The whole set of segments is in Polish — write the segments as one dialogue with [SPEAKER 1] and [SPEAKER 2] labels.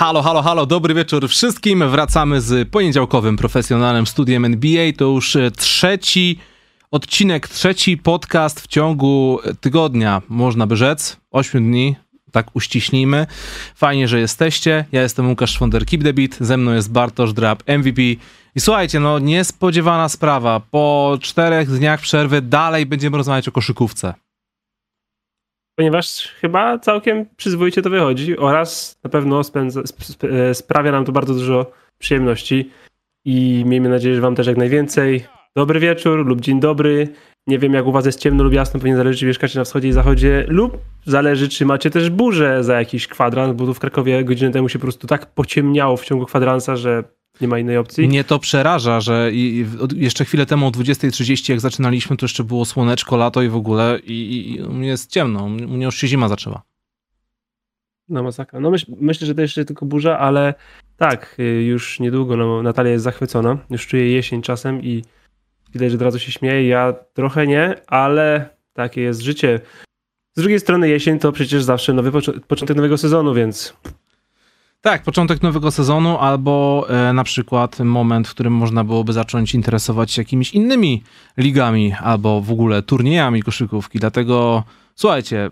[SPEAKER 1] Halo, halo, halo, dobry wieczór wszystkim. Wracamy z poniedziałkowym profesjonalnym studiem NBA. To już e, trzeci odcinek, trzeci podcast w ciągu tygodnia, można by rzec, 8 dni, tak uściśnijmy. Fajnie, że jesteście. Ja jestem Łukasz Szwonder, Keep the Beat, ze mną jest Bartosz Drab, MVP. I słuchajcie, no niespodziewana sprawa. Po czterech dniach przerwy dalej będziemy rozmawiać o koszykówce
[SPEAKER 2] ponieważ chyba całkiem przyzwoicie to wychodzi oraz na pewno spędza, sp e, sprawia nam to bardzo dużo przyjemności i miejmy nadzieję, że wam też jak najwięcej. Dobry wieczór lub dzień dobry. Nie wiem, jak u was jest ciemno lub jasno, pewnie zależy, czy mieszkacie na wschodzie i zachodzie, lub zależy, czy macie też burzę za jakiś kwadrans, bo tu w Krakowie godzinę temu się po prostu tak pociemniało w ciągu kwadransa, że nie ma innej opcji.
[SPEAKER 1] Mnie to przeraża, że i, jeszcze chwilę temu o 20.30 jak zaczynaliśmy, to jeszcze było słoneczko, lato i w ogóle i, i jest ciemno, u mnie już się zima zaczęła.
[SPEAKER 2] No masakra. No myśl, myślę, że to jeszcze tylko burza, ale tak, y, już niedługo no, Natalia jest zachwycona, już czuje jesień czasem i widać, że od razu się śmieje. Ja trochę nie, ale takie jest życie. Z drugiej strony jesień to przecież zawsze nowy początek nowego sezonu, więc
[SPEAKER 1] tak, początek nowego sezonu albo e, na przykład moment, w którym można byłoby zacząć interesować się jakimiś innymi ligami albo w ogóle turniejami koszykówki. Dlatego słuchajcie,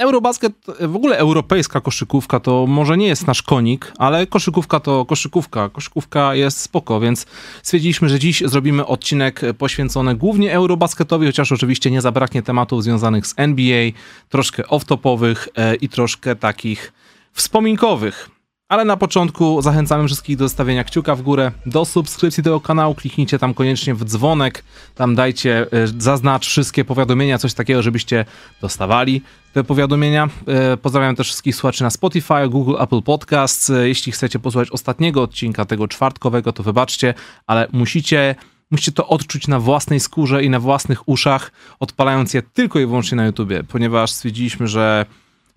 [SPEAKER 1] Eurobasket, w ogóle europejska koszykówka to może nie jest nasz konik, ale koszykówka to koszykówka. Koszykówka jest spoko, więc stwierdziliśmy, że dziś zrobimy odcinek poświęcony głównie Eurobasketowi, chociaż oczywiście nie zabraknie tematów związanych z NBA, troszkę off-topowych e, i troszkę takich wspominkowych. Ale na początku zachęcamy wszystkich do zostawienia kciuka w górę, do subskrypcji tego kanału, kliknijcie tam koniecznie w dzwonek, tam dajcie, e, zaznacz wszystkie powiadomienia, coś takiego, żebyście dostawali te powiadomienia. E, pozdrawiam też wszystkich słuchaczy na Spotify, Google, Apple Podcasts. E, jeśli chcecie posłuchać ostatniego odcinka, tego czwartkowego, to wybaczcie, ale musicie musicie to odczuć na własnej skórze i na własnych uszach, odpalając je tylko i wyłącznie na YouTubie, ponieważ stwierdziliśmy, że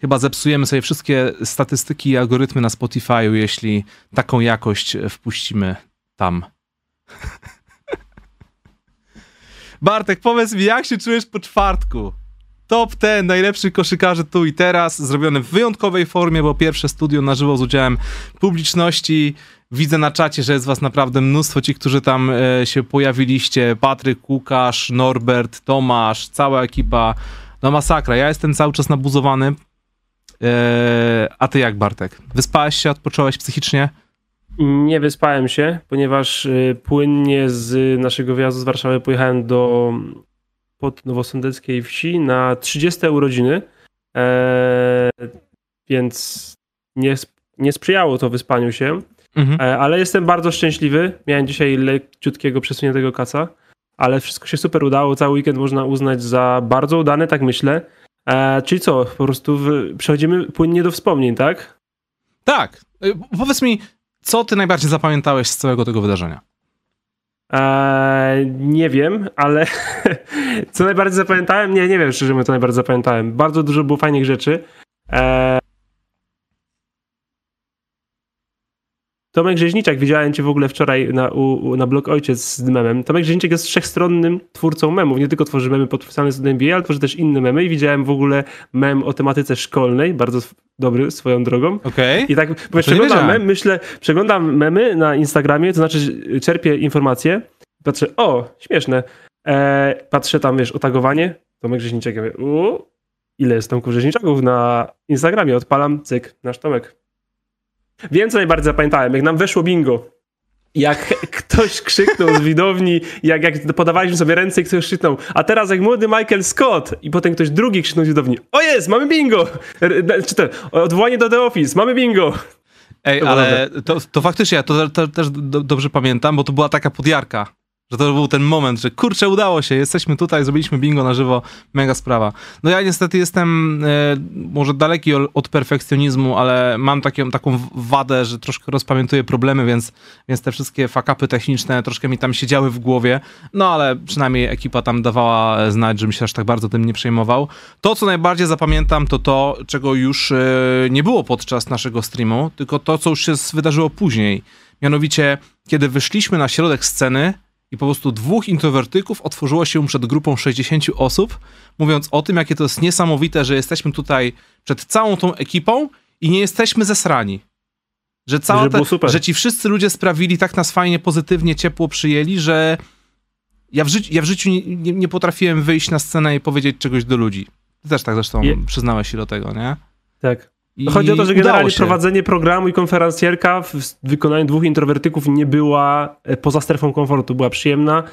[SPEAKER 1] chyba zepsujemy sobie wszystkie statystyki i algorytmy na Spotify'u, jeśli taką jakość wpuścimy tam. Bartek, powiedz mi, jak się czujesz po czwartku? Top ten najlepszych koszykarzy tu i teraz, zrobione w wyjątkowej formie, bo pierwsze studio na żywo z udziałem publiczności. Widzę na czacie, że jest was naprawdę mnóstwo, ci, którzy tam e, się pojawiliście. Patryk, Łukasz, Norbert, Tomasz, cała ekipa. No masakra, ja jestem cały czas nabuzowany. Eee, a ty jak, Bartek? Wyspałeś się, odpocząłeś psychicznie?
[SPEAKER 2] Nie wyspałem się, ponieważ y, płynnie z naszego wyjazdu z Warszawy pojechałem do pod Nowosądeckiej wsi na 30 urodziny, eee, więc nie, nie sprzyjało to wyspaniu się, mhm. eee, ale jestem bardzo szczęśliwy. Miałem dzisiaj leciutkiego przesuniętego kaca, ale wszystko się super udało. Cały weekend można uznać za bardzo udany, tak myślę. E, czyli co, po prostu w, przechodzimy płynnie do wspomnień, tak?
[SPEAKER 1] Tak. E, powiedz mi, co ty najbardziej zapamiętałeś z całego tego wydarzenia?
[SPEAKER 2] E, nie wiem, ale co najbardziej zapamiętałem? Nie, nie wiem szczerze mówiąc, co najbardziej zapamiętałem. Bardzo dużo było fajnych rzeczy. E, Tomek Rzeźniczak, widziałem cię w ogóle wczoraj na, u, na blog Ojciec z memem. Tomek Rzeźniczak jest wszechstronnym twórcą memów. Nie tylko tworzy memy podpisane z NBA, ale tworzy też inne memy i widziałem w ogóle mem o tematyce szkolnej, bardzo dobry swoją drogą.
[SPEAKER 1] Okay.
[SPEAKER 2] I tak przeglądam mem, myślę, przeglądam memy na Instagramie, to znaczy czerpię informacje, patrzę, o, śmieszne. E, patrzę tam, wiesz, otagowanie, Tomek Rzeźniczak, ja mówię, ile jest Tomków Rzeźniczaków na Instagramie? Odpalam, cyk, nasz Tomek. Wiem, co najbardziej zapamiętałem. Jak nam weszło bingo, jak ktoś krzyknął z widowni, jak, jak podawaliśmy sobie ręce i ktoś krzyknął, a teraz jak młody Michael Scott i potem ktoś drugi krzyknął z widowni, o jest, mamy bingo! Czy to, odwołanie do The Office, mamy bingo!
[SPEAKER 1] Ej, to ale to, to faktycznie, ja to, to, też dobrze pamiętam, bo to była taka podjarka. Że to był ten moment, że kurczę, udało się, jesteśmy tutaj, zrobiliśmy bingo na żywo, mega sprawa. No ja niestety jestem e, może daleki od perfekcjonizmu, ale mam takie, taką wadę, że troszkę rozpamiętuję problemy, więc, więc te wszystkie fakapy techniczne troszkę mi tam siedziały w głowie. No ale przynajmniej ekipa tam dawała znać, żebym się aż tak bardzo tym nie przejmował. To, co najbardziej zapamiętam, to to, czego już e, nie było podczas naszego streamu, tylko to, co już się wydarzyło później. Mianowicie, kiedy wyszliśmy na środek sceny, i po prostu dwóch introwertyków otworzyło się przed grupą 60 osób, mówiąc o tym, jakie to jest niesamowite, że jesteśmy tutaj przed całą tą ekipą i nie jesteśmy zesrani. Że, cała te, że ci wszyscy ludzie sprawili, tak nas fajnie, pozytywnie, ciepło przyjęli, że ja w, życiu, ja w życiu nie, nie, nie, potrafiłem wyjść na scenę i powiedzieć czegoś do ludzi. Ty też tak zresztą Je... przyznałeś się do tego, nie?
[SPEAKER 2] Tak. I Chodzi o to, że generalnie prowadzenie programu i konferencjerka w wykonaniu dwóch introwertyków nie była e, poza strefą komfortu, była przyjemna.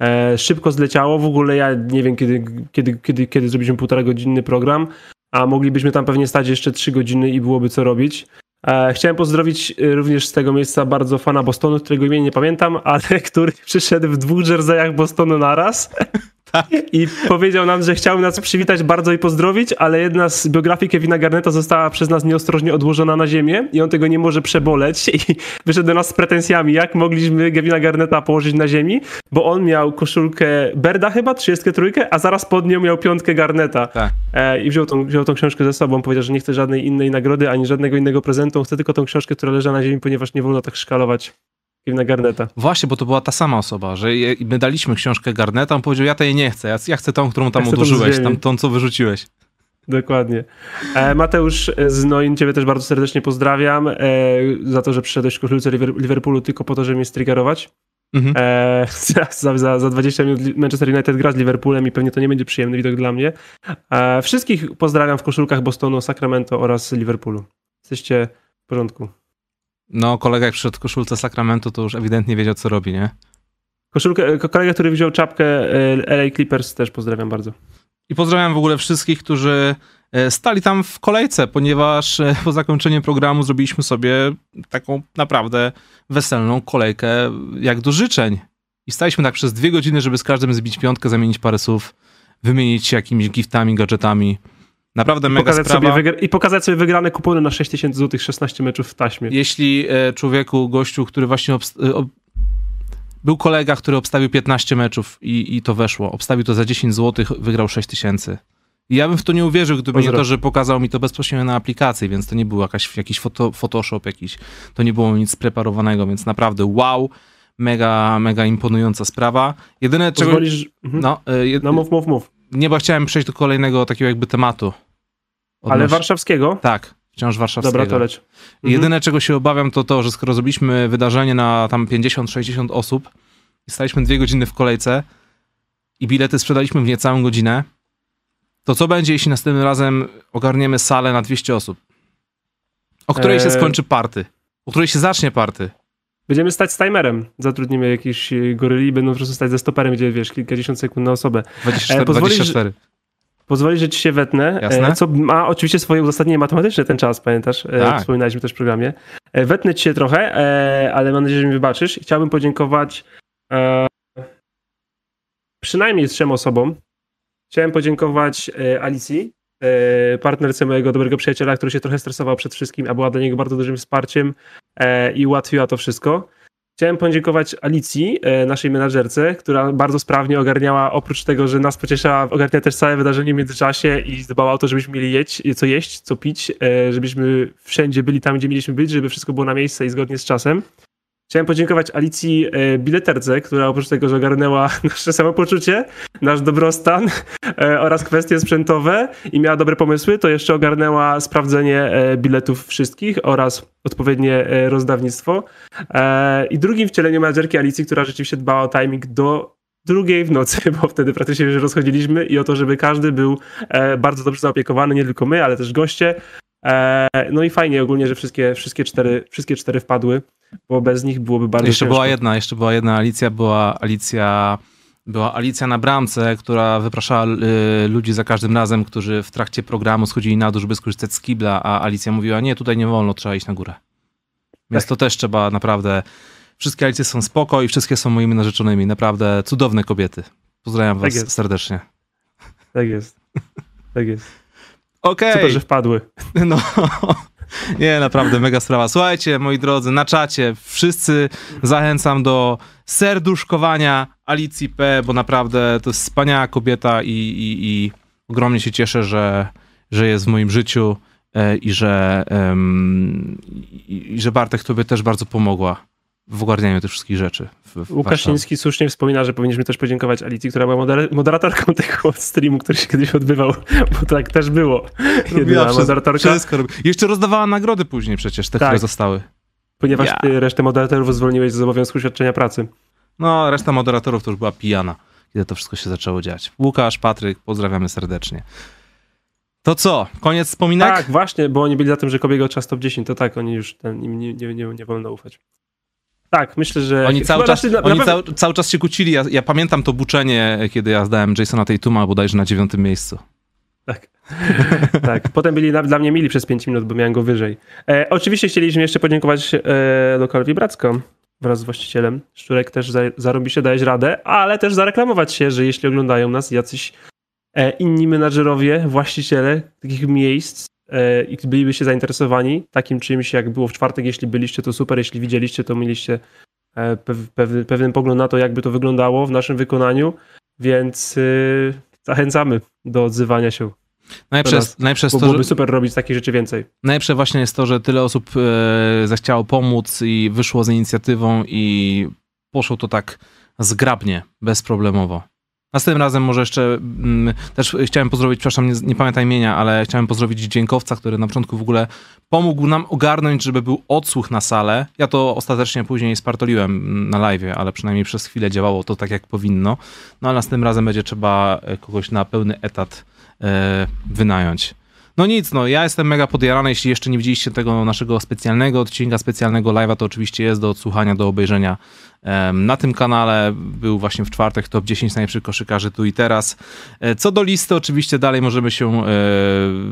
[SPEAKER 2] E, szybko zleciało. W ogóle ja nie wiem, kiedy, kiedy, kiedy, kiedy zrobiliśmy półtora godzinny program, a moglibyśmy tam pewnie stać jeszcze trzy godziny i byłoby co robić. E, chciałem pozdrowić e, również z tego miejsca bardzo fana Bostonu, którego imienia nie pamiętam, ale który przyszedł w dwóch jerseyach Bostonu naraz. Tak. I powiedział nam, że chciał nas przywitać bardzo i pozdrowić, ale jedna z biografii Kevina Garneta została przez nas nieostrożnie odłożona na ziemię i on tego nie może przeboleć i wyszedł do nas z pretensjami, jak mogliśmy Kevina Garneta położyć na ziemi, bo on miał koszulkę Berda chyba, 33, a zaraz pod nią miał piątkę Garneta. Tak. E, I wziął tą, wziął tą książkę ze sobą, powiedział, że nie chce żadnej innej nagrody, ani żadnego innego prezentu, on chce tylko tą książkę, która leży na ziemi, ponieważ nie wolno tak szkalować Kevina Garneta.
[SPEAKER 1] Właśnie, bo to była ta sama osoba, że my daliśmy książkę Garneta, on powiedział, ja tej nie chcę, ja, ja chcę tą, którą tam ja odłożyłeś, tam, tą, co wyrzuciłeś.
[SPEAKER 2] Dokładnie. E, Mateusz z Noin, ciebie też bardzo serdecznie pozdrawiam e, za to, że przyszedłeś w koszulce Liverpoolu tylko po to, żeby mnie striggerować. Mhm. E, za, za, za 20 minut Manchester United gra z Liverpoolem i pewnie to nie będzie przyjemny widok dla mnie. Wszystkich pozdrawiam w koszulkach Bostonu, Sacramento oraz Liverpoolu. Jesteście w porządku.
[SPEAKER 1] No, kolega jak przyszedł koszulce Sacramento, to już ewidentnie wiedział, co robi, nie?
[SPEAKER 2] Koszulkę, kolega, który wziął czapkę e, LA Clippers, też pozdrawiam bardzo.
[SPEAKER 1] I pozdrawiam w ogóle wszystkich, którzy e, stali tam w kolejce, ponieważ e, po zakończeniu programu zrobiliśmy sobie taką naprawdę weselną kolejkę jak do życzeń. I staliśmy tak przez dwie godziny, żeby z każdym zbić piątkę, zamienić parę słów, wymienić się jakimiś giftami, gadżetami. Naprawdę I mega
[SPEAKER 2] pokazać
[SPEAKER 1] sprawa.
[SPEAKER 2] Sobie I pokazać sobie wygrane kupony na 6000 zł, 16 meczów w taśmie.
[SPEAKER 1] Jeśli e, człowieku, gościu, który właśnie e, był kolega, który obstawił 15 meczów i, i to weszło, obstawił to za 10 zł, wygrał 6000. I ja bym w to nie uwierzył, gdyby nie to, że pokazał mi to bezpośrednio na aplikacji, więc to nie był jakaś, jakiś foto, Photoshop jakiś, to nie było nic spreparowanego, więc naprawdę wow, mega, mega imponująca sprawa. Jedyne czego...
[SPEAKER 2] Pozwolisz... Mhm. No, e, jed... no mów, mów, mów.
[SPEAKER 1] Nie, bo chciałem przejść do kolejnego takiego jakby tematu.
[SPEAKER 2] Odnoś... Ale warszawskiego?
[SPEAKER 1] Tak, wciąż warszawskiego.
[SPEAKER 2] Dobra, to leć.
[SPEAKER 1] Mhm. Jedyne, czego się obawiam, to to, że skoro zrobiliśmy wydarzenie na tam 50-60 osób i staliśmy dwie godziny w kolejce i bilety sprzedaliśmy w niecałą godzinę, to co będzie, jeśli następnym razem ogarniemy salę na 200 osób? O której eee... się skończy party? O której się zacznie party?
[SPEAKER 2] Będziemy stać z timerem. Zatrudnimy jakieś goryli będą po prostu stać ze stoperem, gdzie wiesz, kilkadziesiąt sekund na osobę.
[SPEAKER 1] 24, e, pozwolisz, 24.
[SPEAKER 2] Pozwolisz, że ci się wetnę, e, Jasne? co ma oczywiście swoje uzasadnienie matematyczne ten czas, pamiętasz? E, tak. Wspominaliśmy też w programie. E, wetnę ci się trochę, ale mam nadzieję, że mi wybaczysz. Chciałbym podziękować przynajmniej trzem osobom. Chciałem podziękować Alicji, partnerce mojego dobrego przyjaciela, który się trochę stresował przed wszystkim, a była dla niego bardzo dużym wsparciem i ułatwiła to wszystko. Chciałem podziękować Alicji, e, naszej menadżerce, która bardzo sprawnie ogarniała, oprócz tego, że nas pocieszała, ogarnia też całe wydarzenie w międzyczasie i dbała o to, żebyśmy mieli jeść, co jeść, co pić, e, żebyśmy wszędzie byli tam, gdzie mieliśmy być, żeby wszystko było na miejsce i zgodnie z czasem. Chciałem podziękować Alicji e, Bileterce, która oprócz tego, że ogarnęła nasze samopoczucie, nasz dobrostan e, oraz kwestie sprzętowe i miała dobre pomysły, to jeszcze ogarnęła sprawdzenie e, biletów wszystkich oraz odpowiednie rozdawnictwo. I drugim wcieleniu menadżerki Alicji, która rzeczywiście dbała o timing do drugiej w nocy, bo wtedy praktycznie się rozchodziliśmy i o to, żeby każdy był bardzo dobrze zaopiekowany, nie tylko my, ale też goście. No i fajnie ogólnie, że wszystkie, wszystkie, cztery, wszystkie cztery wpadły bo bez nich byłoby bardzo
[SPEAKER 1] Jeszcze
[SPEAKER 2] ciężko.
[SPEAKER 1] była jedna, jeszcze była jedna Alicja, była Alicja była Alicja na bramce, która wypraszała y, ludzi za każdym razem, którzy w trakcie programu schodzili na dół, żeby skorzystać z kibla, a Alicja mówiła, nie, tutaj nie wolno, trzeba iść na górę. Więc tak. to też trzeba naprawdę... Wszystkie Alicje są spoko i wszystkie są moimi narzeczonymi. Naprawdę cudowne kobiety. Pozdrawiam tak was jest. serdecznie.
[SPEAKER 2] Tak jest. Tak jest.
[SPEAKER 1] Okej. Okay.
[SPEAKER 2] Super, że wpadły.
[SPEAKER 1] No. Nie, naprawdę mega sprawa. Słuchajcie, moi drodzy, na czacie wszyscy zachęcam do serduszkowania Alicji P, bo naprawdę to jest wspaniała kobieta i, i, i ogromnie się cieszę, że, że jest w moim życiu e, i że, um, i, i, że Bartek tobie też bardzo pomogła w ogarnianiu tych wszystkich rzeczy. W, w
[SPEAKER 2] Łukaszyński słusznie wspomina, że powinniśmy też podziękować Alicji, która była moderatorką tego streamu, który się kiedyś odbywał, bo tak też było.
[SPEAKER 1] Jedna moderatorka. Wszystko robi. Jeszcze rozdawała nagrody później przecież, te, tak. które zostały.
[SPEAKER 2] Ponieważ
[SPEAKER 1] Ja.
[SPEAKER 2] ty resztę moderatorów zwolniłeś z obowiązku świadczenia pracy.
[SPEAKER 1] No, reszta moderatorów to już była pijana, kiedy to wszystko się zaczęło dziać. Łukasz, Patryk, pozdrawiamy serdecznie. To co? Koniec wspominek?
[SPEAKER 2] Tak, właśnie, bo oni byli za tym, że Kobiego czas top 10, to tak, oni już ten, im nie, nie, nie, nie wolno ufać. Tak, myślę, że...
[SPEAKER 1] Oni, cały czas,
[SPEAKER 2] na-
[SPEAKER 1] oni
[SPEAKER 2] na pewno-
[SPEAKER 1] cały, cały czas się kłócili. Ja, ja pamiętam to buczenie, kiedy ja zdałem Jasona Tatuma bodajże na dziewiątym miejscu.
[SPEAKER 2] Tak, potem byli na, dla mnie mili przez 5 minut, bo miałem go wyżej. E, oczywiście chcieliśmy jeszcze podziękować e, lokalowi Bracko wraz z właścicielem. Szczurek też za, zarobi się dać radę, ale też zareklamować się, że jeśli oglądają nas jacyś e, inni menadżerowie, właściciele takich miejsc i bylibyście zainteresowani takim czymś, jak było w czwartek, jeśli byliście, to super, jeśli widzieliście, to mieliście e, pew, pewny, pewien pogląd na to, jakby to wyglądało w naszym wykonaniu, więc y, zachęcamy do odzywania się.
[SPEAKER 1] Najlepsze, jest- najlepsze, jest
[SPEAKER 2] Bo
[SPEAKER 1] to,
[SPEAKER 2] byłoby
[SPEAKER 1] że,
[SPEAKER 2] super robić takich rzeczy więcej.
[SPEAKER 1] najlepsze właśnie jest to, że tyle osób e, zechciało pomóc i wyszło z inicjatywą i poszło to tak zgrabnie, bezproblemowo. Następnym razem może jeszcze mm, też chciałem pozdrowić, przepraszam, nie, nie pamiętam imienia, ale chciałem pozdrowić dźwiękowca, który na początku w ogóle pomógł nam ogarnąć, żeby był odsłuch na salę. Ja to ostatecznie później spartoliłem mm, na live, ale przynajmniej przez chwilę działało to tak, jak powinno. No ale następnym razem będzie trzeba e, kogoś na pełny etat e, wynająć. No nic, no ja jestem mega podjarany, jeśli jeszcze nie widzieliście tego naszego specjalnego odcinka, specjalnego live'a, to oczywiście jest do odsłuchania, do obejrzenia na tym kanale. Był właśnie w czwartek top 10 najlepszych koszykarzy tu i teraz. E, Co do listy, oczywiście dalej możemy się, e,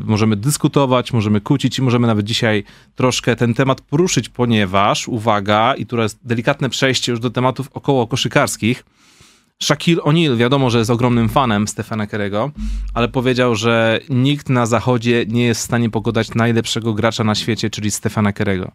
[SPEAKER 1] możemy dyskutować, możemy kłócić i możemy nawet dzisiaj troszkę ten temat poruszyć, ponieważ, uwaga, i tu jest delikatne przejście już do tematów około koszykarskich, Shaquille O'Neal, wiadomo, że jest ogromnym fanem Stefana Kerego, ale powiedział, że nikt na zachodzie nie jest w stanie pogodać najlepszego gracza na świecie, czyli Stefana Kerego.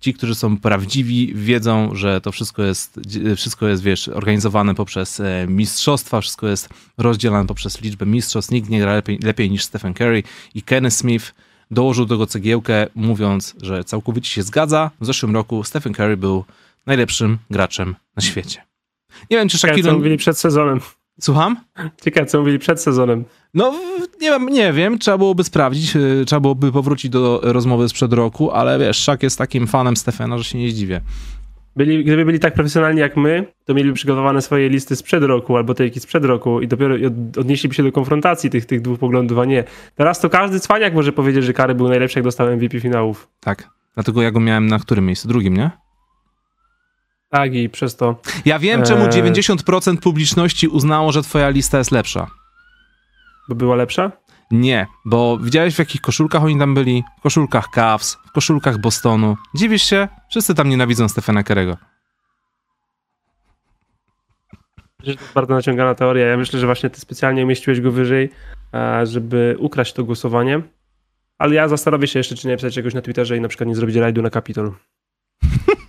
[SPEAKER 1] Ci, którzy są prawdziwi, wiedzą, że to wszystko jest, wszystko jest wiesz, organizowane poprzez e, mistrzostwa, wszystko jest rozdzielane poprzez liczbę mistrzostw. Nikt nie gra lepiej, lepiej niż Stephen Curry i Kenny Smith dołożył do tego cegiełkę, mówiąc, że całkowicie się zgadza. W zeszłym roku Stephen Curry był najlepszym graczem na świecie. Nie wiem, czy
[SPEAKER 2] Ciekawe, co
[SPEAKER 1] Shaquille...
[SPEAKER 2] mówili przed sezonem.
[SPEAKER 1] Słucham?
[SPEAKER 2] Ciekawe, co mówili przed sezonem.
[SPEAKER 1] No, nie wiem, nie wiem, trzeba byłoby sprawdzić, yy, trzeba byłoby powrócić do rozmowy sprzed roku, ale wiesz, Szak jest takim fanem Stefana, że się nie zdziwię.
[SPEAKER 2] Byli, gdyby byli tak profesjonalni jak my, to mieliby przygotowane swoje listy sprzed roku albo te jakieś sprzed roku i dopiero od- odnieśliby się do konfrontacji tych, tych dwóch poglądów, a nie. Teraz to każdy cwaniak może powiedzieć, że Kary był najlepszy, jak dostał MVP finałów.
[SPEAKER 1] Tak. Dlatego ja go miałem na którym miejscu? Drugim, nie?
[SPEAKER 2] Tak i przez to...
[SPEAKER 1] Ja wiem, czemu
[SPEAKER 2] Eee.
[SPEAKER 1] 90% publiczności uznało, że twoja lista jest lepsza.
[SPEAKER 2] Bo była lepsza?
[SPEAKER 1] Nie, bo widziałeś w jakich koszulkach oni tam byli? W koszulkach Cavs, w koszulkach Bostonu. Dziwisz się? Wszyscy tam nienawidzą Stefana Kerego.
[SPEAKER 2] Myślę, że to jest bardzo naciągana teoria. Ja myślę, że właśnie ty specjalnie umieściłeś go wyżej, e, żeby ukraść to głosowanie. Ale ja zastanowię się jeszcze, czy nie pisać czegoś na Twitterze i na przykład nie zrobić rajdu na Kapitol.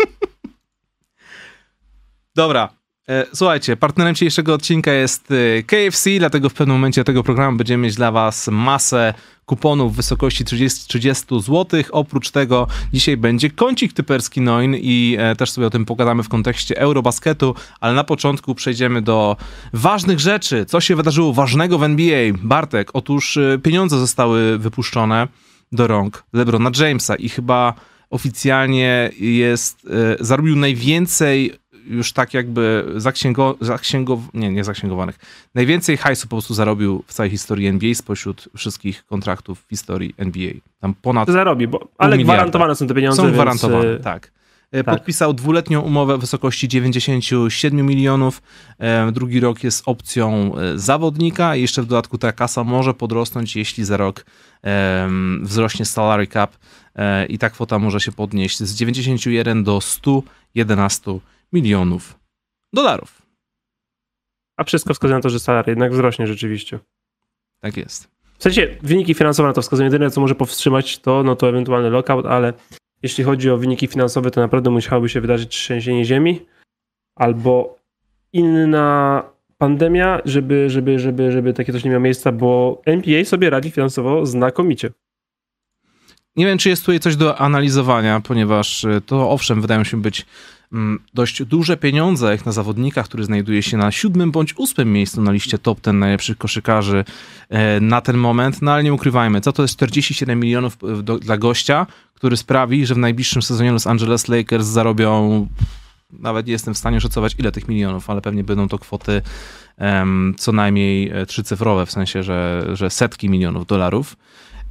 [SPEAKER 1] Dobra. E, Słuchajcie, partnerem dzisiejszego odcinka jest e, KFC, dlatego w pewnym momencie tego programu będziemy mieć dla Was masę kuponów w wysokości 30, 30 zł. Oprócz tego dzisiaj będzie kącik typerski Noin i e, też sobie o tym pogadamy w kontekście Eurobasketu, ale na początku przejdziemy do ważnych rzeczy. Co się wydarzyło ważnego w NBA? Bartek, otóż pieniądze zostały wypuszczone do rąk LeBrona Jamesa i chyba oficjalnie jest, zarobił najwięcej już tak jakby zaksięgo, zaksięgow, nie, nie zaksięgowanych, najwięcej hajsu po prostu zarobił w całej historii NBA spośród wszystkich kontraktów w historii NBA. Tam ponad
[SPEAKER 2] zarobi, bo, ale gwarantowane są te pieniądze.
[SPEAKER 1] są gwarantowane,
[SPEAKER 2] e,
[SPEAKER 1] tak. E,
[SPEAKER 2] tak.
[SPEAKER 1] Podpisał dwuletnią umowę w wysokości 97 milionów. E, Drugi rok jest opcją zawodnika i jeszcze w dodatku ta kasa może podrosnąć, jeśli za rok wzrośnie salary cap i ta kwota może się podnieść z 91 do 111 milionów dolarów.
[SPEAKER 2] A wszystko wskazuje na to, że salary jednak wzrośnie rzeczywiście.
[SPEAKER 1] Tak jest.
[SPEAKER 2] W sensie wyniki finansowe na to wskazują. Jedyne, co może powstrzymać to, no to ewentualny lockout, ale jeśli chodzi o wyniki finansowe, to naprawdę musiałoby się wydarzyć trzęsienie ziemi albo inna pandemia, żeby, żeby, żeby, żeby takie coś nie miało miejsca, bo NBA sobie radzi finansowo znakomicie.
[SPEAKER 1] Nie wiem, czy jest tutaj coś do analizowania, ponieważ to owszem, wydają się być Mm, dość duże pieniądze jak na zawodnika, który znajduje się na siódmym bądź ósmym miejscu na liście top ten najlepszych koszykarzy e, na ten moment, no ale nie ukrywajmy, co to jest 47 milionów do, dla gościa, który sprawi, że w najbliższym sezonie Los Angeles Lakers zarobią nawet nie jestem w stanie szacować ile tych milionów, ale pewnie będą to kwoty um, co najmniej e, trzycyfrowe, w sensie, że, że setki milionów dolarów.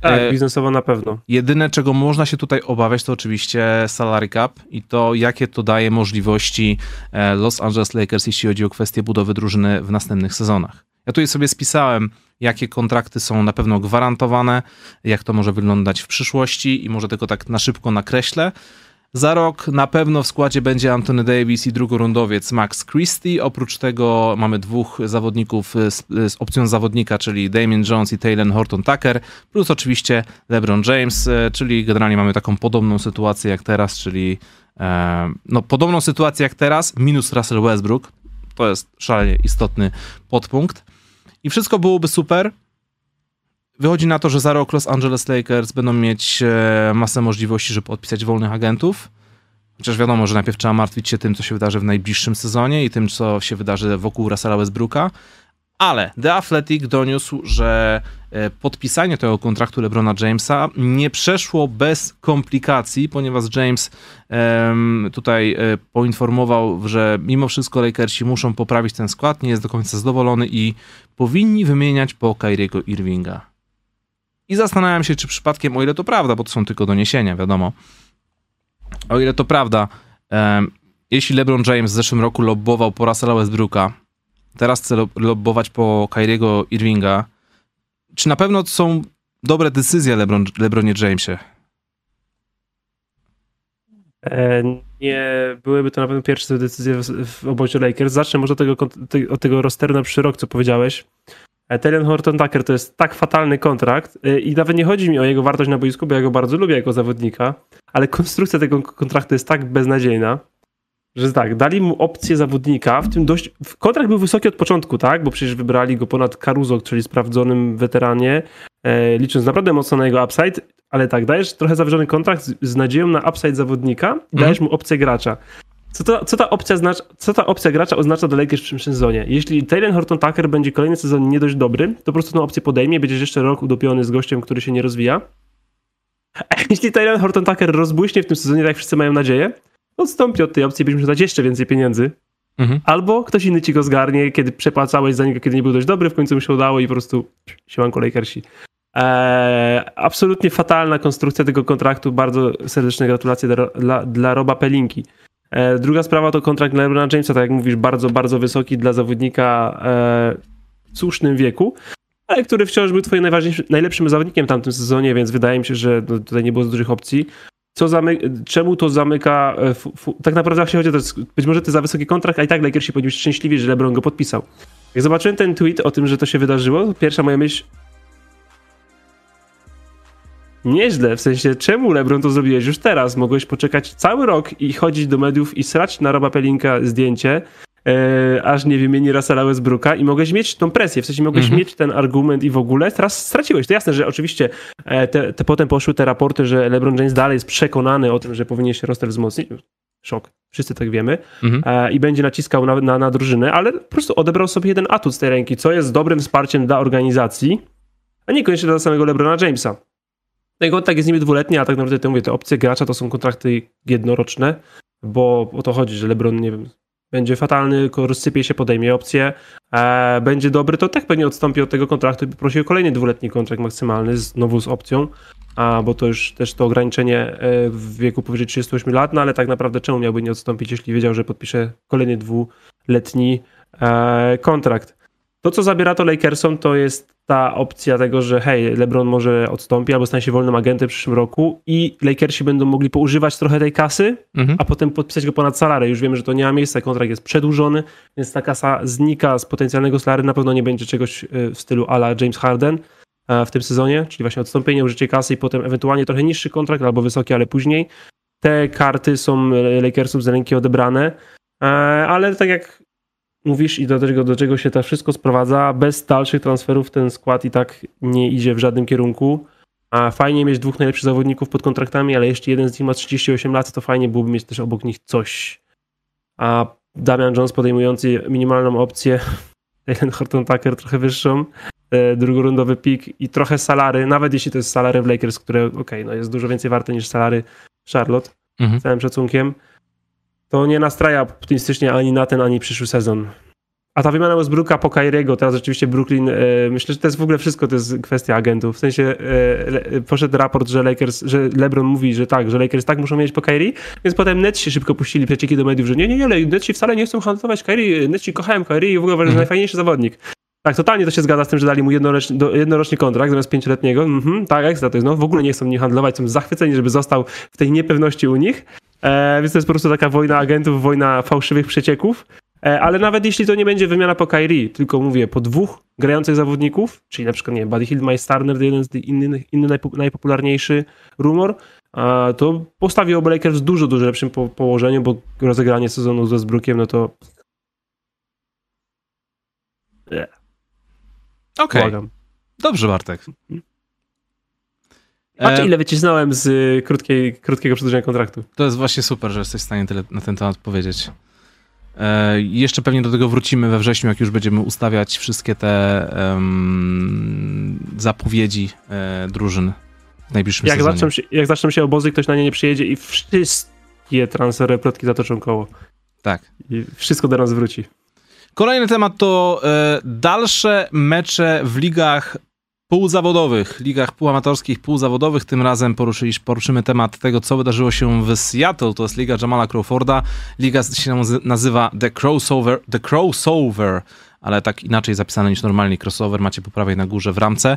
[SPEAKER 2] Tak, e, biznesowo na pewno.
[SPEAKER 1] Jedyne, czego można się tutaj obawiać, to oczywiście salary cap i to, jakie to daje możliwości e, Los Angeles Lakers, jeśli chodzi o kwestię budowy drużyny w następnych sezonach. Ja tutaj sobie spisałem, jakie kontrakty są na pewno gwarantowane, jak to może wyglądać w przyszłości i może tylko tak na szybko nakreślę. Za rok na pewno w składzie będzie Anthony Davis i drugorundowiec Max Christie. Oprócz tego mamy dwóch zawodników z, z opcją zawodnika, czyli Damien Jones i Taylor Horton Tucker, plus oczywiście LeBron James, e, czyli generalnie mamy taką podobną sytuację jak teraz, czyli e, no, podobną sytuację jak teraz, minus Russell Westbrook. To jest szalenie istotny podpunkt. I wszystko byłoby super, Wychodzi na to, że za rok Los Angeles Lakers będą mieć e, masę możliwości, żeby odpisać wolnych agentów. Chociaż wiadomo, że najpierw trzeba martwić się tym, co się wydarzy w najbliższym sezonie i tym, co się wydarzy wokół Russella Westbrooka. Ale The Athletic doniósł, że e, podpisanie tego kontraktu LeBrona Jamesa nie przeszło bez komplikacji, ponieważ James um, tutaj e, poinformował, że mimo wszystko Lakersi muszą poprawić ten skład, nie jest do końca zadowolony i powinni wymieniać po Kyriego Irvinga. I zastanawiam się, czy przypadkiem, o ile to prawda, bo to są tylko doniesienia, wiadomo, o ile to prawda, jeśli LeBron James w zeszłym roku lobbował po Russella Westbrooka, teraz chce lobbować po Kyriego Irvinga, czy na pewno są dobre decyzje LeBron, LeBronie Jamesie?
[SPEAKER 2] E, nie byłyby to na pewno pierwsze decyzje w, w obozie Lakers. Zacznę może od tego, od tego rosteru na przyszły rok, co powiedziałeś. Telen Horton Tucker to jest tak fatalny kontrakt y, i nawet nie chodzi mi o jego wartość na boisku, bo ja go bardzo lubię jako zawodnika, ale konstrukcja tego kontraktu jest tak beznadziejna, że tak, dali mu opcję zawodnika, w tym dość, kontrakt był wysoki od początku, tak, bo przecież wybrali go ponad Caruso, czyli sprawdzonym weteranie, e, licząc naprawdę mocno na jego upside, ale tak, dajesz trochę zawyżony kontrakt z, z nadzieją na upside zawodnika i mhm. dajesz mu opcję gracza. Co, to, co, ta opcja znacza, co ta opcja gracza oznacza dla Lakers w przyszłym sezonie? Jeśli Taylor Horton Tucker będzie kolejny sezon nie dość dobry, to po prostu tę opcję podejmie, będziesz jeszcze rok udopiony z gościem, który się nie rozwija. A jeśli Taylor Horton Tucker rozbłyśnie w tym sezonie, tak jak wszyscy mają nadzieję, odstąpi od tej opcji i będziesz dać jeszcze więcej pieniędzy. Mhm. Albo ktoś inny ci go zgarnie, kiedy przepłacałeś za niego, kiedy nie był dość dobry, w końcu mu się udało i po prostu siłanko Lakersi. Eee, absolutnie fatalna konstrukcja tego kontraktu. Bardzo serdeczne gratulacje dla, dla, dla Roba Pelinki. E, druga sprawa to kontrakt LeBrona Jamesa, tak jak mówisz, bardzo, bardzo wysoki dla zawodnika e, w słusznym wieku, ale który wciąż był twoim najlepszym zawodnikiem w tamtym sezonie, więc wydaje mi się, że no, tutaj nie było dużych opcji. Co zamy- czemu to zamyka, e, tak naprawdę się chodzi, to jest być może to za wysoki kontrakt, a i tak Lakersi powinni być szczęśliwi, że LeBron go podpisał. Jak zobaczyłem ten tweet o tym, że to się wydarzyło, pierwsza moja myśl, Nieźle, w sensie czemu LeBron to zrobiłeś już teraz? Mogłeś poczekać cały rok i chodzić do mediów i srać na Roba Pelinka zdjęcie, e, aż nie wymieni Russella Westbrooka i mogłeś mieć tą presję, w sensie mogłeś mhm. mieć ten argument i w ogóle, teraz straciłeś. To jasne, że oczywiście e, te, te potem poszły te raporty, że LeBron James dalej jest przekonany o tym, że powinien się roster wzmocnić. Szok, wszyscy tak wiemy. Mhm. E, I będzie naciskał na, na, na drużynę, ale po prostu odebrał sobie jeden atut z tej ręki, co jest dobrym wsparciem dla organizacji, a niekoniecznie dla samego LeBrona Jamesa. No i kontrakt jest niby dwuletni, a tak naprawdę to mówię, te opcje gracza to są kontrakty jednoroczne, bo o to chodzi, że LeBron, nie wiem, będzie fatalny, rozsypie się, podejmie opcję, e, będzie dobry, to tak pewnie odstąpi od tego kontraktu i poprosi o kolejny dwuletni kontrakt maksymalny, znowu z opcją, a, bo to już też to ograniczenie e, w wieku powyżej 38 lat, no ale tak naprawdę czemu miałby nie odstąpić, jeśli wiedział, że podpisze kolejny dwuletni e, kontrakt. To, co zabiera to Lakersom, to jest ta opcja tego, że hej, LeBron może odstąpi albo stanie się wolnym agentem w przyszłym roku i Lakersi będą mogli poużywać trochę tej kasy, mhm. a potem podpisać go ponad salary. Już wiemy, że to nie ma miejsca, kontrakt jest przedłużony, więc ta kasa znika z potencjalnego salary. Na pewno nie będzie czegoś e, w stylu ala James Harden e, w tym sezonie, czyli właśnie odstąpienie, użycie kasy i potem ewentualnie trochę niższy kontrakt albo wysoki, ale później. Te karty są Lakersów z ręki odebrane, e, ale tak jak mówisz i do tego, do czego się to wszystko sprowadza, bez dalszych transferów ten skład i tak nie idzie w żadnym kierunku. a fajnie mieć dwóch najlepszych zawodników pod kontraktami, ale jeszcze jeden z nich ma 38 lat, to fajnie byłoby mieć też obok nich coś. A Damian Jones podejmujący minimalną opcję, Jalen Horton Tucker trochę wyższą, e, drugorundowy pik i trochę salary, nawet jeśli to jest salary w Lakers, które ok, no jest dużo więcej warte niż salary Charlotte, mhm. z całym szacunkiem, to nie nastraja optymistycznie ani na ten, ani przyszły sezon. A ta wymiana Westbrooka po Kyriego, teraz rzeczywiście Brooklyn, e, myślę, że to jest w ogóle wszystko, to jest kwestia agentów. W sensie e, poszedł raport, że Lakers, że LeBron mówi, że tak, że Lakers tak muszą mieć po Kyrie, więc potem Netsi szybko puścili przecieki do mediów, że nie, nie, nie, Netsi wcale nie chcą handlować Kyrie, Netsi kochałem Kyrie i w ogóle uważam, najfajniejszy zawodnik. Tak, totalnie to się zgadza z tym, że dali mu jednoroczny, jednoroczny kontrakt zamiast pięcioletniego. Mhm, tak, ekstra, to jest, no w ogóle nie chcą nim handlować, są zachwyceni, żeby został w tej niepewności u nich. E, więc to jest po prostu taka wojna agentów, wojna fałszywych przecieków. E, ale nawet jeśli to nie będzie wymiana po Kyrie, tylko mówię po dwóch grających zawodników, czyli na przykład, nie wiem, Buddy Hield, Miles Turner, jeden z innych, inny najpopularniejszy rumor, to postawił Lakers w dużo, dużo lepszym po położeniu, bo rozegranie sezonu z Westbrookiem, no to...
[SPEAKER 1] Yeah. Okej. Okay. Dobrze, Bartek.
[SPEAKER 2] Patrz, e, ile wycisnąłem z krótkiej, krótkiego przedłużenia kontraktu.
[SPEAKER 1] To jest właśnie super, że jesteś w stanie tyle na ten temat powiedzieć. E, jeszcze pewnie do tego wrócimy we wrześniu, jak już będziemy ustawiać wszystkie te um, zapowiedzi e, drużyn w najbliższym
[SPEAKER 2] jak
[SPEAKER 1] sezonie.
[SPEAKER 2] Zaczną się, jak zaczną się obozy, ktoś na nie nie przyjedzie i wszystkie transfery, plotki zatoczą koło.
[SPEAKER 1] Tak.
[SPEAKER 2] I wszystko do nas wróci.
[SPEAKER 1] Kolejny temat to e, dalsze mecze w ligach półzawodowych, ligach półamatorskich, półzawodowych. Tym razem poruszymy temat tego, co wydarzyło się w Seattle. To jest liga Jamala Crawforda. Liga się nazywa The Crossover, The Crossover ale tak inaczej zapisane niż normalnie crossover. Macie po prawej na górze w ramce.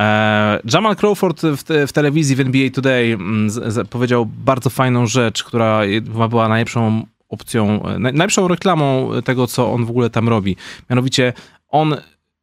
[SPEAKER 1] E, Jamal Crawford w, te, w, telewizji w NBA Today mm, z, z, powiedział bardzo fajną rzecz, która była najlepszą opcją, najlepszą reklamą tego, co on w ogóle tam robi. Mianowicie on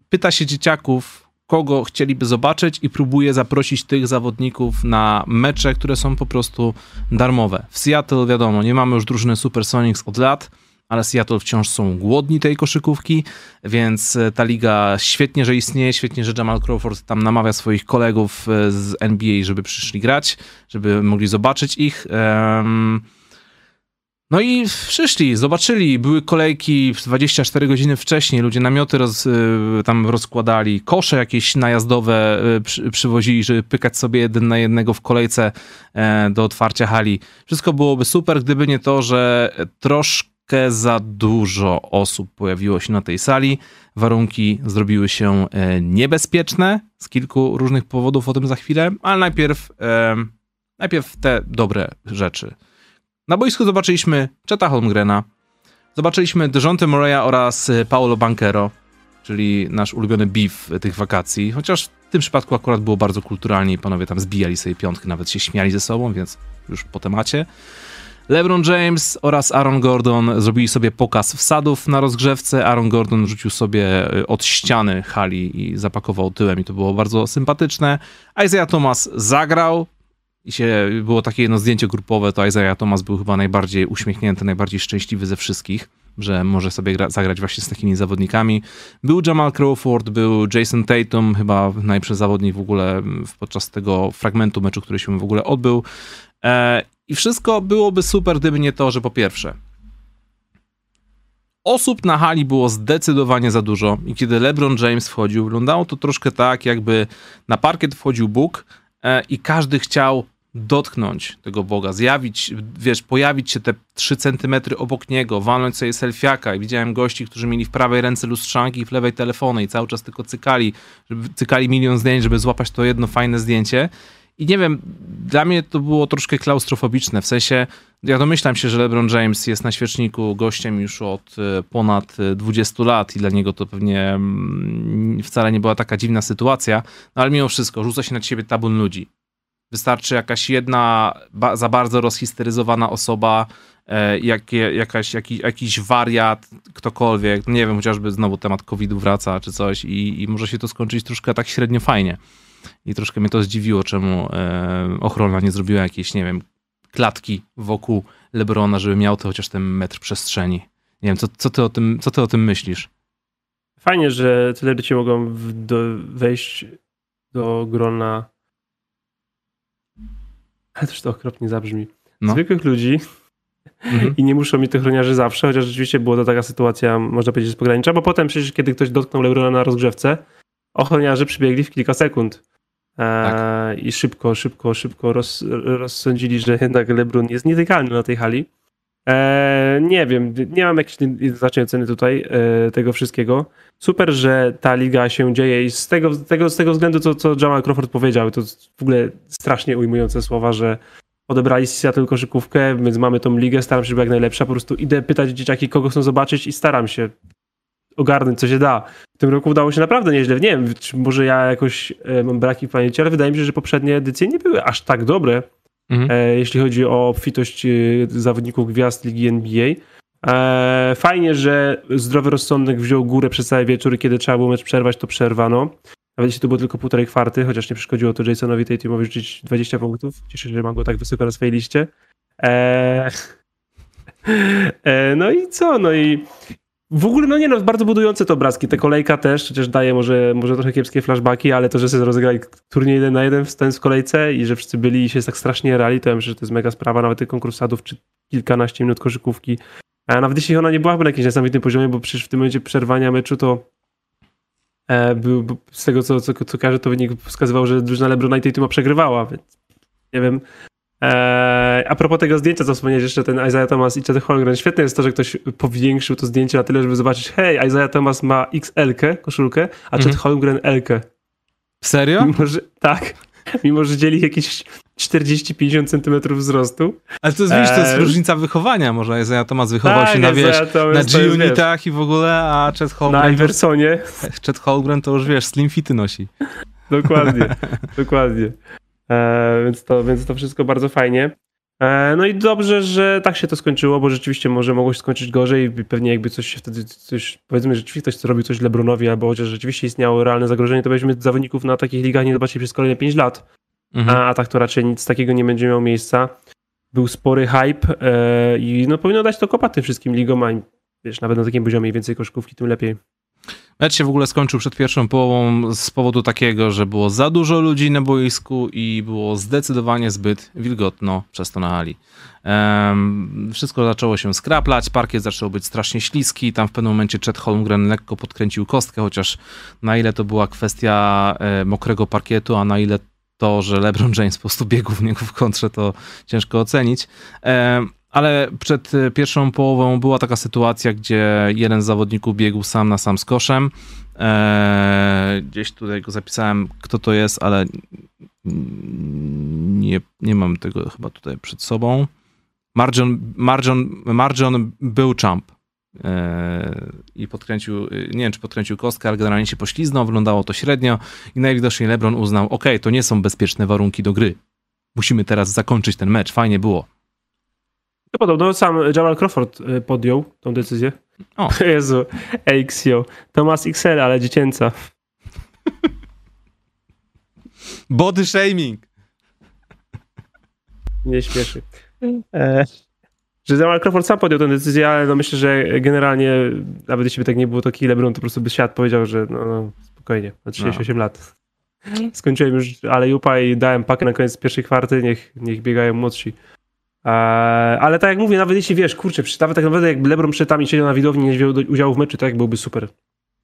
[SPEAKER 1] pyta się dzieciaków, kogo chcieliby zobaczyć i próbuje zaprosić tych zawodników na mecze, które są po prostu darmowe. W Seattle wiadomo, nie mamy już drużyny Supersonics od lat, ale Seattle wciąż są głodni tej koszykówki, więc e, ta liga świetnie, że istnieje, świetnie, że Jamal Crawford tam namawia swoich kolegów e, z NBA, żeby przyszli grać, żeby mogli zobaczyć ich. Um, no i przyszli, zobaczyli, były kolejki 24 godziny wcześniej, ludzie namioty roz, y, tam rozkładali, kosze jakieś najazdowe y, przy, przywozili, żeby pykać sobie jeden na jednego w kolejce e, do otwarcia hali. Wszystko byłoby super, gdyby nie to, że troszkę za dużo osób pojawiło się na tej sali. Warunki zrobiły się e, niebezpieczne z kilku różnych powodów, o tym za chwilę, ale najpierw, e, najpierw te dobre rzeczy. Na boisku zobaczyliśmy Cheta Holmgrena, zobaczyliśmy Dejonte Moreya oraz y, Paolo Banquero, czyli nasz ulubiony beef tych wakacji, chociaż w tym przypadku akurat było bardzo kulturalnie i panowie tam zbijali sobie piątki, nawet się śmiali ze sobą, więc już po temacie. LeBron James oraz Aaron Gordon zrobili sobie pokaz wsadów na rozgrzewce. Aaron Gordon rzucił sobie y, od ściany hali i zapakował tyłem i to było bardzo sympatyczne. Isaiah Thomas zagrał, i się było takie jedno zdjęcie grupowe, to Isaiah Thomas był chyba najbardziej uśmiechnięty, najbardziej szczęśliwy ze wszystkich, że może sobie gra, zagrać właśnie z takimi zawodnikami. Był Jamal Crawford, był Jason Tatum, chyba najlepszy zawodnik w ogóle podczas tego fragmentu meczu, który się w ogóle odbył. E, I wszystko byłoby super, gdyby nie to, że po pierwsze osób na hali było zdecydowanie za dużo i kiedy LeBron James wchodził, wyglądało to troszkę tak, jakby na parkiet wchodził Bóg, i każdy chciał dotknąć tego Boga, zjawić, wiesz, pojawić się te 3 centymetry obok niego, walnąć sobie selfiaka. I widziałem gości, którzy mieli w prawej ręce lustrzanki i w lewej telefony i cały czas tylko cykali, żeby, cykali milion zdjęć, żeby złapać to jedno fajne zdjęcie i nie wiem, dla mnie to było troszkę klaustrofobiczne, w sensie ja domyślam się, że LeBron James jest na świeczniku gościem już od e, ponad 20 e, lat i dla niego to pewnie mm, wcale nie była taka dziwna sytuacja, no ale mimo wszystko rzuca się na ciebie tabun ludzi. Wystarczy jakaś jedna ba za bardzo rozhisteryzowana osoba, e, jakie, jakaś, jakiś, jakiś wariat, ktokolwiek, nie wiem, chociażby znowu temat COVID-u wraca czy coś i, i może się to skończyć troszkę tak średnio fajnie. I troszkę mnie to zdziwiło, czemu e, ochrona nie zrobiła jakiejś, nie wiem, klatki wokół Lebrona, żeby miał to chociaż ten metr przestrzeni. Nie wiem, co, co, ty, o tym, co ty o tym myślisz?
[SPEAKER 2] Fajnie, że celebryci mogą w, do, wejść do grona ale też to okropnie zabrzmi, no. zwykłych ludzi mhm. i nie muszą mieć tych chroniarzy zawsze, chociaż rzeczywiście była to taka sytuacja, można powiedzieć, z pogranicza, bo potem przecież, kiedy ktoś dotknął Lebrona na rozgrzewce, ochroniarze przybiegli w kilka sekund. Tak. E, I szybko, szybko, szybko roz, rozsądzili, że jednak LeBron jest nietykalny na tej hali. E, nie wiem, nie mam jakiejś znacznej oceny tutaj e, tego wszystkiego. Super, że ta liga się dzieje i z tego, tego, z tego względu, co, co Jamal Crawford powiedział, to w ogóle strasznie ujmujące słowa, że odebrali z Seattle koszykówkę, więc mamy tą ligę, staram się, żeby jak najlepsza, po prostu idę pytać dzieciaki, kogo chcą zobaczyć i staram się ogarnąć, co się da. W tym roku udało się naprawdę nieźle. Nie wiem, czy może ja jakoś e, mam braki w pamięci, ale wydaje mi się, że poprzednie edycje nie były aż tak dobre, mhm. e, jeśli chodzi o obfitość e, zawodników gwiazd ligi NBA. Fajnie, że zdrowy rozsądek wziął górę przez cały wieczór kiedy trzeba było mecz przerwać, to przerwano. Nawet jeśli to było tylko półtorej kwarty, chociaż nie przeszkodziło to Jasonowi Tatumowi rzucić 20 punktów. Cieszę się, że mam go tak wysoko na swojej liście. E, e, no i co? No i w ogóle, no nie no, bardzo budujące to obrazki. Te kolejka też, chociaż daje może, może trochę kiepskie flashbacki, ale to, że sobie rozegrali turniej jeden na jeden ten w kolejce i że wszyscy byli i się tak strasznie rali, to ja myślę, że to jest mega sprawa. Nawet tych konkursadów czy kilkanaście minut koszykówki. A nawet jeśli ona nie byłaby na jakimś niesamowitym poziomie, bo przecież w tym momencie przerwania meczu to e, był, z tego, co, co, co każe, to wynik wskazywał, że drużyna LeBrona i Tatum przegrywała, więc nie wiem, Eee, a propos tego zdjęcia, co wspomniałeś jeszcze, ten Isaiah Thomas i Chet Holmgren, świetne jest to, że ktoś powiększył to zdjęcie na tyle, żeby zobaczyć, hej, Isaiah Thomas ma XL-kę, koszulkę, a mhm. Chet Holmgren L-kę.
[SPEAKER 1] Serio?
[SPEAKER 2] Mimo, że, tak. Mimo, że dzieli jakieś 40-50 centymetrów wzrostu.
[SPEAKER 1] Ale to jest, wiesz, to jest eee. różnica wychowania. Może Isaiah Thomas wychował tak, się na, wiesz, na G-Unitach i w ogóle, a Chet Holmgren...
[SPEAKER 2] Na Iversonie.
[SPEAKER 1] Chet Holmgren to już, wiesz, slim fity nosi.
[SPEAKER 2] Dokładnie, dokładnie. E, więc, to, więc to wszystko bardzo fajnie. E, no i dobrze, że tak się to skończyło, bo rzeczywiście może mogło się skończyć gorzej i pewnie jakby coś się wtedy, coś, powiedzmy, że rzeczywiście ktoś zrobił coś Lebronowi, albo chociaż rzeczywiście istniało realne zagrożenie, to byśmy zawodników na takich ligach nie zobaczyli przez kolejne 5 lat. Mhm. A, a tak to raczej nic takiego nie będzie miało miejsca. Był spory hype e, i no powinno dać to kopa tym wszystkim ligom, a wiesz, nawet na takim poziomie więcej koszkówki, tym lepiej.
[SPEAKER 1] Mecz się w ogóle skończył przed pierwszą połową z powodu takiego, że było za dużo ludzi na boisku i było zdecydowanie zbyt wilgotno przez to na hali. Um, wszystko zaczęło się skraplać, parkiet zaczął być strasznie śliski, tam w pewnym momencie Chet Holmgren lekko podkręcił kostkę, chociaż na ile to była kwestia e, mokrego parkietu, a na ile to, że LeBron James po prostu biegł w niego w kontrze, to ciężko ocenić. Um, ale przed e, pierwszą połową była taka sytuacja, gdzie jeden z zawodników biegł sam na sam z koszem. Eee, gdzieś tutaj go zapisałem, kto to jest, ale nie, nie mam tego chyba tutaj przed sobą. Marjon, Marjon, Marjon był champ eee, i podkręcił, nie wiem czy podkręcił kostkę, ale generalnie się pośliznął, wyglądało to średnio i najwidoczniej LeBron uznał, ok, to nie są bezpieczne warunki do gry. Musimy teraz zakończyć ten mecz, fajnie było.
[SPEAKER 2] To podobno sam Jamal Crawford y, podjął tą decyzję. O. Jezu, AXIO. Thomas XL, ale dziecięca.
[SPEAKER 1] Body shaming.
[SPEAKER 2] Nie śmieszy. E, że Jamal Crawford sam podjął tę decyzję, ale no myślę, że generalnie, nawet jeśli by tak nie było, to LeBron to po prostu by świat powiedział, że no, no spokojnie, na 38 no. lat. Skończyłem już ale Jupa i dałem pakę na koniec pierwszej kwarty, niech, niech biegają młodsi. Eee, ale tak jak mówię, nawet jeśli wiesz, kurczę, nawet tak naprawdę jak LeBron przy tam i siedział na widowni nie wziął udziału w meczu, to jak byłby super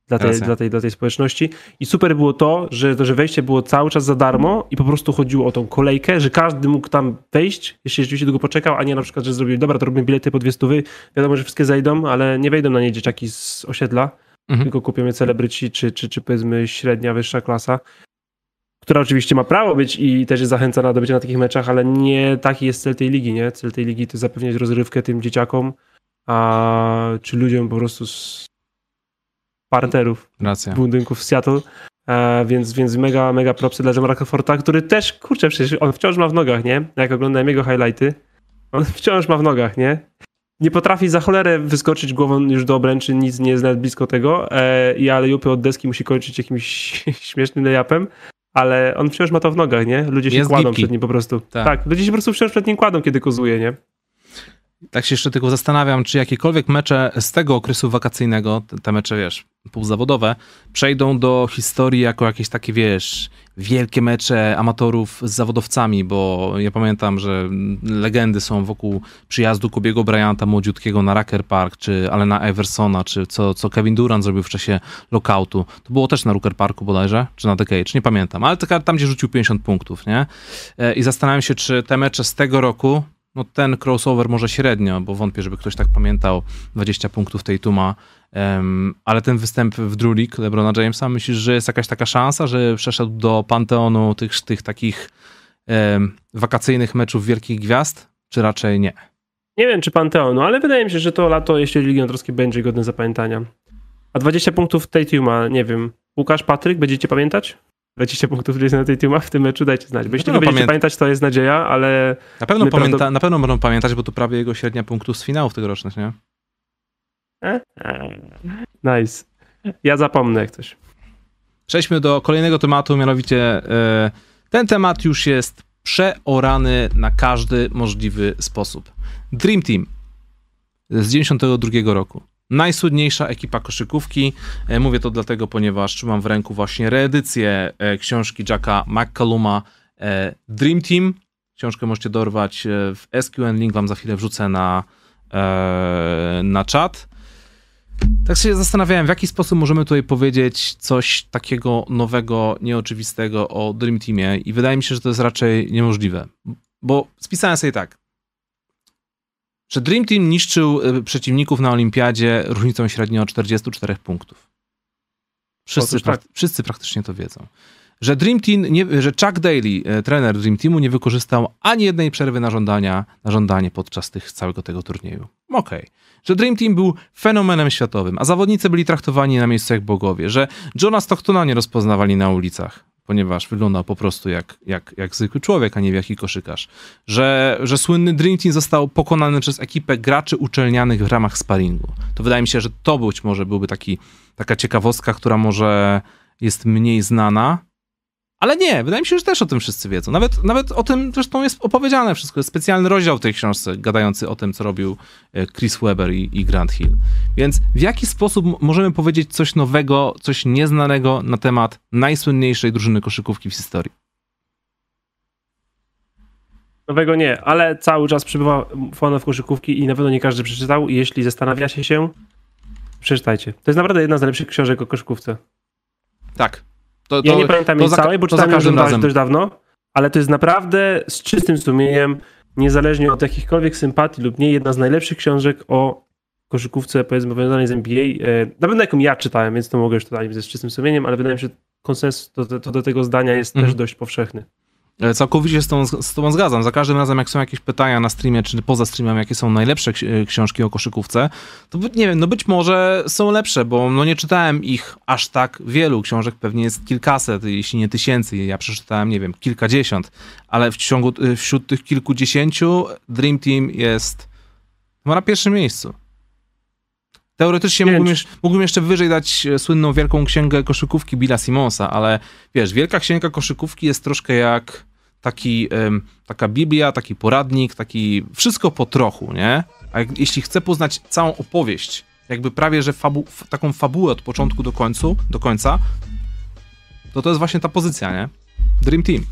[SPEAKER 2] dla tej, dla, tej, dla tej społeczności. I super było to że, to, że wejście było cały czas za darmo i po prostu chodziło o tą kolejkę, że każdy mógł tam wejść, jeśli rzeczywiście długo poczekał, a nie na przykład, że zrobili, dobra, to robimy bilety po dwie stówy, wiadomo, że wszystkie zejdą, ale nie wejdą na nie dzieciaki z osiedla, mhm. tylko kupią je celebryci, czy, czy, czy powiedzmy średnia, wyższa klasa która oczywiście ma prawo być i też jest zachęcana do bycia na takich meczach, ale nie taki jest cel tej ligi, nie? Cel tej ligi to zapewniać rozrywkę tym dzieciakom, a, czy ludziom po prostu z parterów
[SPEAKER 1] Racja.
[SPEAKER 2] budynków w Seattle. E, więc, więc mega, mega propsy dla Jamara Crawforda, który też, kurczę, przecież on wciąż ma w nogach, nie? Jak oglądałem jego highlighty, on wciąż ma w nogach, nie? Nie potrafi za cholerę wyskoczyć głową już do obręczy, nic nie jest nawet blisko tego e, i ale jupy od deski musi kończyć jakimś śmiesznym layupem, ale on wciąż ma to w nogach, nie? Ludzie się jest kładą gipki. przed nim po prostu. Tak. tak. ludzie się po prostu wciąż przed nim kładą, kiedy kozuje, nie?
[SPEAKER 1] Tak się jeszcze tylko zastanawiam, czy jakiekolwiek mecze z tego okresu wakacyjnego, te, mecze, wiesz, półzawodowe, przejdą do historii jako jakieś takie, wiesz, wielkie mecze amatorów z zawodowcami, bo ja pamiętam, że legendy są wokół przyjazdu Kobiego Bryanta młodziutkiego na Rucker Park, czy Alena Iversona, czy co, co Kevin Durant zrobił w czasie lockoutu. To było też na Rucker Parku bodajże, czy na The Cage, nie pamiętam, ale tam, gdzie rzucił 50 punktów, nie? E, I zastanawiam się, czy te mecze z tego roku, no ten crossover może średnio, bo wątpię, żeby ktoś tak pamiętał 20 punktów tej Tuma, um, ale ten występ w Drew League LeBrona Jamesa, myślisz, że jest jakaś taka szansa, że przeszedł do panteonu tych, tych takich um, wakacyjnych meczów wielkich gwiazd, czy raczej nie?
[SPEAKER 2] Nie wiem, czy panteonu, ale wydaje mi się, że to lato, jeśli Ligi Notorskiej będzie godne zapamiętania. A 20 punktów tej Tuma, nie wiem, Łukasz, Patryk, będziecie pamiętać? 20 punktów Jasona Tatuma w tym meczu, dajcie znać. Bo jeśli nie będziecie pamiętać, to jest nadzieja, ale...
[SPEAKER 1] Na pewno, pamięta, na pewno będą pamiętać, bo to prawie jego średnia punktów z finałów tegorocznych, nie?
[SPEAKER 2] Nice. Ja zapomnę jak coś.
[SPEAKER 1] Przejdźmy do kolejnego tematu, mianowicie e, ten temat już jest przeorany na każdy możliwy sposób. Dream Team z 92 roku najsłynniejsza ekipa koszykówki. E, mówię to dlatego, ponieważ trzymam w ręku właśnie reedycję e, książki Jacka McCalluma e, Dream Team. Książkę możecie dorwać w SQN, link wam za chwilę wrzucę na, na czat. Tak się zastanawiałem, w jaki sposób możemy tutaj powiedzieć coś takiego nowego, nieoczywistego o Dream Teamie i wydaje mi się, że to jest raczej niemożliwe. Bo spisałem sobie tak, że Dream Team niszczył y, przeciwników na olimpiadzie różnicą średnio 44 punktów. Wszyscy, tak. wszyscy praktycznie to wiedzą. Że Dream Team, nie, że Chuck Daly, y, trener Dream Teamu, nie wykorzystał ani jednej przerwy na, żądania, na żądanie podczas tych, całego tego turnieju. Okej. Okay. Że Dream Team był fenomenem światowym, a zawodnicy byli traktowani na miejscu jak bogowie, że Johna Stocktona nie rozpoznawali na ulicach ponieważ wyglądał po prostu jak, jak, jak zwykły człowiek, a nie wielki koszykarz. Że, że słynny Dream Team został pokonany przez ekipę graczy uczelnianych w ramach sparingu. To wydaje mi się, że to być może byłby taki, taka ciekawostka, która może jest mniej znana, ale nie, wydaje mi się, że też o tym wszyscy wiedzą. Nawet, nawet o tym zresztą jest opowiedziane wszystko. Jest specjalny rozdział w tej książce gadający o tym, co robił e, Chris Webber i, i Grant Hill. Więc w jaki sposób możemy powiedzieć coś nowego, coś nieznanego na temat najsłynniejszej drużyny koszykówki w historii?
[SPEAKER 2] Nowego nie, ale cały czas przybywa fanów koszykówki i na pewno nie każdy przeczytał. I jeśli zastanawia się się, przeczytajcie. To jest naprawdę jedna z najlepszych książek o koszykówce.
[SPEAKER 1] Tak,
[SPEAKER 2] to, to, ja nie pamiętam jej całej, bo czytałem ją razem. dość dawno, ale to jest naprawdę z czystym sumieniem, niezależnie od jakichkolwiek sympatii lub nie, jedna z najlepszych książek o koszykówce, powiedzmy, powiązanej z NBA. E, na pewno jaką ja czytałem, więc to mogę już tutaj ze czystym sumieniem, ale wydaje mi się, że konsensus to, to do tego zdania jest mhm. też dość powszechny.
[SPEAKER 1] E, całkowicie z, tą, z Tobą zgadzam. Za każdym razem, jak są jakieś pytania na streamie, czy poza streamem, jakie są najlepsze e, książki o koszykówce, to nie wiem, no być może są lepsze, bo no nie czytałem ich aż tak wielu. Książek pewnie jest kilkaset, jeśli nie tysięcy. Ja przeczytałem, nie wiem, kilkadziesiąt, ale w ciągu, e, wśród tych kilkudziesięciu Dream Team jest na pierwszym miejscu. Teoretycznie mógłbym, mógłbym, jeszcze wyżej dać słynną wielką księgę koszykówki Billa Simonsa, ale wiesz, wielka księga koszykówki jest troszkę jak taki, taka Biblia, taki poradnik, taki wszystko po trochu, nie? A jak, jeśli chcę poznać całą opowieść, jakby prawie, że fabu, taką fabułę od początku do, końcu, do końca, to to jest właśnie ta pozycja, nie? Dream Team.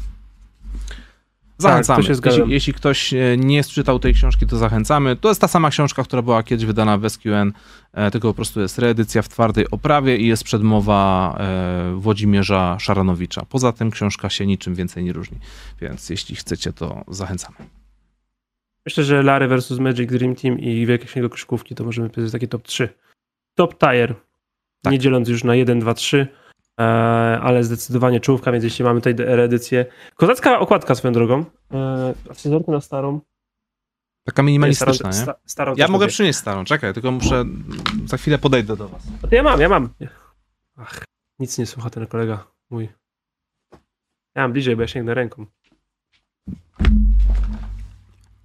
[SPEAKER 1] Zachęcamy. Tak, jeśli, jeśli, ktoś e, nie czytał tej książki, to zachęcamy. To jest ta sama książka, która była kiedyś wydana w SQN, e, tylko po prostu jest reedycja w twardej oprawie i jest przedmowa e, Włodzimierza Szaranowicza. Poza tym książka się niczym więcej nie różni, więc jeśli chcecie, to zachęcamy.
[SPEAKER 2] Myślę, że Larry versus Magic Dream Team i Wielkie Księgo Koszykówki to możemy powiedzieć takie top 3. Top tier, tak. nie dzieląc już na 1, 2, 3 E, ale zdecydowanie czołówka, więc jeśli mamy tutaj reedycję. Kozacka okładka swoją drogą. E, a na starą.
[SPEAKER 1] Taka minimalistyczna, nie? Starą ja mogę przynieść starą, czekaj, tylko muszę, za chwilę podejdę do was.
[SPEAKER 2] Ja mam, ja mam. Ach, nic nie słucha ten kolega mój. Ja mam bliżej, bo ja sięgnę ręką.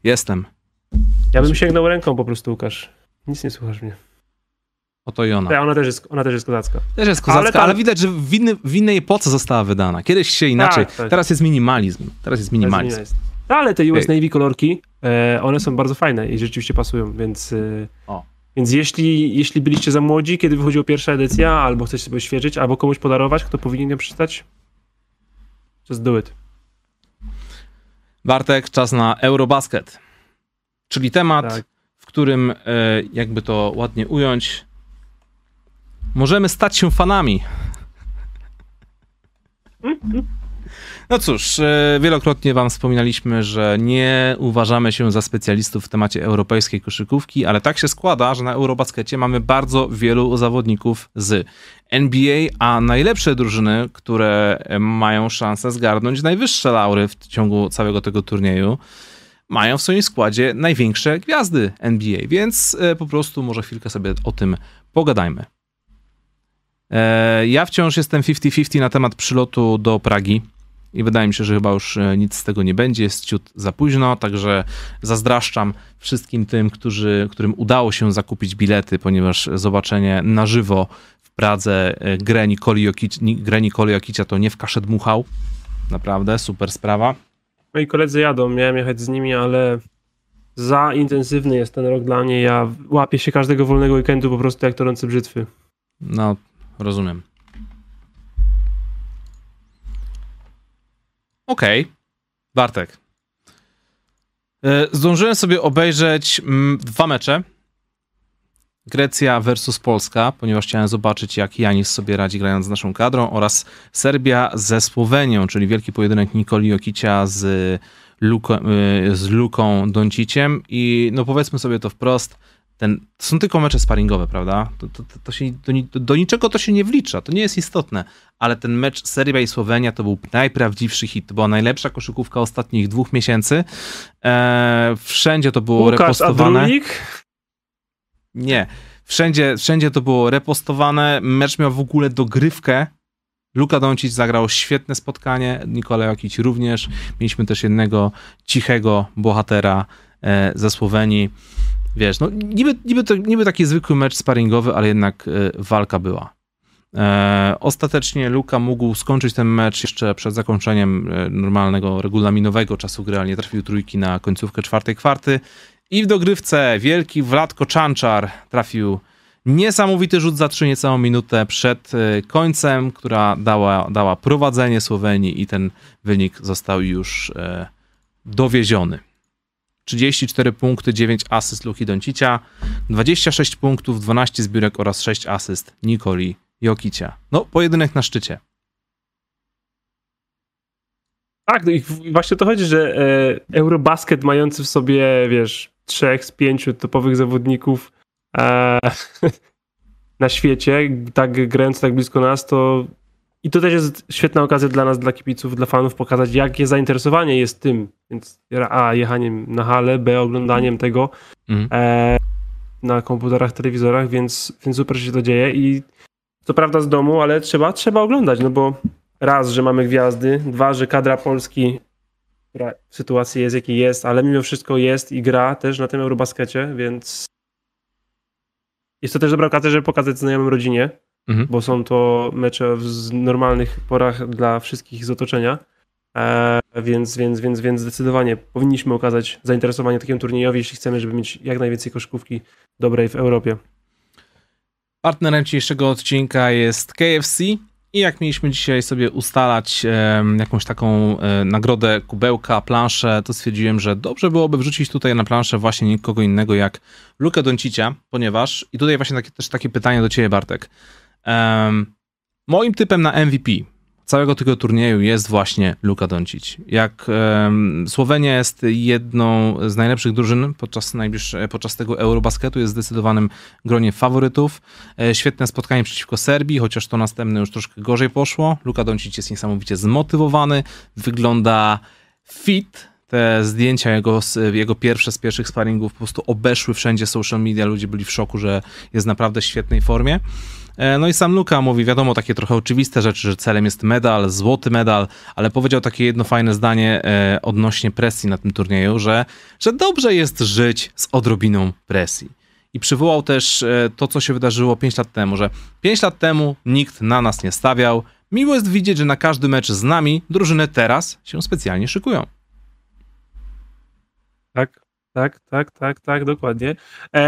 [SPEAKER 1] Jestem.
[SPEAKER 2] Ja bym sięgnął ręką po prostu, Łukasz. Nic nie słuchasz mnie.
[SPEAKER 1] Oto i ona.
[SPEAKER 2] Ja, ona, też jest, ona też jest kozacka.
[SPEAKER 1] Też jest kozacka, ale, tam... ale widać, że w, inny, w, innej epoce została wydana. Kiedyś się inaczej. Tak, tak. Teraz jest minimalizm. Teraz jest minimalizm.
[SPEAKER 2] Jest. ale te US Navy kolorki e, one są bardzo fajne i rzeczywiście pasują, więc, e, o. więc jeśli, jeśli byliście za młodzi, kiedy wychodziła pierwsza edycja, albo chcecie sobie świeżyć, albo komuś podarować, kto powinien ją przeczytać, just do it.
[SPEAKER 1] Bartek, czas na Eurobasket, czyli temat, tak. w którym, e, jakby to ładnie ująć, możemy stać się fanami. No cóż, e, wielokrotnie Wam wspominaliśmy, że nie uważamy się za specjalistów w temacie europejskiej koszykówki, ale tak się składa, że na Eurobaskecie mamy bardzo wielu zawodników z NBA, a najlepsze drużyny, które mają szansę zgarnąć najwyższe laury w ciągu całego tego turnieju, mają w swoim składzie największe gwiazdy NBA, więc e, po prostu może chwilkę sobie o tym pogadajmy. E, ja wciąż jestem 50-50 na temat przylotu do Pragi i wydaje mi się, że chyba już e, nic z tego nie będzie, jest ciut za późno, także zazdraszczam wszystkim tym, którzy, którym udało się zakupić bilety, ponieważ zobaczenie na żywo rozumiem. Okej. Okay. Bartek. E, zdążyłem sobie obejrzeć mm, dwa mecze. Grecja versus Polska, ponieważ chciałem zobaczyć, jak Janis sobie radzi grając z naszą kadrą, oraz Serbia ze Słowenią, czyli wielki pojedynek Nikoli Jokicia z, Luko, e, z Luką Donciciem. I no powiedzmy sobie to wprost, ten, to są tylko mecze sparingowe, prawda? To, to, to, się, do, do, niczego to się nie wlicza, to nie jest istotne, ale ten mecz Serbia i Słowenia to był najprawdziwszy hit, to była najlepsza koszykówka ostatnich dwóch miesięcy. E, wszędzie to było
[SPEAKER 2] Łukasz,
[SPEAKER 1] repostowane.
[SPEAKER 2] A
[SPEAKER 1] Nie, wszędzie, wszędzie to było repostowane, mecz miał w ogóle dogrywkę, Luka Doncic zagrał świetne spotkanie, Nikola Jokic również. Mieliśmy też jednego cichego bohatera e, ze Słowenii wiesz, no niby, niby, to, niby taki zwykły mecz sparingowy, ale jednak y, walka była. E, ostatecznie Luka mógł skończyć ten mecz jeszcze przed zakończeniem e, normalnego, regulaminowego czasu gry, ale nie trafił trójki na końcówkę czwartej kwarty. I w dogrywce wielki Wladko Czanczar trafił niesamowity rzut za trzy niecałą minutę przed e, końcem, która dała, dała prowadzenie Słowenii i ten wynik został już e, dowieziony. 34 punkty, 9 asyst Luki Doncicia, 26 punktów, 12 zbiórek oraz 6 asyst Nikoli Jokicia. No, pojedynek na szczycie.
[SPEAKER 2] Tak, no i właśnie to chodzi, że e, Eurobasket mający w sobie, wiesz, trzech z pięciu topowych zawodników e, na świecie, tak grając tak blisko nas, to i to też jest świetna okazja dla nas, dla kibiców, dla fanów, pokazać, jakie zainteresowanie jest tym. Więc A, jechaniem na halę, B, oglądaniem tego mhm. e, na komputerach, telewizorach, więc, więc super się to dzieje. I co prawda z domu, ale trzeba, trzeba oglądać, no bo raz, że mamy gwiazdy, dwa, że kadra Polski, która w sytuacji jest jaki jest, ale mimo wszystko jest i gra też na tym Eurobaskecie, więc jest to też dobra okazja, żeby pokazać znajomym rodzinie, mhm. bo są to mecze w normalnych porach dla wszystkich z otoczenia. E, więc, więc, więc, więc zdecydowanie powinniśmy okazać zainteresowanie takim turniejowi, jeśli chcemy, żeby mieć jak najwięcej koszkówki dobrej w Europie.
[SPEAKER 1] Partnerem dzisiejszego odcinka jest KFC. I jak mieliśmy dzisiaj sobie ustalać e, jakąś taką e, nagrodę, kubełka, planszę, to stwierdziłem, że dobrze byłoby wrzucić tutaj na planszę właśnie nikogo innego jak Lukę Doncicia, ponieważ, i tutaj właśnie takie, też takie pytanie do ciebie Bartek, moim typem na MVP całego tego turnieju jest właśnie Luka Doncic. Jak Słowenia jest jedną z najlepszych drużyn podczas, podczas tego Eurobasketu, jest w zdecydowanym gronie faworytów. E, świetne spotkanie przeciwko Serbii, chociaż to następne już troszkę gorzej poszło. Luka Doncic jest niesamowicie zmotywowany, wygląda fit, te zdjęcia jego, jego pierwsze z pierwszych sparingów po prostu obeszły wszędzie social media, ludzie byli w szoku, że jest naprawdę w świetnej formie. E, no i sam Luka mówi, wiadomo, takie trochę oczywiste rzeczy, że celem jest medal, złoty medal, ale powiedział takie jedno fajne zdanie e, odnośnie presji na tym turnieju, że, że dobrze jest żyć z odrobiną presji. I przywołał też e, to, co się wydarzyło 5 lat temu, że 5 lat temu nikt na nas nie stawiał. Miło jest widzieć, że na każdy mecz z nami drużyny teraz się specjalnie szykują.
[SPEAKER 2] Tak. Tak, tak, tak, tak, dokładnie.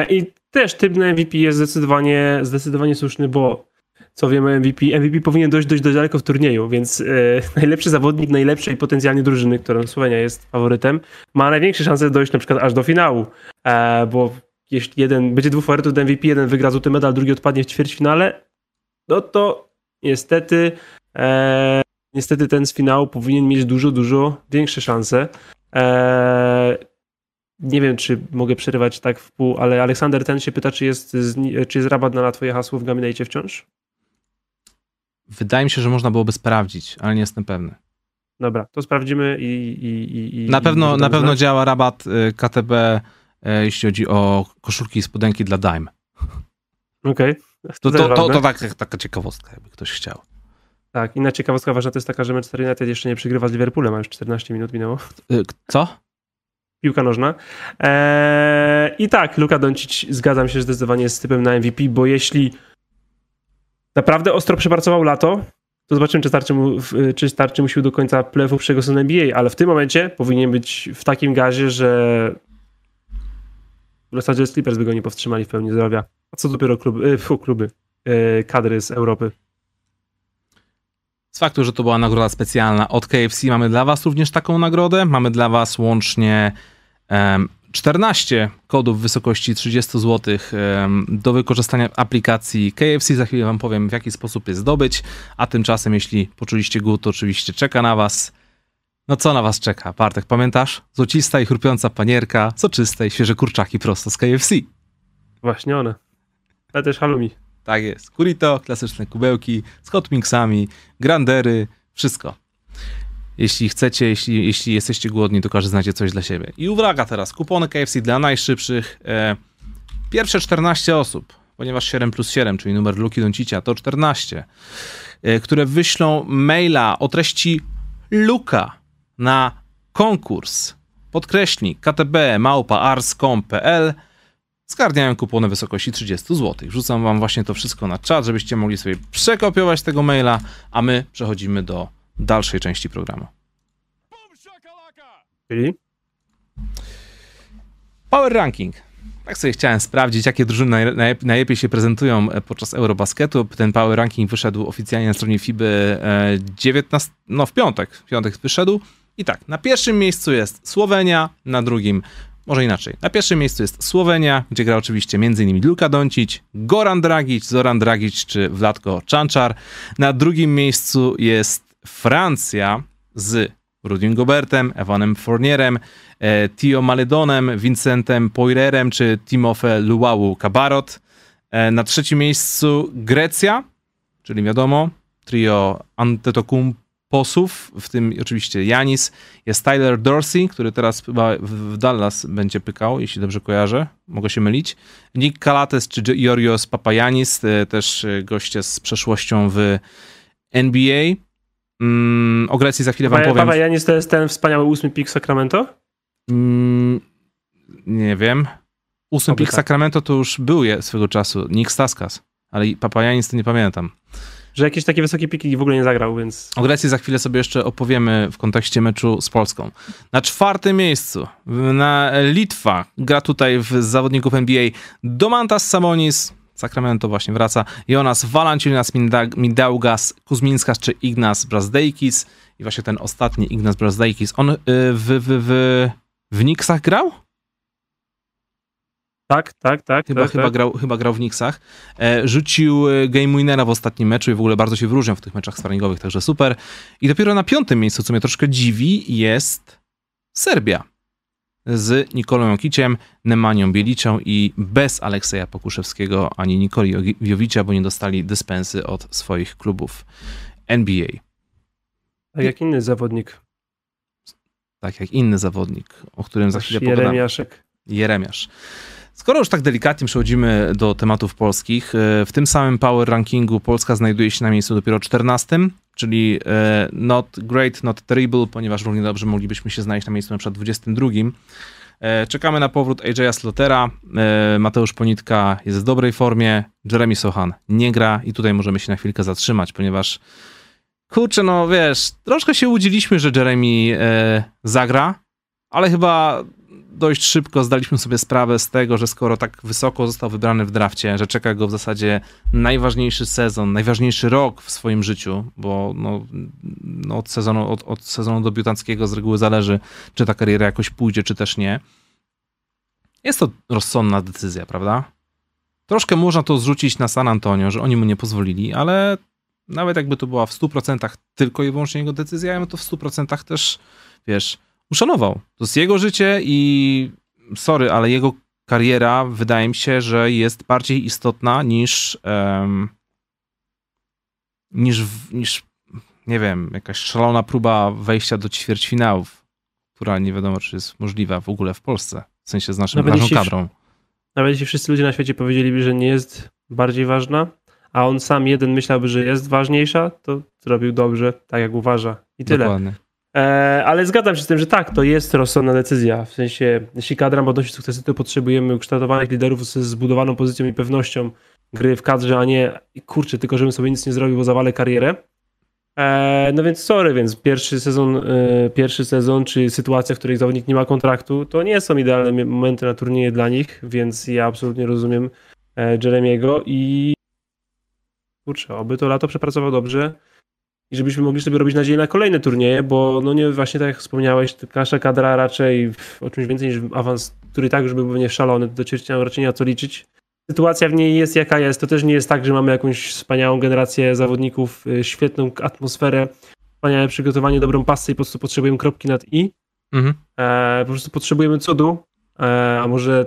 [SPEAKER 2] I też typ na MVP jest zdecydowanie, zdecydowanie słuszny, bo co wiemy MVP, MVP powinien dojść dość daleko w turnieju, więc e, najlepszy zawodnik najlepszej potencjalnie drużyny, którą Słowenia jest faworytem, ma największe szanse dojść na przykład aż do finału, e, bo jeśli jeden będzie dwóch faworytów do MVP, jeden wygra złoty medal, drugi odpadnie w ćwierćfinale, no to niestety e, niestety ten z finału powinien mieć dużo, dużo większe szanse. E, nie wiem, czy mogę przerywać tak w pół, ale Aleksander ten się pyta, czy jest, czy jest rabat na twoje hasło w Gaminate wciąż?
[SPEAKER 1] Wydaje mi się, że można byłoby sprawdzić, ale nie jestem pewny.
[SPEAKER 2] Dobra, to sprawdzimy i. i,
[SPEAKER 1] i na pewno, na pewno działa rabat y, KTB, y, jeśli chodzi o koszulki i spodenki dla Dime.
[SPEAKER 2] Okej. Okay.
[SPEAKER 1] To, to, to, to, tak, taka ciekawostka, jakby ktoś chciał.
[SPEAKER 2] Tak, inna ciekawostka ważna to jest taka, że Manchester United jeszcze nie przegrywa z Liverpoolem, a już 14 minut minęło.
[SPEAKER 1] Y, co?
[SPEAKER 2] Piłka nożna. Eee, I tak, Luka Doncic, zgadzam się zdecydowanie z typem na MVP, bo jeśli naprawdę ostro przepracował lato, to zobaczymy, czy starczy mu, czy starczy mu do końca playoffów przyszłego sezonu NBA, ale w tym momencie powinien być w takim gazie, że Los Angeles Clippers by go nie powstrzymali w pełni zdrowia. A co dopiero kluby, e, kluby e, kadry z Europy.
[SPEAKER 1] Z faktu, że to była nagroda specjalna od KFC, mamy dla Was również taką nagrodę. Mamy dla Was łącznie 14 kodów w wysokości 30 zł do wykorzystania aplikacji KFC. Za chwilę Wam powiem, w jaki sposób je zdobyć. A tymczasem, jeśli poczuliście głód, to oczywiście czeka na Was. No co na Was czeka? Bartek, pamiętasz? Złocista i chrupiąca panierka, soczyste i świeże kurczaki prosto z KFC.
[SPEAKER 2] Właśnie one. Ale też halloumi.
[SPEAKER 1] Tak jest. Kurito, klasyczne kubełki z hot mixami, grandery, wszystko. Jeśli chcecie, jeśli, jeśli jesteście głodni, to każdy znajdzie coś dla siebie. I uwaga teraz, kupony KFC dla najszybszych. E, pierwsze 14 osób, ponieważ 7 plus 7, czyli numer Luki Doncicia, to 14, e, które wyślą maila o treści Luka na konkurs podkreślnik ktb małpa zgarniają kupony wysokości 30 zł. Wrzucam wam właśnie to wszystko na czat, żebyście mogli sobie przekopiować tego maila, a my przechodzimy do dalszej części programu.
[SPEAKER 2] Czyli?
[SPEAKER 1] Power Ranking. Tak sobie chciałem sprawdzić, jakie drużyny najlepiej się prezentują e, podczas Eurobasketu. Ten Power Ranking wyszedł oficjalnie na stronie FIBY 19, e, no w piątek, w piątek wyszedł. I tak, na pierwszym miejscu jest Słowenia, na drugim może inaczej. Na pierwszym miejscu jest Słowenia, gdzie gra oczywiście m.in. Luka Doncic, Goran Dragic, Zoran Dragic czy Wladko Czanczar. Na drugim miejscu jest Francja z Rudim Gobertem, Evanem Fournierem, e, Tio Maledonem, Vincentem Poirerem czy Timofe Luau Kabarot. E, na trzecim miejscu Grecja, czyli wiadomo, trio Antetokounmposów, w tym oczywiście Janis, jest Tyler Dorsey, który teraz chyba w Dallas będzie pykał, jeśli dobrze kojarzę, mogę się mylić. Nick Kalates czy Georgios Papayanis, e, też goście z przeszłością w NBA. Mm, o Grecji za chwilę wam powiem.
[SPEAKER 2] Paweł Janis to jest ten wspaniały ósmy pik Sacramento? Mm,
[SPEAKER 1] nie wiem. Ósmy pik tak. Sacramento to już był je swego czasu. Nick Staskas. Ale Papa Janis to nie pamiętam.
[SPEAKER 2] Że jakieś takie wysokie piki w ogóle nie zagrał, więc...
[SPEAKER 1] O Grecji za chwilę sobie jeszcze opowiemy w kontekście meczu z Polską. Na czwartym miejscu na Litwa gra tutaj w zawodników NBA Domantas Sabonis, Sacramento właśnie wraca. Jonas Valanciunas, Mindaugas, Kuzminskas czy Ignas Brazdeikis. I właśnie ten ostatni Ignas Brazdeikis, on y, w, w, w, w Knicksach grał?
[SPEAKER 2] Tak, tak, tak.
[SPEAKER 1] Chyba,
[SPEAKER 2] tak,
[SPEAKER 1] chyba,
[SPEAKER 2] tak.
[SPEAKER 1] Grał, chyba grał w Knicksach. E, rzucił e, game winnera w ostatnim meczu i w ogóle bardzo się wyróżniał w tych meczach sparingowych, także super. I dopiero na piątym miejscu, co mnie troszkę dziwi, jest Serbia z Nikolą Jokiciem, Nemanią Bieliczą i bez Alekseja Pokuszewskiego ani Nikoli Jowicza, bo nie dostali dyspensy od swoich klubów NBA.
[SPEAKER 2] Tak jak inny zawodnik.
[SPEAKER 1] Tak jak inny zawodnik, o którym za chwilę.
[SPEAKER 2] Jeremiaszek.
[SPEAKER 1] Jeremiasz. Skoro już tak delikatnie przechodzimy do tematów polskich, e, w tym samym Power Rankingu Polska znajduje się na miejscu dopiero 14, czyli e, not great, not terrible, ponieważ równie dobrze moglibyśmy się znaleźć na miejscu na przykład 22. E, czekamy na powrót AJ'a Slotera. Mateusz Ponitka jest w dobrej formie. Jeremy Sohan nie gra i tutaj możemy się na chwilkę zatrzymać, ponieważ kurczę, no wiesz, troszkę się łudziliśmy, że Jeremy zagra, ale chyba dość szybko zdaliśmy sobie sprawę z tego, że skoro tak wysoko został wybrany w drafcie, że czeka go w zasadzie najważniejszy sezon, najważniejszy rok w swoim życiu, bo no, no od, sezonu, od, od sezonu debiutanckiego z reguły zależy, czy ta kariera jakoś pójdzie, czy też nie. Jest to rozsądna decyzja, prawda? Troszkę można to zrzucić na San Antonio, że oni mu nie pozwolili, ale nawet jakby to była w 100% tylko i wyłącznie jego decyzja, ja to w 100% też, wiesz, uszanował. To jest jego życie i sorry, ale jego kariera wydaje mi się, że jest bardziej istotna niż um, niż, niż nie wiem, jakaś szalona próba wejścia do ćwierćfinałów, która nie wiadomo, czy jest możliwa w ogóle w Polsce, w sensie z naszym, naszą kadrą.
[SPEAKER 2] Nawet jeśli wszyscy ludzie na świecie powiedzieliby, że nie jest bardziej ważna, a on sam jeden myślałby, że jest ważniejsza, to zrobił dobrze, tak jak uważa. I tyle. Dokładnie. E, ale zgadzam się z tym, że tak, to jest rozsądna decyzja. W sensie, jeśli kadra ma odnosić sukcesy, to potrzebujemy ukształtowanych liderów z zbudowaną pozycją i pewnością gry w kadrze, a nie kurczę, tylko żebym sobie nic nie zrobił, bo zawalę karierę. E, no więc sorry, więc pierwszy sezon, e, pierwszy sezon, czy sytuacja, w której zawodnik nie ma kontraktu, to nie są idealne momenty na turnieje dla nich, więc ja absolutnie rozumiem Jeremiego i kurczę, oby to lato przepracował dobrze i żebyśmy mogli sobie robić nadzieję na kolejne turnieje, bo no nie, właśnie tak jak wspomniałeś, nasza kadra raczej o czymś więcej niż awans, który tak już był nie szalony, do ćwierćfinału raczej nie ma co liczyć. Sytuacja w niej jest jaka jest, to też nie jest tak, że mamy jakąś wspaniałą generację zawodników, y, świetną atmosferę, wspaniałe przygotowanie, dobrą pasę i po prostu potrzebujemy kropki nad i. Mhm. E, po prostu potrzebujemy cudu, e, a może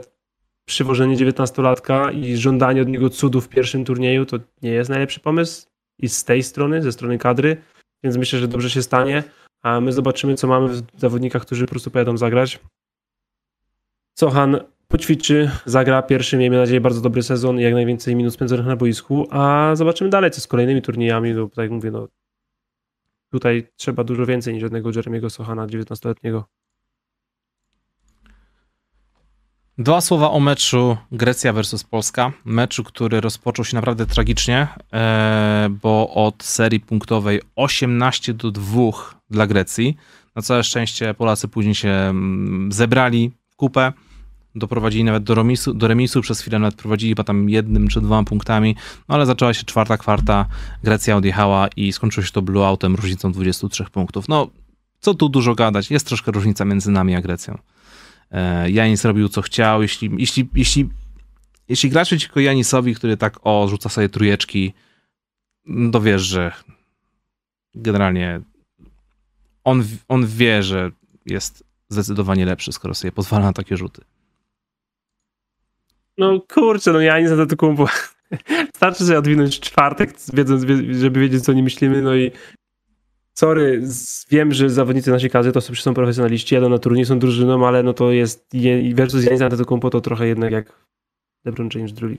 [SPEAKER 2] przywożenie 19-latka i żądanie od niego cudu w pierwszym turnieju to nie jest najlepszy pomysł i z tej strony, ze strony kadry, więc myślę, że dobrze się stanie, a my zobaczymy, co mamy w zawodnikach, którzy po prostu pojadą zagrać. Sochan poćwiczy, zagra pierwszy, miejmy nadzieję, bardzo dobry sezon i jak najwięcej minut spędzonych na boisku, a zobaczymy dalej, co z kolejnymi turniejami, no tak jak mówię, no tutaj trzeba dużo więcej niż jednego Jeremiego Sochana, 19-letniego.
[SPEAKER 1] Dwa słowa o meczu Grecja versus Polska. Meczu, który rozpoczął się naprawdę tragicznie, e, bo od serii punktowej 18 do 2 dla Grecji. Na całe szczęście Polacy później się mm, zebrali w kupę, doprowadzili nawet do remisu, do remisu przez chwilę nawet prowadzili chyba tam jednym czy dwoma punktami, no ale zaczęła się czwarta kwarta, Grecja odjechała i skończyło się to blowoutem różnicą 23 punktów. No, co tu dużo gadać, jest troszkę różnica między nami a Grecją. E, Janis robił co chciał. Jeśli, jeśli, jeśli, jeśli grać przeciwko Janisowi, który tak o, rzuca sobie trójeczki, no to wiesz, że generalnie on, on wie, że jest zdecydowanie lepszy, skoro sobie pozwala na takie rzuty.
[SPEAKER 2] No kurczę, no Janis za to kumpu. Starczy sobie odwinąć czwartek, wiedząc, żeby wiedzieć, co nie myślimy, no i sorry, wiem, że zawodnicy naszej kadry to są profesjonaliści, jadą na turniej, są drużyną, ale no to jest versus Janis Antetokounmpo to trochę jednak jak LeBron James drugi.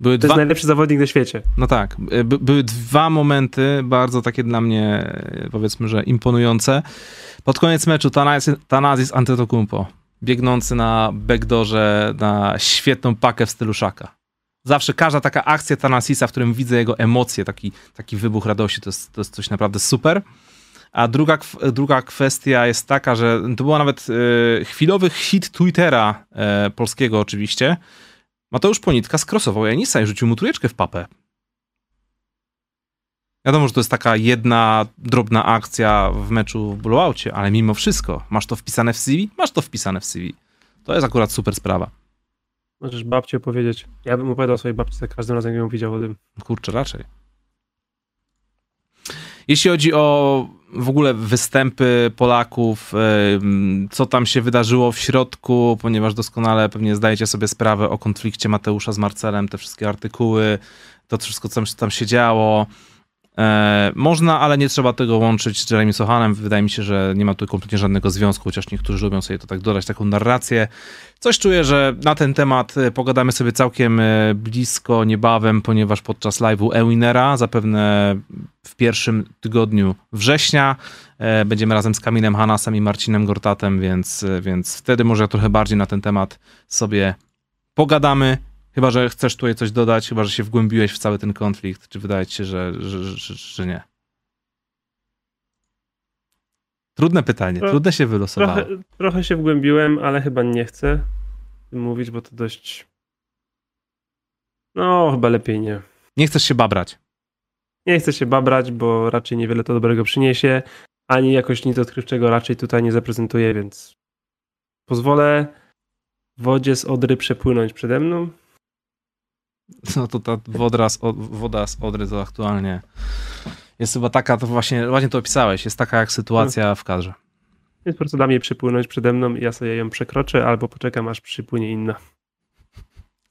[SPEAKER 2] Były to dwa... jest najlepszy zawodnik na świecie.
[SPEAKER 1] No tak. By, były dwa momenty bardzo takie dla mnie, powiedzmy, że imponujące. Pod koniec meczu Tanazis, Tanazis Antetokounmpo, biegnący na backdoorze na świetną pakę w stylu Szaka. Zawsze każda taka akcja Tanasisa, w którym widzę jego emocje, taki, taki wybuch radości, to jest, to jest coś naprawdę super. A druga, druga kwestia jest taka, że to był nawet e, chwilowy hit Twittera e, polskiego oczywiście. Mateusz Ponitka skrosował Janisa i rzucił mu trójeczkę w papę. Wiadomo, że to jest taka jedna drobna akcja w meczu w blowoutie, ale mimo wszystko, masz to wpisane w CV? Masz to wpisane w CV. To jest akurat super sprawa.
[SPEAKER 2] Możesz babci opowiedzieć. Ja bym opowiadał swojej babci za każdym razem, jak ją widział o tym.
[SPEAKER 1] Kurczę, raczej. Jeśli chodzi o w ogóle występy Polaków, co tam się wydarzyło w środku, ponieważ doskonale pewnie zdajecie sobie sprawę o konflikcie Mateusza z Marcelem, te wszystkie artykuły, to wszystko, co tam się działo. E, można, ale nie trzeba tego łączyć z Jeremy Sohanem. Wydaje mi się, że nie ma tu kompletnie żadnego związku, chociaż niektórzy lubią sobie to tak dodać, taką narrację. Coś czuję, że na ten temat e, pogadamy sobie całkiem e, blisko, niebawem, ponieważ podczas live'u Ewinera, zapewne w pierwszym tygodniu września, będziemy razem z Kamilem Hanasem i Marcinem Gortatem, więc, więc wtedy może trochę bardziej na ten temat sobie pogadamy. Chyba, że chcesz tutaj coś dodać, chyba, że się wgłębiłeś w cały ten konflikt, czy wydaje ci się, że, że, że, że nie? Trudne pytanie, Tro, trudne się wylosowało.
[SPEAKER 2] Trochę, trochę się wgłębiłem, ale chyba nie chcę mówić, bo to dość... No, chyba lepiej nie.
[SPEAKER 1] Nie chcesz się babrać.
[SPEAKER 2] Nie chcę się babrać, bo raczej niewiele to dobrego przyniesie, ani jakoś nic odkrywczego raczej tutaj nie zaprezentuje, więc pozwolę wodzie z Odry przepłynąć przede mną.
[SPEAKER 1] No to ta woda z, woda z Odry to aktualnie jest chyba taka, to właśnie, właśnie to opisałeś, jest taka jak sytuacja no. w kadrze.
[SPEAKER 2] Więc po prostu da mnie przypłynąć przede mną i ja sobie ją przekroczę, albo poczekam aż przypłynie inna.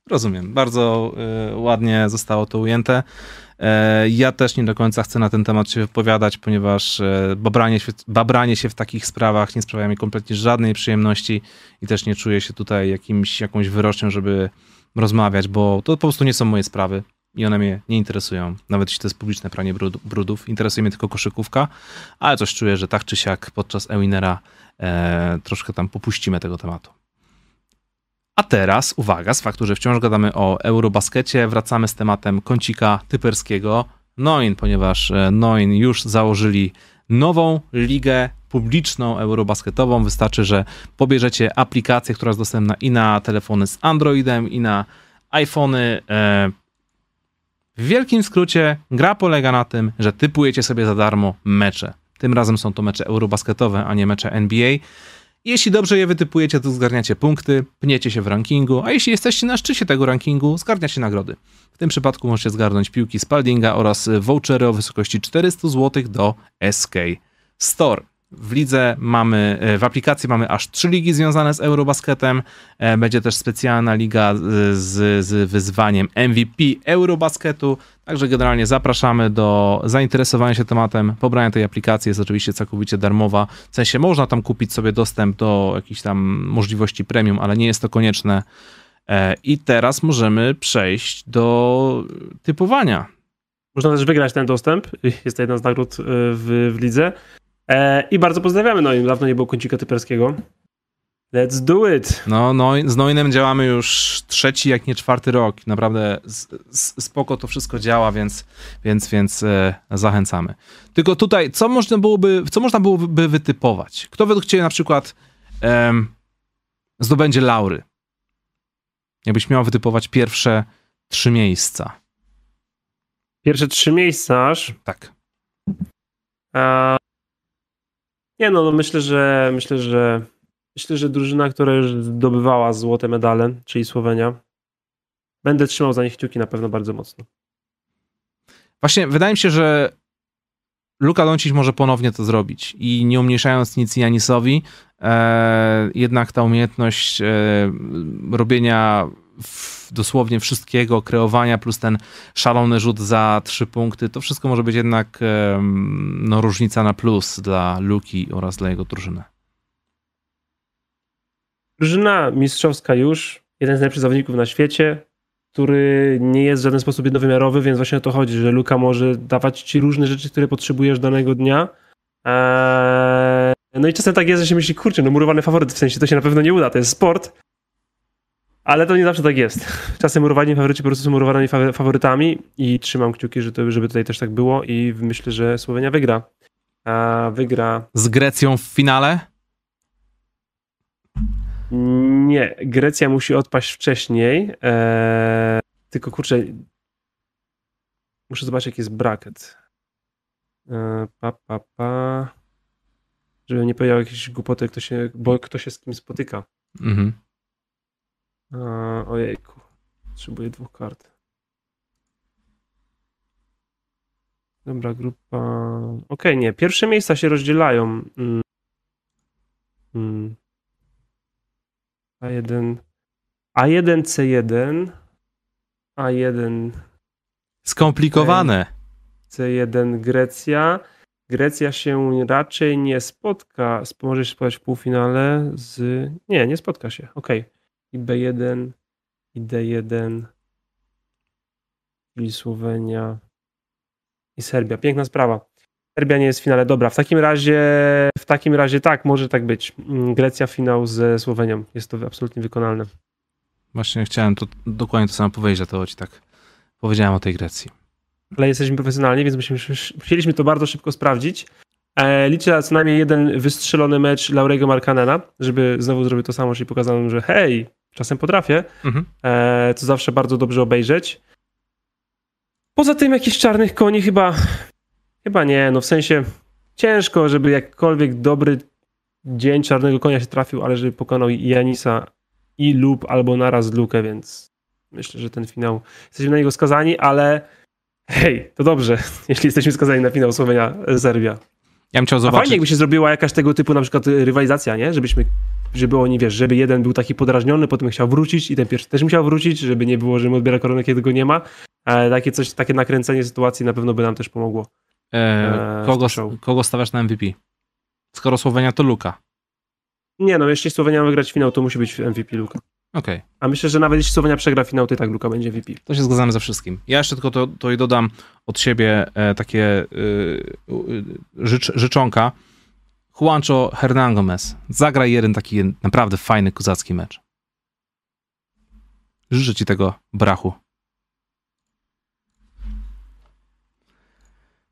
[SPEAKER 1] Rozumiem, bardzo y, ładnie zostało to ujęte. E, ja też nie do końca chcę na ten temat się wypowiadać, ponieważ e, babranie się, babranie się w takich sprawach nie sprawia mi kompletnie żadnej przyjemności i też nie czuję się tutaj jakimś, jakąś wyrocznią, żeby rozmawiać, bo to po prostu nie są moje sprawy i one mnie nie interesują, nawet jeśli to jest publiczne pranie brudów. Interesuje mnie tylko koszykówka, ale coś czuję, że tak czy siak podczas Ewinera e, troszkę tam popuścimy tego tematu. A teraz, uwaga, z faktu, że wciąż gadamy o Eurobaskecie, wracamy z tematem kącika typerskiego Noin, ponieważ e, Noin już założyli nową ligę publiczną eurobasketową. Wystarczy, że pobierzecie aplikację, która jest dostępna i na telefony z Androidem, i na iPhony. E, w wielkim skrócie, gra polega na tym, że typujecie sobie za darmo mecze. Tym razem są to mecze eurobasketowe, a nie mecze NBA. Jeśli dobrze je wytypujecie, to zgarniacie punkty, pniecie się w rankingu, a jeśli jesteście na szczycie tego rankingu, zgarniacie nagrody. W tym przypadku możecie zgarnąć piłki Spaldinga oraz vouchery o wysokości 400 zł do SK Store. W lidze mamy, e, w aplikacji mamy aż trzy ligi związane z Eurobasketem. E, będzie też specjalna liga z, z wyzwaniem MVP Eurobasketu. Także generalnie zapraszamy do zainteresowania się tematem. Pobrania tej aplikacji jest oczywiście całkowicie darmowa. W sensie można tam kupić sobie dostęp do jakichś tam możliwości premium, ale nie jest to konieczne. E, I teraz możemy przejść do typowania.
[SPEAKER 2] Można też wygrać ten dostęp. Jest to jedna z nagród w, w lidze. E, I bardzo pozdrawiamy Noin. Dawno nie było kącika typerskiego. Let's do it!
[SPEAKER 1] No, no, z Noinem działamy już trzeci, jak nie czwarty rok. Naprawdę spoko to wszystko działa, więc, więc, więc e, zachęcamy. Tylko tutaj, co można byłoby, co można byłoby wytypować? Kto według ciebie na przykład zdobędzie laury? Jakbyś miał wytypować pierwsze trzy miejsca.
[SPEAKER 2] Pierwsze trzy miejsca aż?
[SPEAKER 1] Tak.
[SPEAKER 2] A, nie no, no myślę, że myślę, że myślę, że drużyna, która już zdobywała złote medale, czyli Słowenia, będę trzymał za nich kciuki na pewno bardzo mocno.
[SPEAKER 1] Właśnie wydaje mi się, że Luka Doncic może ponownie to zrobić i nie umniejszając nic Janisowi, e, jednak ta umiejętność e, robienia dosłownie wszystkiego, kreowania plus ten szalony rzut za trzy punkty, to wszystko może być jednak no, różnica na plus dla Luki oraz dla jego drużyny.
[SPEAKER 2] Drużyna mistrzowska już, jeden z najlepszych zawodników na świecie, który nie jest w żaden sposób jednowymiarowy, więc właśnie o to chodzi, że Luka może dawać ci różne rzeczy, które potrzebujesz danego dnia. Eee, no i czasem tak jest, że się myśli, kurczę, no murowany faworyt, w sensie to się na pewno nie uda, to jest sport, ale to nie zawsze tak jest. Czasem murowani faworyci po prostu są murowanymi faworytami i trzymam kciuki, żeby, tutaj też tak było i myślę, że Słowenia wygra. A wygra...
[SPEAKER 1] Z Grecją w finale?
[SPEAKER 2] Nie, Grecja musi odpaść wcześniej. Eee, tylko kurczę, muszę zobaczyć, jaki jest bracket. Eee, pa, pa, pa. Żebym nie powiedział jakieś głupoty, kto się, bo kto się z kim spotyka. Mhm. Eee, ojejku. Potrzebuję dwóch kart. Dobra, grupa. Okej, okay, nie. Pierwsze miejsca się rozdzielają. Mm. Mm. A1. A1, C1. A1.
[SPEAKER 1] Skomplikowane.
[SPEAKER 2] C1 Grecja. Grecja się raczej nie spotka. Może się spotkać w półfinale z. Nie, nie spotka się. Okej. Okay i B1 i D1 czyli Słowenia i Serbia. Piękna sprawa. Serbia nie jest w finale. Dobra, w takim razie w takim razie tak, może tak być. Mm, Grecja finał ze Słowenią. Jest to absolutnie wykonalne.
[SPEAKER 1] Właśnie chciałem to dokładnie to samo powiedzieć, to ci tak powiedziałem o tej Grecji.
[SPEAKER 2] Ale jesteśmy profesjonalni, więc myśmy, chcieliśmy to bardzo szybko sprawdzić. E, liczę na co najmniej jeden wystrzelony mecz Laurego Markanena, żeby znowu zrobił to samo, czyli pokazano, że hej, czasem potrafię, mhm. e, to zawsze bardzo dobrze obejrzeć. Poza tym jakichś czarnych koni chyba, chyba nie, no w sensie ciężko, żeby jakkolwiek dobry dzień czarnego konia się trafił, ale żeby pokonał Janisa i lub albo naraz Lukę, więc myślę, że ten finał jesteśmy na niego skazani, ale hej, to dobrze, jeśli jesteśmy skazani na finał Słowenia-Serbia.
[SPEAKER 1] Ja bym chciał zobaczyć. A
[SPEAKER 2] fajnie, jakby się zrobiła jakaś tego typu na przykład rywalizacja, nie? Żebyśmy, żeby oni, wiesz, żeby jeden był taki podrażniony, potem chciał wrócić i ten pierwszy też musiał wrócić, żeby nie było, że mu odbiera koronę, kiedy go nie ma. E, takie coś, takie nakręcenie sytuacji na pewno by nam też pomogło. E,
[SPEAKER 1] e kogo, kogo stawiasz na MVP? Skoro Słowenia to Luka.
[SPEAKER 2] Nie no, jeśli Słowenia ma wygrać finał, to musi być MVP Luka.
[SPEAKER 1] Okej. Okay.
[SPEAKER 2] A myślę, że nawet jeśli Słowenia przegra finał, to i tak Luka będzie MVP.
[SPEAKER 1] To się zgadzamy ze wszystkim. Ja jeszcze tylko to, to i dodam od siebie e, takie e, życz, życzonka. Juancho Hernan Gomez. Zagraj jeden taki naprawdę fajny, kozacki mecz. Życzę ci tego brachu.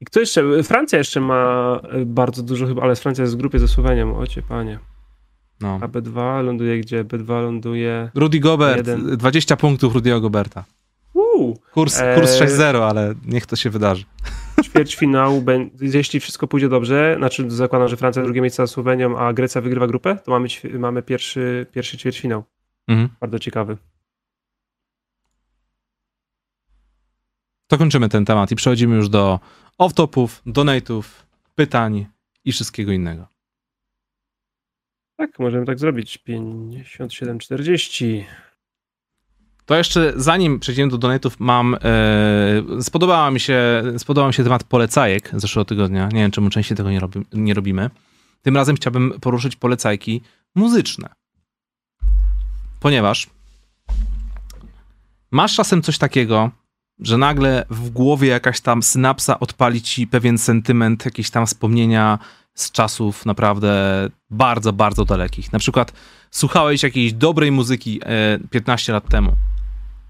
[SPEAKER 2] I kto jeszcze? Francja jeszcze ma e, bardzo dużo chyba, ale Francja jest w grupie ze Słowenią. Ocie panie. No. A B2 ląduje gdzie? B2 ląduje...
[SPEAKER 1] Rudy Gobert, jeden. 20 punktów Rudy'ego Goberta.
[SPEAKER 2] Uu,
[SPEAKER 1] kurs kurs e... 6-0, ale niech to się wydarzy.
[SPEAKER 2] Ćwierćfinał, jeśli wszystko pójdzie dobrze, znaczy zakładam, że Francja drugie miejsce za Słowenią, a Grecja wygrywa grupę, to mamy, mamy pierwszy, pierwszy ćwierćfinał. Mhm. Bardzo ciekawy.
[SPEAKER 1] To kończymy ten temat i przechodzimy już do off-topów, donate'ów, pytań i wszystkiego innego.
[SPEAKER 2] Tak, możemy tak zrobić. 57,40.
[SPEAKER 1] To jeszcze zanim przejdziemy do donatów, mam. E, spodobała mi się, spodobał mi się temat polecajek z zeszłego tygodnia. Nie wiem, czemu częściej tego nie, robi, nie robimy. Tym razem chciałbym poruszyć polecajki muzyczne. Ponieważ masz czasem coś takiego, że nagle w głowie jakaś tam synapsa odpali ci pewien sentyment, jakieś tam wspomnienia z czasów naprawdę bardzo, bardzo dalekich. Na przykład słuchałeś jakiejś dobrej muzyki 15 e, lat temu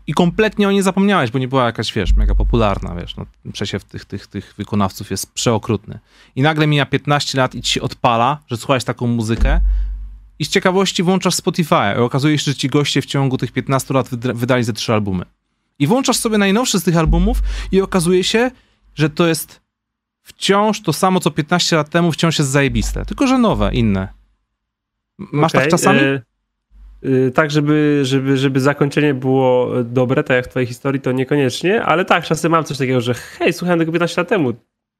[SPEAKER 1] i kompletnie o niej zapomniałeś, bo nie była jakaś, wiesz, mega popularna, wiesz, no, przesiew tych, tych, tych wykonawców jest przeokrutny. I nagle mija 15 lat i ci się odpala, że słuchałeś taką muzykę i z ciekawości włączasz Spotify i okazuje się, że ci goście w ciągu tych 15 lat wydali ze trzy albumy. I włączasz sobie najnowszy z tych albumów i okazuje się, że to jest wciąż to samo, co 15 lat temu, wciąż jest zajebiste. Tylko, że nowe, inne. Masz okay. tak czasami? Y
[SPEAKER 2] tak, żeby, żeby, żeby zakończenie było dobre, tak jak w twojej historii, to niekoniecznie, ale tak, czasem mam coś takiego, że hej, słuchałem tego 15 lat temu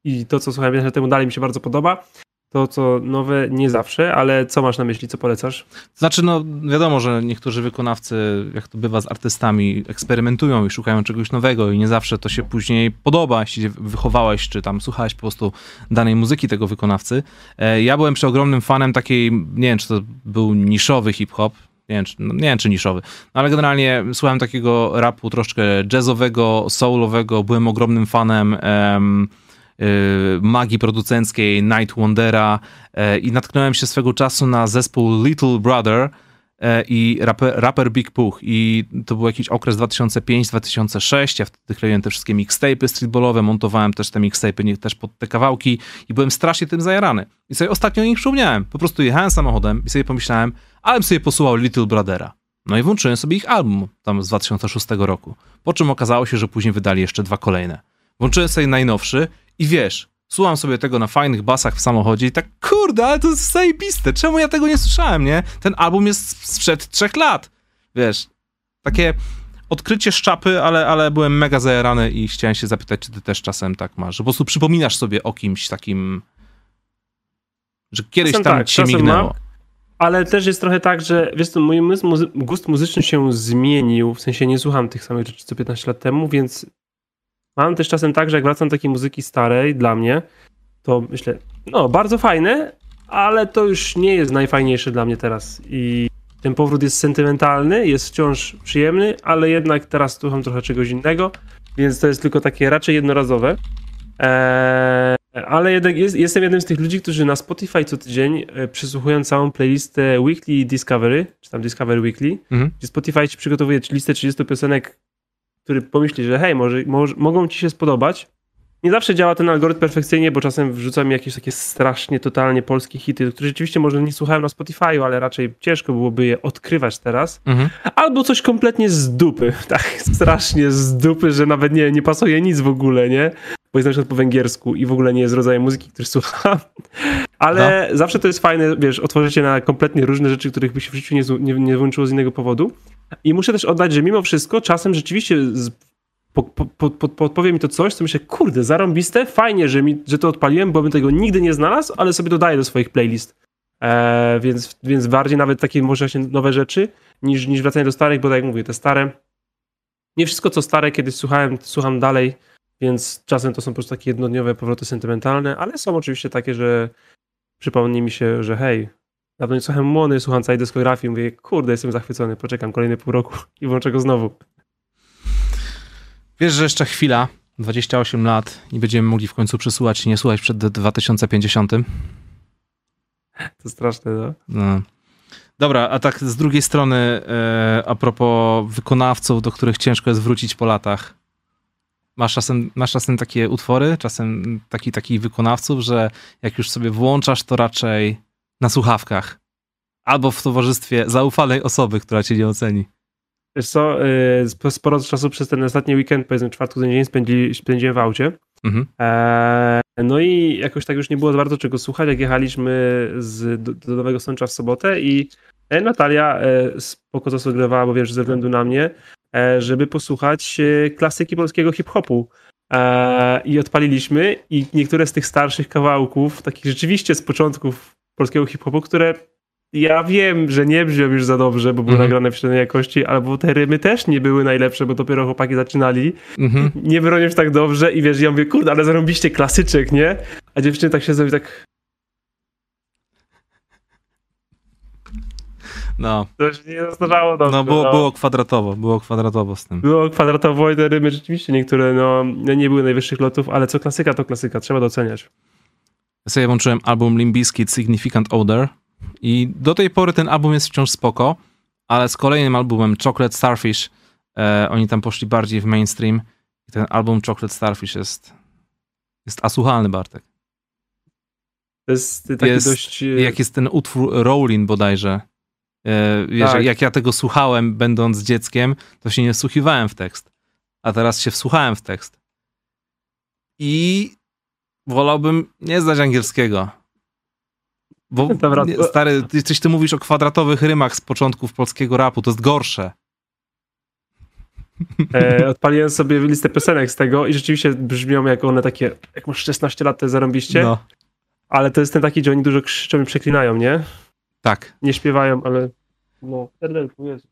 [SPEAKER 2] i to, co słuchałem 15 lat temu, dalej mi się bardzo podoba to, co nowe, nie zawsze, ale co masz na myśli, co polecasz?
[SPEAKER 1] Znaczy, no wiadomo, że niektórzy wykonawcy, jak to bywa z artystami, eksperymentują i szukają czegoś nowego i nie zawsze to się później podoba, jeśli wychowałeś, czy tam słuchałeś po prostu danej muzyki tego wykonawcy. E, ja byłem przeogromnym fanem takiej, nie wiem, czy to był niszowy hip-hop, nie wiem, czy, no, nie wiem, czy niszowy, no, ale generalnie słuchałem takiego rapu troszkę jazzowego, soulowego, byłem ogromnym fanem um, Y, magii producenckiej Night Wondera y, i natknąłem się swego czasu na zespół Little Brother i rapper, rapper Big Puch i to był jakiś okres 2005-2006, ja wtedy kleiłem te wszystkie mixtape'y streetballowe, montowałem też te mixtape'y też pod te kawałki i byłem strasznie tym zajarany. I sobie ostatnio o nich przypomniałem. Po prostu jechałem samochodem i sobie pomyślałem, ale sobie posłuchał Little Brothera. No i włączyłem sobie ich album tam z 2006 roku. Po czym okazało się, że później wydali jeszcze dwa kolejne. Włączyłem sobie najnowszy i wiesz, słucham sobie tego na fajnych basach w samochodzie i tak, kurde, ale to jest zajebiste, czemu ja tego nie słyszałem, nie? Ten album jest sprzed trzech lat, wiesz, takie odkrycie szczapy, ale, ale byłem mega zajarany i chciałem się zapytać, czy ty też czasem tak masz, że po prostu przypominasz sobie o kimś takim, że kiedyś czasem tam tak, ci mignęło.
[SPEAKER 2] Ale też jest trochę tak, że wiesz co, mój gust muzyczny się zmienił, w sensie nie słucham tych samych rzeczy co 15 lat temu, więc Mam też czasem tak, że jak wracam do takiej muzyki starej dla mnie, to myślę, no bardzo fajne, ale to już nie jest najfajniejsze dla mnie teraz. I ten powrót jest sentymentalny, jest wciąż przyjemny, ale jednak teraz słucham trochę czegoś innego, więc to jest tylko takie raczej jednorazowe. Eee, ale jednak jest, jestem jednym z tych ludzi, którzy na Spotify co tydzień e, przysłuchują całą playlistę Weekly Discovery, czy tam Discovery Weekly, mhm. gdzie Spotify ci przygotowuje listę 30 piosenek który pomyśli, że hej, może, może, mogą ci się spodobać nie zawsze działa ten algorytm perfekcyjnie, bo czasem wrzuca mi jakieś takie strasznie, totalnie polskie hity, które rzeczywiście może nie słuchałem na Spotify'u, ale raczej ciężko byłoby je odkrywać teraz. Mhm. Albo coś kompletnie z dupy, tak strasznie z dupy, że nawet nie, nie pasuje nic w ogóle, nie? Bo jest na przykład po węgiersku i w ogóle nie jest rodzajem muzyki, który słucham. Ale no. zawsze to jest fajne, wiesz, otworzycie na kompletnie różne rzeczy, których by się w życiu nie, nie, nie włączyło z innego powodu. I muszę też oddać, że mimo wszystko czasem rzeczywiście po, po, po, podpowie mi to coś, co myślę, kurde, zarąbiste, fajnie, że, mi, że to odpaliłem, bo bym tego nigdy nie znalazł, ale sobie dodaję do swoich playlist. E, więc, więc bardziej nawet takie może się nowe rzeczy, niż, niż wracanie do starych, bo tak jak mówię, te stare, nie wszystko co stare kiedyś słuchałem, słucham dalej, więc czasem to są po prostu takie jednodniowe powroty sentymentalne, ale są oczywiście takie, że przypomni mi się, że hej, dawno nie słuchałem Młony, słucham całej dyskografii, mówię, kurde, jestem zachwycony, poczekam kolejne pół roku i włączę go znowu.
[SPEAKER 1] Wiesz, że jeszcze chwila, 28 lat i będziemy mogli w końcu przesłuchać i nie słuchać przed 2050.
[SPEAKER 2] To straszne, no.
[SPEAKER 1] no. Dobra, a tak z drugiej strony, e, a propos wykonawców, do których ciężko jest wrócić po latach. Masz czasem, masz czasem takie utwory, czasem taki, takich wykonawców, że jak już sobie włączasz, to raczej na słuchawkach. Albo w towarzystwie zaufanej osoby, która cię nie oceni.
[SPEAKER 2] Wiesz co, y, sporo czasu przez ten ostatni weekend, powiedzmy czwartku dzień spędzi, spędziłem w aucie. Mhm. E, no i jakoś tak już nie było bardzo czego słuchać, jak jechaliśmy z, do, do Nowego Sącza w sobotę i e, Natalia e, spoko zasugerowała, bo wiem, że ze względu na mnie, żeby posłuchać klasyki polskiego hip-hopu. I odpaliliśmy i niektóre z tych starszych kawałków, takich rzeczywiście z początków polskiego hip-hopu, które ja wiem, że nie brzmią już za dobrze, bo były mm. nagrane w średniej jakości, albo te rymy też nie były najlepsze, bo dopiero chłopaki zaczynali. Mm -hmm. Nie bronią się tak dobrze i wiesz, ja mówię, kurde, ale zarobiście klasyczek, nie? A dziewczyny tak się zrobi tak...
[SPEAKER 1] No.
[SPEAKER 2] To się nie zdarzało dobrze.
[SPEAKER 1] No było, no. było kwadratowo, było kwadratowo z tym.
[SPEAKER 2] Było kwadratowo i te rymy rzeczywiście niektóre, no, nie były najwyższych lotów, ale co klasyka, to klasyka, trzeba doceniać.
[SPEAKER 1] Ja sobie włączyłem album Limbiskit Significant Odor i do tej pory ten album jest wciąż spoko, ale z kolejnym albumem Chocolate Starfish e, oni tam poszli bardziej w mainstream i ten album Chocolate Starfish jest jest asłuchalny, Bartek.
[SPEAKER 2] To jest taki jest, dość... E,
[SPEAKER 1] jak jest ten utwór Rolling bodajże. E, wiesz, tak. jak ja tego słuchałem będąc dzieckiem, to się nie wsłuchiwałem w tekst. A teraz się wsłuchałem w tekst. I wolałbym nie znać angielskiego. Bo to... stary, ty, coś ty mówisz o kwadratowych rymach z początków polskiego rapu, to jest gorsze.
[SPEAKER 2] E, odpaliłem sobie listę piosenek z tego i rzeczywiście brzmią jak one takie, jak masz 16 lat, to zarąbiście. No. Ale to jest ten taki, że oni dużo krzyczą i przeklinają, nie?
[SPEAKER 1] Tak.
[SPEAKER 2] Nie śpiewają, ale no, Terdel, Jezu,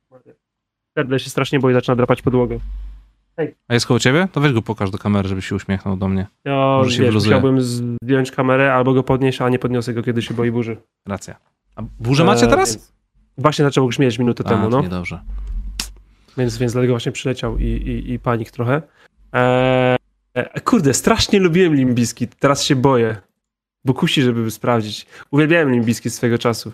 [SPEAKER 2] się strasznie boi, zaczyna drapać podłogę.
[SPEAKER 1] A jest koło ciebie? To weź go pokaż do kamery, żeby się uśmiechnął do mnie.
[SPEAKER 2] Ja Może się wiesz, musiałbym zdjąć kamerę albo go podnieść, a nie podniosę go, kiedy się boi burzy.
[SPEAKER 1] Racja. A burzę macie teraz? Więc
[SPEAKER 2] właśnie zaczął śmieć minutę a, temu, no.
[SPEAKER 1] Niedobrze.
[SPEAKER 2] Więc, więc dlatego właśnie przyleciał i, i, i panik trochę. Eee, kurde, strasznie lubiłem Limbiski, teraz się boję. Bo kusi, żeby sprawdzić. Uwielbiałem Limbiski swego czasu.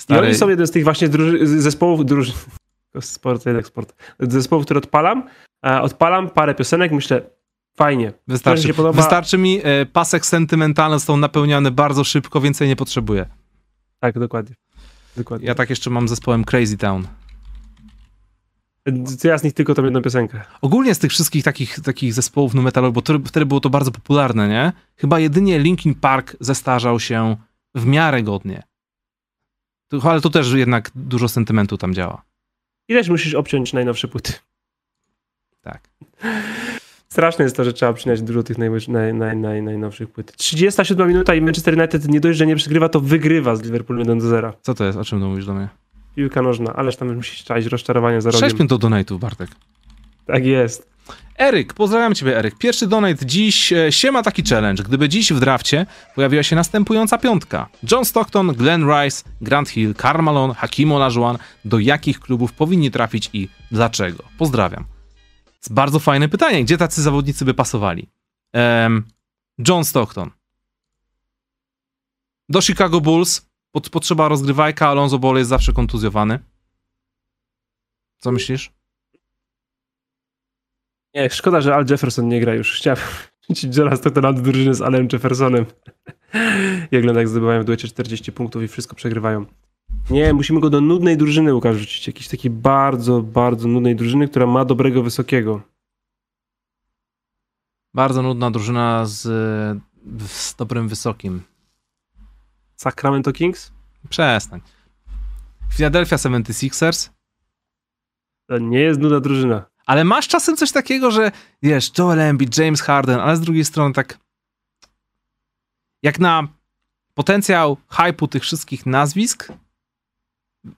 [SPEAKER 2] Stary... I oni są jeden z tych właśnie druży- zespołów, druży- sport, jednak sport, zespołów, które odpalam, E, odpalam parę piosenek, myślę, fajnie.
[SPEAKER 1] Wystarczy. Wystarczy mi e, pasek sentymentalny, są napełniane bardzo szybko, więcej nie potrzebuję.
[SPEAKER 2] Tak, dokładnie. dokładnie.
[SPEAKER 1] Ja tak jeszcze mam zespołem Crazy Town.
[SPEAKER 2] To ja z nich tylko tą jedną piosenkę.
[SPEAKER 1] Ogólnie z tych wszystkich takich, takich zespołów nu metalowych, bo to, wtedy było to bardzo popularne, nie? Chyba jedynie Linkin Park zestarzał się w miarę godnie. Ale to też jednak dużo sentymentu tam działa.
[SPEAKER 2] I też musisz obciąć najnowsze płyty.
[SPEAKER 1] Tak.
[SPEAKER 2] Straszne jest to, że trzeba przynać dużo tych naj, naj, naj, naj, najnowszych płyt. 37 minuta i Manchester United nie dość, że nie przegrywa, to wygrywa z Liverpool 1 do 0.
[SPEAKER 1] Co to jest? O czym to mówisz do mnie?
[SPEAKER 2] Piłka nożna, ależ tam musisz czaić rozczarowanie za rogiem.
[SPEAKER 1] 6 do donate'ów, Bartek.
[SPEAKER 2] Tak jest.
[SPEAKER 1] Eryk, pozdrawiam ciebie Eryk. Pierwszy donate dziś, e, siema taki challenge. Gdyby dziś w drafcie pojawiła się następująca piątka. John Stockton, Glenn Rice, Grant Hill, Carmalon, Hakim Olajuwon. Do jakich klubów powinni trafić i dlaczego? Pozdrawiam jest bardzo fajne pytanie. Gdzie tacy zawodnicy by pasowali? Um, John Stockton. Do Chicago Bulls pot, potrzeba rozgrywajka, Alonso Ball jest zawsze kontuzjowany. Co myślisz?
[SPEAKER 2] Nie, szkoda, że Al Jefferson nie gra już. Chciałbym, Johna Stocktona do drużyny z Alem Jeffersonem. Jak jak zdobywają w duecie 40 punktów i wszystko przegrywają. Nie, musimy go do nudnej drużyny Łukasz rzucić. Jakiejś takiej bardzo, bardzo nudnej drużyny, która ma dobrego wysokiego.
[SPEAKER 1] Bardzo nudna drużyna z, z dobrym wysokim.
[SPEAKER 2] Sacramento Kings?
[SPEAKER 1] Przestań. Philadelphia 76ers?
[SPEAKER 2] To nie jest nuda drużyna.
[SPEAKER 1] Ale masz czasem coś takiego, że wiesz, Joel Embiid, James Harden, ale z drugiej strony tak jak na potencjał hypu tych wszystkich nazwisk,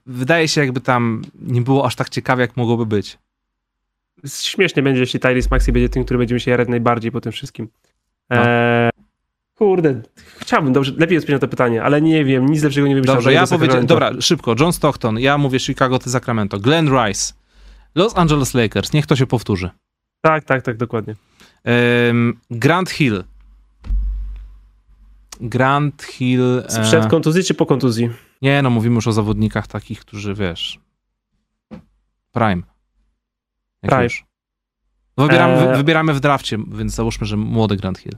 [SPEAKER 1] wydaje się jakby tam nie było aż tak ciekawie, jak mogłoby być.
[SPEAKER 2] Śmiesznie będzie, jeśli Tyrese Maxi będzie tym, który będziemy się jarać najbardziej po tym wszystkim. No. Eee, kurde, chciałbym, dobrze, lepiej odpowiedzieć na to pytanie, ale nie wiem, nic lepszego nie wiem.
[SPEAKER 1] Dobrze, ja powiedziałem, dobra, szybko, John Stockton, ja mówię Chicago, ty Sacramento, Glenn Rice, Los Angeles Lakers, niech to się powtórzy.
[SPEAKER 2] Tak, tak, tak, dokładnie.
[SPEAKER 1] Um, Grant Hill. Grant Hill.
[SPEAKER 2] Sprzed e... kontuzji czy po kontuzji?
[SPEAKER 1] Nie, no mówimy już o zawodnikach takich, którzy wiesz. Prime. Jak Prime. Już. Wybieramy, e... wybieramy w drafcie, więc załóżmy, że młody Grant Hill.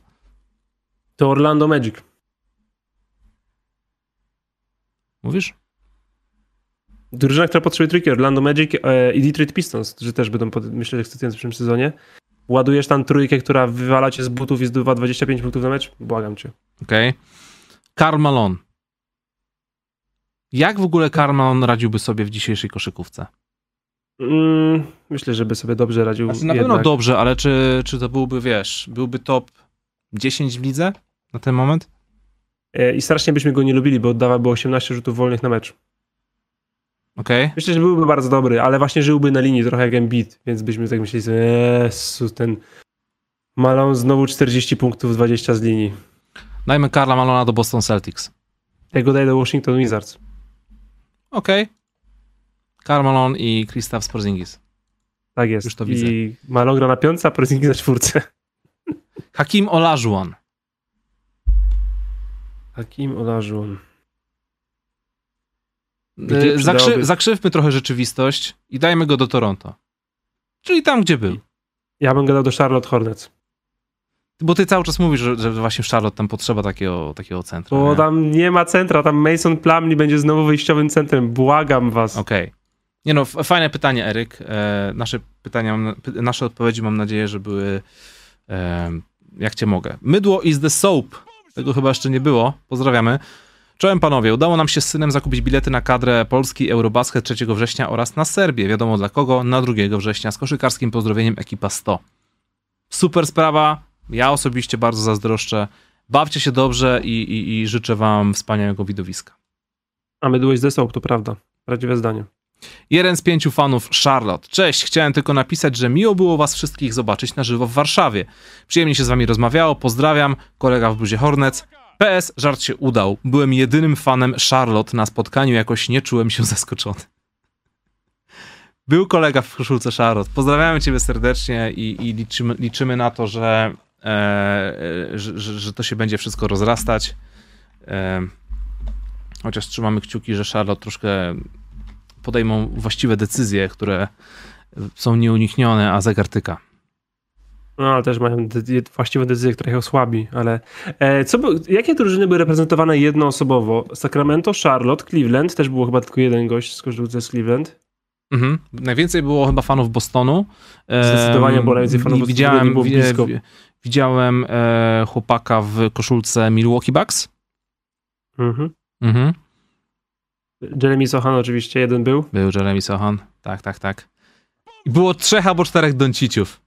[SPEAKER 2] To Orlando Magic.
[SPEAKER 1] Mówisz?
[SPEAKER 2] Drużyna, która potrzebuje trójki, Orlando Magic e, i Detroit Pistons, którzy też będą, pod, myślę, ekscytujący w przyszłym sezonie. Ładujesz tam trójkę, która wywala cię z butów i zdobywa 25 punktów na mecz? Błagam cię.
[SPEAKER 1] Okej. Okay. Karl Malone. Jak w ogóle Karl Malone radziłby sobie w dzisiejszej koszykówce?
[SPEAKER 2] Mm, myślę, że by sobie dobrze radził.
[SPEAKER 1] Znaczy, na pewno dobrze, ale czy, czy to byłby, wiesz, byłby top 10 w lidze na ten moment?
[SPEAKER 2] E, I strasznie byśmy go nie lubili, bo oddawałby 18 rzutów wolnych na mecz.
[SPEAKER 1] Okay.
[SPEAKER 2] Myślę, że byłby bardzo dobry, ale właśnie żyłby na linii trochę jak Embiid, więc byśmy tak myśleli, Jezu, ten Malone znowu 40 punktów, 20 z linii.
[SPEAKER 1] Dajmy Karla Malona do Boston Celtics.
[SPEAKER 2] Ja go daję do Washington Wizards.
[SPEAKER 1] Okej. Okay. Karl Malone i Kristaps Porzingis.
[SPEAKER 2] Tak jest. Już to widzę. I Malone gra na piątce, a Porzingis na czwórce.
[SPEAKER 1] Hakim Olajuwon.
[SPEAKER 2] Hakim Olajuwon.
[SPEAKER 1] Zakrzy, zakrzywmy trochę rzeczywistość i dajmy go do Toronto. Czyli tam, gdzie był.
[SPEAKER 2] Ja bym go dał do Charlotte Hornets.
[SPEAKER 1] Bo ty cały czas mówisz, że, że właśnie w Charlotte tam potrzeba takiego, takiego centra.
[SPEAKER 2] Bo nie? tam nie ma centra, tam Mason Plumlee będzie znowu wyjściowym centrum. Błagam was.
[SPEAKER 1] Okej. Okay. Nie no, fajne pytanie, Eryk. E, nasze pytania, nasze odpowiedzi mam nadzieję, że były e, jak cię mogę. Mydło is the soap. Tego chyba jeszcze nie było. Pozdrawiamy. Czołem panowie, udało nam się z synem zakupić bilety na kadrę Polski Eurobasket 3 września oraz na Serbię. Wiadomo dla kogo, na 2 września z koszykarskim pozdrowieniem ekipa 100. Super sprawa, ja osobiście bardzo zazdroszczę. Bawcie się dobrze i, i, i życzę wam wspaniałego widowiska.
[SPEAKER 2] A my byłeś ze to prawda. Prawdziwe zdanie.
[SPEAKER 1] Jeden z pięciu fanów Charlotte. Cześć, chciałem tylko napisać, że miło było was wszystkich zobaczyć na żywo w Warszawie. Przyjemnie się z wami rozmawiało, pozdrawiam, kolega w bluzie Hornets. PS, żart się udał. Byłem jedynym fanem Charlotte na spotkaniu, jakoś nie czułem się zaskoczony. Był kolega w koszulce Charlotte. Pozdrawiamy ciebie serdecznie i, i liczymy, liczymy, na to, że, że, że, że, to się będzie wszystko rozrastać. E, chociaż trzymamy kciuki, że Charlotte troszkę podejmą właściwe decyzje, które są nieuniknione, a zegar tyka.
[SPEAKER 2] No, ale też mają właściwe decyzje, które ich osłabi, ale e, co by, jakie drużyny były reprezentowane jednoosobowo? Sacramento, Charlotte, Cleveland, też było chyba tylko jeden gość z koszulce z Cleveland.
[SPEAKER 1] Mhm. Najwięcej było chyba fanów Bostonu.
[SPEAKER 2] Zdecydowanie było najwięcej fanów Bostonu.
[SPEAKER 1] Widziałem, było blisko. Widziałem e, chłopaka w koszulce Milwaukee Bucks.
[SPEAKER 2] Mhm. mhm. Jeremy Sohan oczywiście jeden był.
[SPEAKER 1] Był Jeremy Sohan, tak, tak, tak. I było trzech albo czterech Donciciów.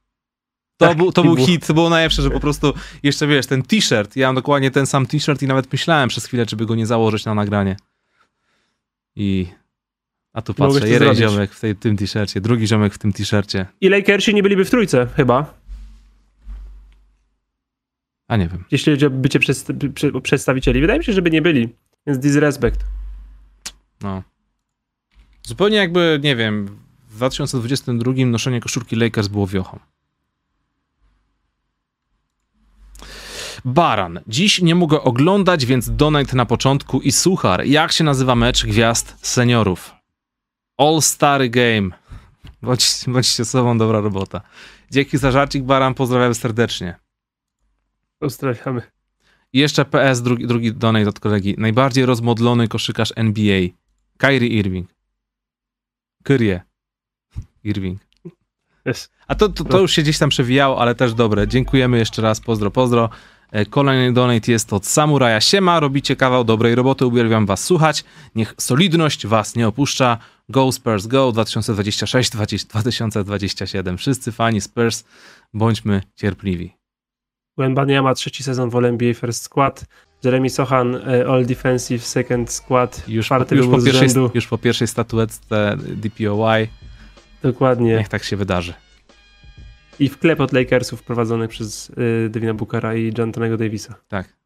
[SPEAKER 1] To, tak, był, to był hit, to było najlepsze, że po prostu jeszcze wiesz, ten t-shirt, ja mam dokładnie ten sam t-shirt i nawet myślałem przez chwilę, czy by go nie założyć na nagranie. I a tu patrzę, jeden zrobić. ziomek w tej, tym t-shircie, drugi ziomek w tym t-shircie.
[SPEAKER 2] I Lakersi nie byliby w trójce, chyba.
[SPEAKER 1] A nie wiem.
[SPEAKER 2] Jeśli chodzi o bycie przedstawicieli. Wydaje mi się, żeby nie byli. Więc disrespect.
[SPEAKER 1] No. Zupełnie jakby, nie wiem, w 2022 noszenie koszulki Lakers było wiochą. Baran. Dziś nie mogę oglądać, więc donate na początku i suchar. Jak się nazywa mecz gwiazd seniorów? All Star Game. Bądź, bądźcie sobą, dobra robota. Dzięki za żarcik, Baran, pozdrawiam serdecznie.
[SPEAKER 2] Pozdrawiamy.
[SPEAKER 1] I jeszcze PS, drugi, drugi donate od kolegi. Najbardziej rozmodlony koszykarz NBA. Kyrie Irving. Kyrie. Irving.
[SPEAKER 2] Yes.
[SPEAKER 1] A to, to, to już się gdzieś tam przewijało, ale też dobre. Dziękujemy jeszcze raz. Pozdro, pozdro. E, Kolejny donate jest od Samuraja. Siema, robicie kawał dobrej roboty, uwielbiam was słuchać. Niech solidność was nie opuszcza. Go Spurs Go 2026-2027. Wszyscy fani Spurs, bądźmy cierpliwi.
[SPEAKER 2] Wembania ma trzeci sezon w NBA First Squad. Jeremy Sohan e, All Defensive Second Skład.
[SPEAKER 1] Już,
[SPEAKER 2] czwarty
[SPEAKER 1] już, po pierwszej,
[SPEAKER 2] rzędu.
[SPEAKER 1] już po pierwszej statuetce DPOY.
[SPEAKER 2] Dokładnie.
[SPEAKER 1] Niech tak się wydarzy.
[SPEAKER 2] I wklep od Lakersów prowadzony przez y, Devina Bookera i Antonego Davisa.
[SPEAKER 1] Tak.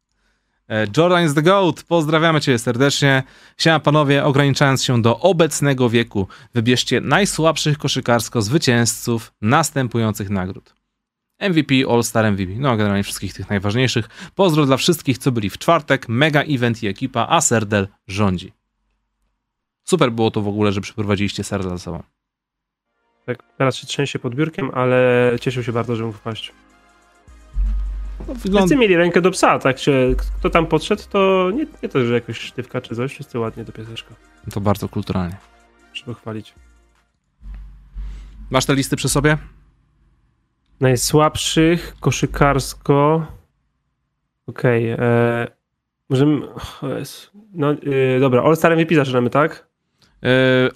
[SPEAKER 1] E, Jordan is the GOAT. Pozdrawiamy Cię serdecznie. Siema panowie, ograniczając się do obecnego wieku, wybierzcie najsłabszych koszykarsko zwycięzców następujących nagród. MVP, All-Star MVP, no generalnie wszystkich tych najważniejszych. Pozdro dla wszystkich, co byli w czwartek. Mega event i ekipa, a Serdel rządzi. Super było to w ogóle, że przyprowadziliście Serdel za sobą.
[SPEAKER 2] Tak, teraz się trzęsie pod biurkiem, ale cieszył się bardzo, że mógł wpaść.
[SPEAKER 1] No, wygląda...
[SPEAKER 2] Wszyscy mieli rękę do psa, tak się, kto tam podszedł, to nie, nie to, że jakoś sztywka czy coś, wszyscy ładnie do pieseczka.
[SPEAKER 1] To bardzo kulturalnie.
[SPEAKER 2] Trzeba chwalić.
[SPEAKER 1] Masz te listy przy sobie?
[SPEAKER 2] Najsłabszych koszykarsko. Okej. Okay, możemy. o Jezu. No yy, dobra, All-Star MVP zaczynamy, tak?
[SPEAKER 1] Yy,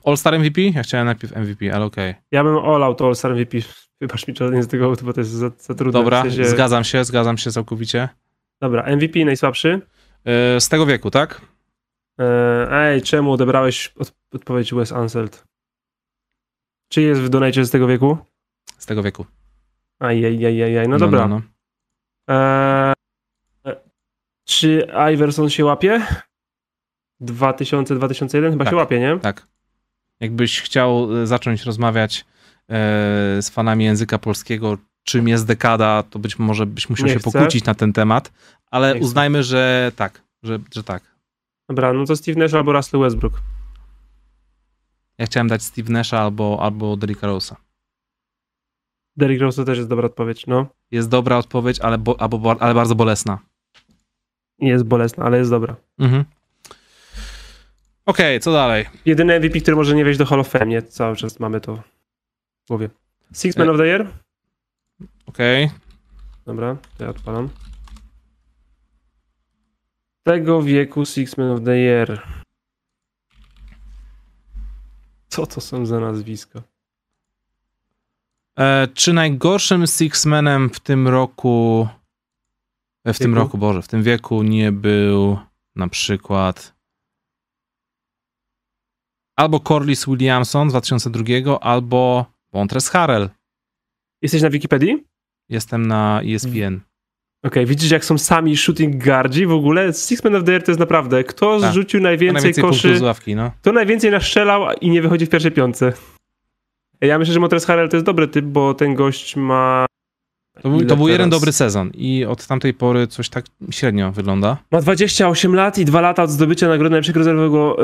[SPEAKER 1] All-Star MVP? Ja chciałem najpierw MVP, ale okej.
[SPEAKER 2] Ja bym All Out All-Star MVP. Wybacz mi, Jordan z tego, bo to jest za, za trudne.
[SPEAKER 1] Dobra,
[SPEAKER 2] w sensie...
[SPEAKER 1] zgadzam się, zgadzam się całkowicie.
[SPEAKER 2] Dobra, MVP najsłabszy.
[SPEAKER 1] Yy, z tego wieku, tak?
[SPEAKER 2] Ej, czemu odebrałeś od, odpowiedź Wes Anseld? Czy jest w donajcie z tego wieku?
[SPEAKER 1] Z tego wieku.
[SPEAKER 2] Ajajajajaj, no dobra.
[SPEAKER 1] No, no.
[SPEAKER 2] Eee, czy Iverson się łapie? 2000-2001 chyba
[SPEAKER 1] Tak.
[SPEAKER 2] się łapie, nie?
[SPEAKER 1] Tak. Jakbyś chciał e, zacząć rozmawiać e, z fanami języka polskiego, czym jest dekada, to być może byś musiał
[SPEAKER 2] Nie
[SPEAKER 1] się
[SPEAKER 2] chcę.
[SPEAKER 1] pokłócić na ten temat, ale
[SPEAKER 2] Nie chcę.
[SPEAKER 1] uznajmy, że tak, że, że tak.
[SPEAKER 2] Dobra, no to Steve Nash albo Russell Westbrook.
[SPEAKER 1] Ja chciałem dać Steve Nasha albo, albo Derricka Rose'a.
[SPEAKER 2] Derrick Rose to też jest dobra odpowiedź, no.
[SPEAKER 1] Jest dobra odpowiedź, ale, bo, albo, bo- ale bardzo bolesna.
[SPEAKER 2] Jest bolesna, ale jest dobra.
[SPEAKER 1] Mhm. Okej, co dalej?
[SPEAKER 2] Jedyny MVP, który może nie wejść do Hall of Fame, nie? Cały czas mamy to w głowie. Six Man
[SPEAKER 1] E-
[SPEAKER 2] of the Year?
[SPEAKER 1] Okej.
[SPEAKER 2] Dobra, to ja odpalam. Tego wieku Six Man of the Year. Co to są za nazwiska?
[SPEAKER 1] E, Czy najgorszym Six-Manem w tym roku, e, w tym
[SPEAKER 2] Wieku?
[SPEAKER 1] roku, Boże, w tym wieku nie był na przykład albo Corliss Williamson z 2002, albo Montres Harrell.
[SPEAKER 2] Jesteś na Wikipedii?
[SPEAKER 1] Jestem na ESPN.
[SPEAKER 2] Okej, widzisz jak są sami shooting guardzi w ogóle? Six Man of the Year to jest naprawdę, kto
[SPEAKER 1] Tak.
[SPEAKER 2] zrzucił najwięcej,
[SPEAKER 1] najwięcej
[SPEAKER 2] koszy,
[SPEAKER 1] ławki, no.
[SPEAKER 2] kto najwięcej naszczelał i nie wychodzi w pierwszej piątce. Ja myślę, że Montres Harrell to jest dobry typ, bo ten gość ma...
[SPEAKER 1] To był, to był jeden dobry sezon i od tamtej pory coś tak średnio wygląda.
[SPEAKER 2] Ma 28 lat i 2 lata od zdobycia nagrody najlepszego rezerwowego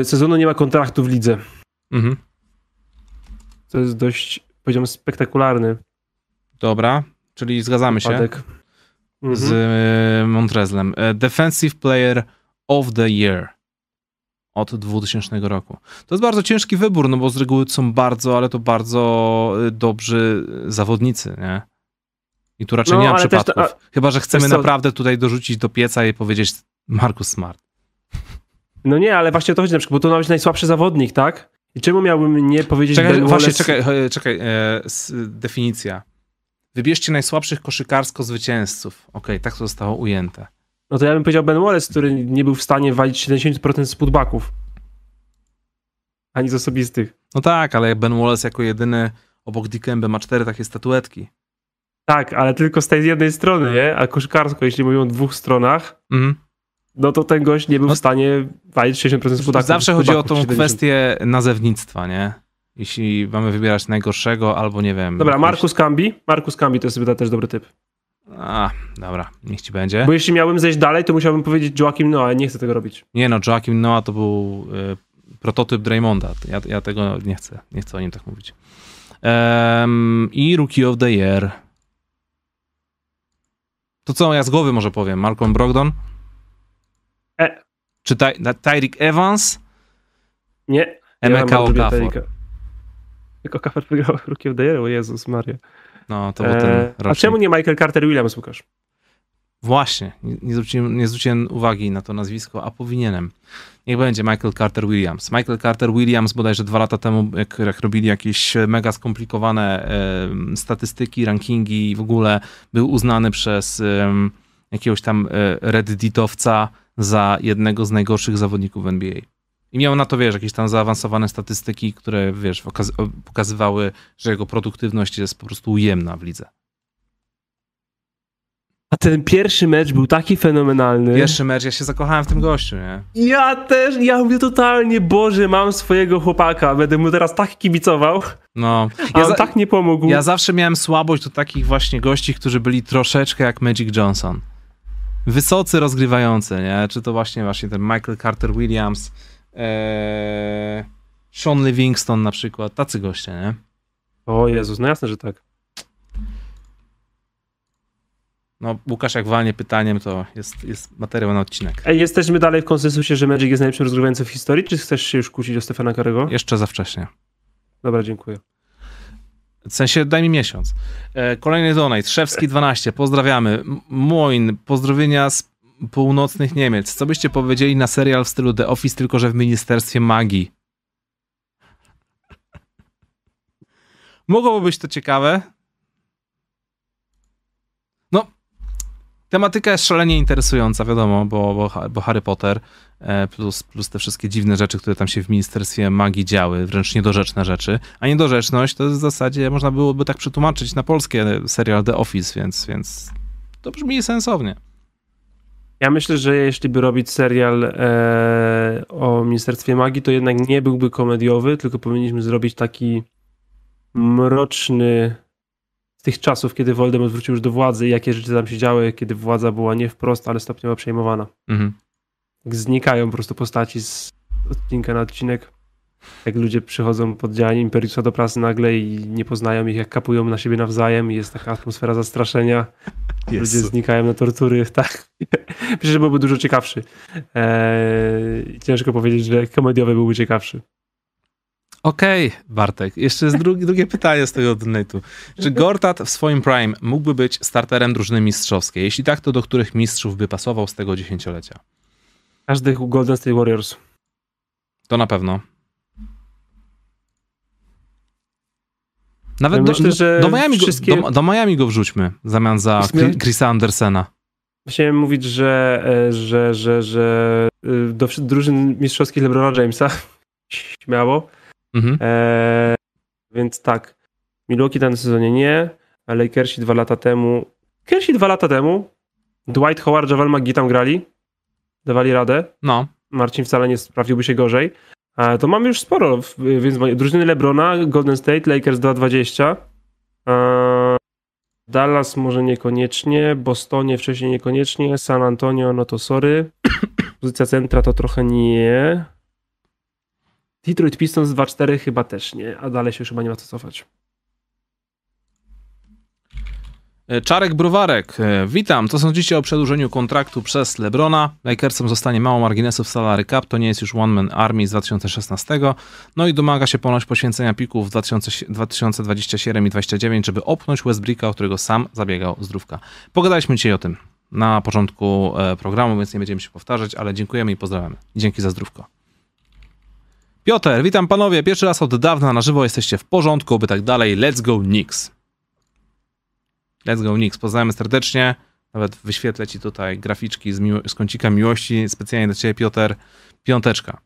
[SPEAKER 2] e, sezonu, nie ma kontraktu w lidze.
[SPEAKER 1] Mhm.
[SPEAKER 2] To jest dość, powiedziałbym, spektakularny
[SPEAKER 1] Dobra, czyli zgadzamy się.
[SPEAKER 2] Mhm.
[SPEAKER 1] z e, Montrezlem. E, Defensive Player of the Year od 2000 roku. To jest bardzo ciężki wybór, no bo z reguły są bardzo, ale to bardzo e, dobrzy zawodnicy, nie? I tu raczej
[SPEAKER 2] No,
[SPEAKER 1] nie ma
[SPEAKER 2] też to-
[SPEAKER 1] przypadków. Chyba, że chcemy naprawdę tutaj dorzucić do pieca i powiedzieć Marcus Smart.
[SPEAKER 2] No nie, ale właśnie o to chodzi na przykład, bo to ma być najsłabszy zawodnik, tak? I czemu miałbym nie powiedzieć
[SPEAKER 1] Czekaj,
[SPEAKER 2] Ben
[SPEAKER 1] właśnie, czekaj, e, czekaj, e, s, definicja. Wybierzcie najsłabszych koszykarsko zwycięzców. Okej, tak to zostało ujęte.
[SPEAKER 2] No to ja bym powiedział Ben Wallace, który nie był w stanie walić 70% z putbacków. Ani z osobistych.
[SPEAKER 1] No tak, ale Ben Wallace jako jedyny obok Dikembe ma cztery takie statuetki.
[SPEAKER 2] Tak, ale tylko z tej jednej strony, nie? A koszykarsko, jeśli mówimy o dwóch stronach,
[SPEAKER 1] Mhm.
[SPEAKER 2] no to ten gość nie był
[SPEAKER 1] No-
[SPEAKER 2] w stanie walić 60% z putbacków.
[SPEAKER 1] Zawsze chodzi o tą
[SPEAKER 2] 70.
[SPEAKER 1] kwestię nazewnictwa, nie? Jeśli mamy wybierać najgorszego albo nie wiem.
[SPEAKER 2] Dobra,
[SPEAKER 1] jakiegoś-
[SPEAKER 2] Markus Cambi. Markus Cambi to jest chyba też dobry typ.
[SPEAKER 1] A, dobra, niech ci będzie.
[SPEAKER 2] Bo jeśli miałbym zejść dalej, to musiałbym powiedzieć Joakim Noah, nie chcę tego robić.
[SPEAKER 1] Nie no, Joakim Noah to był y, prototyp Draymonda. Ja, ja tego nie chcę, nie chcę o nim tak mówić. Em, I Rookie of the Year. To co ja z głowy może powiem? Malcolm Brogdon?
[SPEAKER 2] E.
[SPEAKER 1] Czy Ty Tyreek Evans?
[SPEAKER 2] Nie.
[SPEAKER 1] Emeka
[SPEAKER 2] ja
[SPEAKER 1] Okafor.
[SPEAKER 2] Tylko Okafor wygrał Rookie of the Year, o Jezus Maria.
[SPEAKER 1] No, to był ten
[SPEAKER 2] Eee, a czemu nie Michael Carter Williams, Łukasz?
[SPEAKER 1] Właśnie, nie, zwróciłem, nie zwróciłem uwagi na to nazwisko, a powinienem. Niech będzie Michael Carter Williams. Michael Carter Williams bodajże dwa lata temu, jak, jak robili jakieś mega skomplikowane e, statystyki, rankingi i w ogóle był uznany przez e, jakiegoś tam e, redditowca za jednego z najgorszych zawodników w NBA. I miał na to, wiesz, jakieś tam zaawansowane statystyki, które, wiesz, pokazywały, że jego produktywność jest po prostu ujemna w lidze.
[SPEAKER 2] A ten pierwszy mecz był taki fenomenalny.
[SPEAKER 1] Pierwszy mecz, ja się zakochałem w tym gościu, nie?
[SPEAKER 2] Ja też, ja mówię totalnie, Boże, mam swojego chłopaka, będę mu teraz tak kibicował.
[SPEAKER 1] No.
[SPEAKER 2] Ja tak nie pomógł.
[SPEAKER 1] Ja zawsze miałem słabość do takich właśnie gości, którzy byli troszeczkę jak Magic Johnson. Wysocy rozgrywający, nie? Czy to właśnie właśnie ten Michael Carter Williams, ee, Sean Livingston na przykład, tacy goście, nie?
[SPEAKER 2] O Jezus, no jasne, że tak.
[SPEAKER 1] No, Łukasz jak walnie pytaniem, to jest, jest materiał na odcinek.
[SPEAKER 2] Ej, jesteśmy dalej w konsensusie, że Magic jest najlepszym rozgrywającym w historii, czy chcesz się już kłócić o Stefana Karego?
[SPEAKER 1] Jeszcze za wcześnie.
[SPEAKER 2] Dobra, dziękuję.
[SPEAKER 1] W sensie, daj mi miesiąc. E, kolejny donate, Szewski 12, pozdrawiamy. Moin, pozdrowienia z północnych Niemiec. Co byście powiedzieli na serial w stylu The Office, tylko że w Ministerstwie Magii? Mogłoby być to ciekawe. No, tematyka jest szalenie interesująca, wiadomo, bo, bo, bo Harry Potter e, plus, plus te wszystkie dziwne rzeczy, które tam się w Ministerstwie Magii działy, wręcz niedorzeczne rzeczy. A niedorzeczność to w zasadzie można byłoby tak przetłumaczyć na polskie serial The Office, więc, więc to brzmi sensownie.
[SPEAKER 2] Ja myślę, że jeśli by robić serial e, o Ministerstwie Magii, to jednak nie byłby komediowy, tylko powinniśmy zrobić taki mroczny z tych czasów, kiedy Voldemort wrócił już do władzy i jakie rzeczy tam się działy, kiedy władza była nie wprost, ale stopniowo przejmowana. Mhm. Jak znikają po prostu postaci z odcinka na odcinek. Jak ludzie przychodzą pod działanie Imperiusa do prasy nagle i nie poznają ich, jak kapują na siebie nawzajem i jest taka atmosfera zastraszenia. Jezu. Ludzie znikają na tortury, tak. Myślę, że byłby dużo ciekawszy. Eee, ciężko powiedzieć, że komediowy byłby ciekawszy.
[SPEAKER 1] Okej, okay, Bartek. Jeszcze jest drugi, drugie pytanie z tego donate'u. Czy Gortat w swoim prime mógłby być starterem drużyny mistrzowskiej? Jeśli tak, to do których mistrzów by pasował z tego dziesięciolecia?
[SPEAKER 2] Każdy Golden State Warriors.
[SPEAKER 1] To na pewno. Nawet ja myślę, do, do, Miami wszystkie... go, do, do, Miami go wrzućmy w zamian za Chrisa Andersena.
[SPEAKER 2] Chciałem mówić, że, e, że, że, że e, do drużyn mistrzowskich LeBrona Jamesa śmiało. Mhm. E, więc tak, Milwaukee w tym sezonie nie, a Lakersi dwa lata temu, Lakersi dwa lata temu, Dwight Howard, Javal McGee tam grali, dawali radę.
[SPEAKER 1] No.
[SPEAKER 2] Marcin wcale nie sprawdziłby się gorzej. To mamy już sporo, więc drużyny LeBrona, Golden State, Lakers 2.20, e, Dallas może niekoniecznie, Bostonie wcześniej niekoniecznie, San Antonio, no to sorry. Pozycja centra to trochę nie. Detroit Pistons 2-4 chyba też nie, a dalej się już chyba nie ma co cofać.
[SPEAKER 1] E, Czarek Bruwarek, e, witam. Co sądzicie o przedłużeniu kontraktu przez Lebrona? Lakersom zostanie mało marginesu w salary cap, to nie jest już One Man Army z 2016. No i domaga się ponoć poświęcenia pików w 2027 i 2029, żeby opnąć Westbricka, o którego sam zabiegał zdrówka. Pogadaliśmy dzisiaj o tym na początku e, programu, więc nie będziemy się powtarzać, ale dziękujemy i pozdrawiamy. Dzięki za zdrówko. Piotr, witam panowie. Pierwszy raz od dawna na żywo jesteście w porządku, by tak dalej. Let's go Knicks. Let's go Knicks. Poznajemy serdecznie. Nawet wyświetlę ci tutaj graficzki z, miło- z kącika miłości. Specjalnie dla ciebie, Piotr. Piąteczka.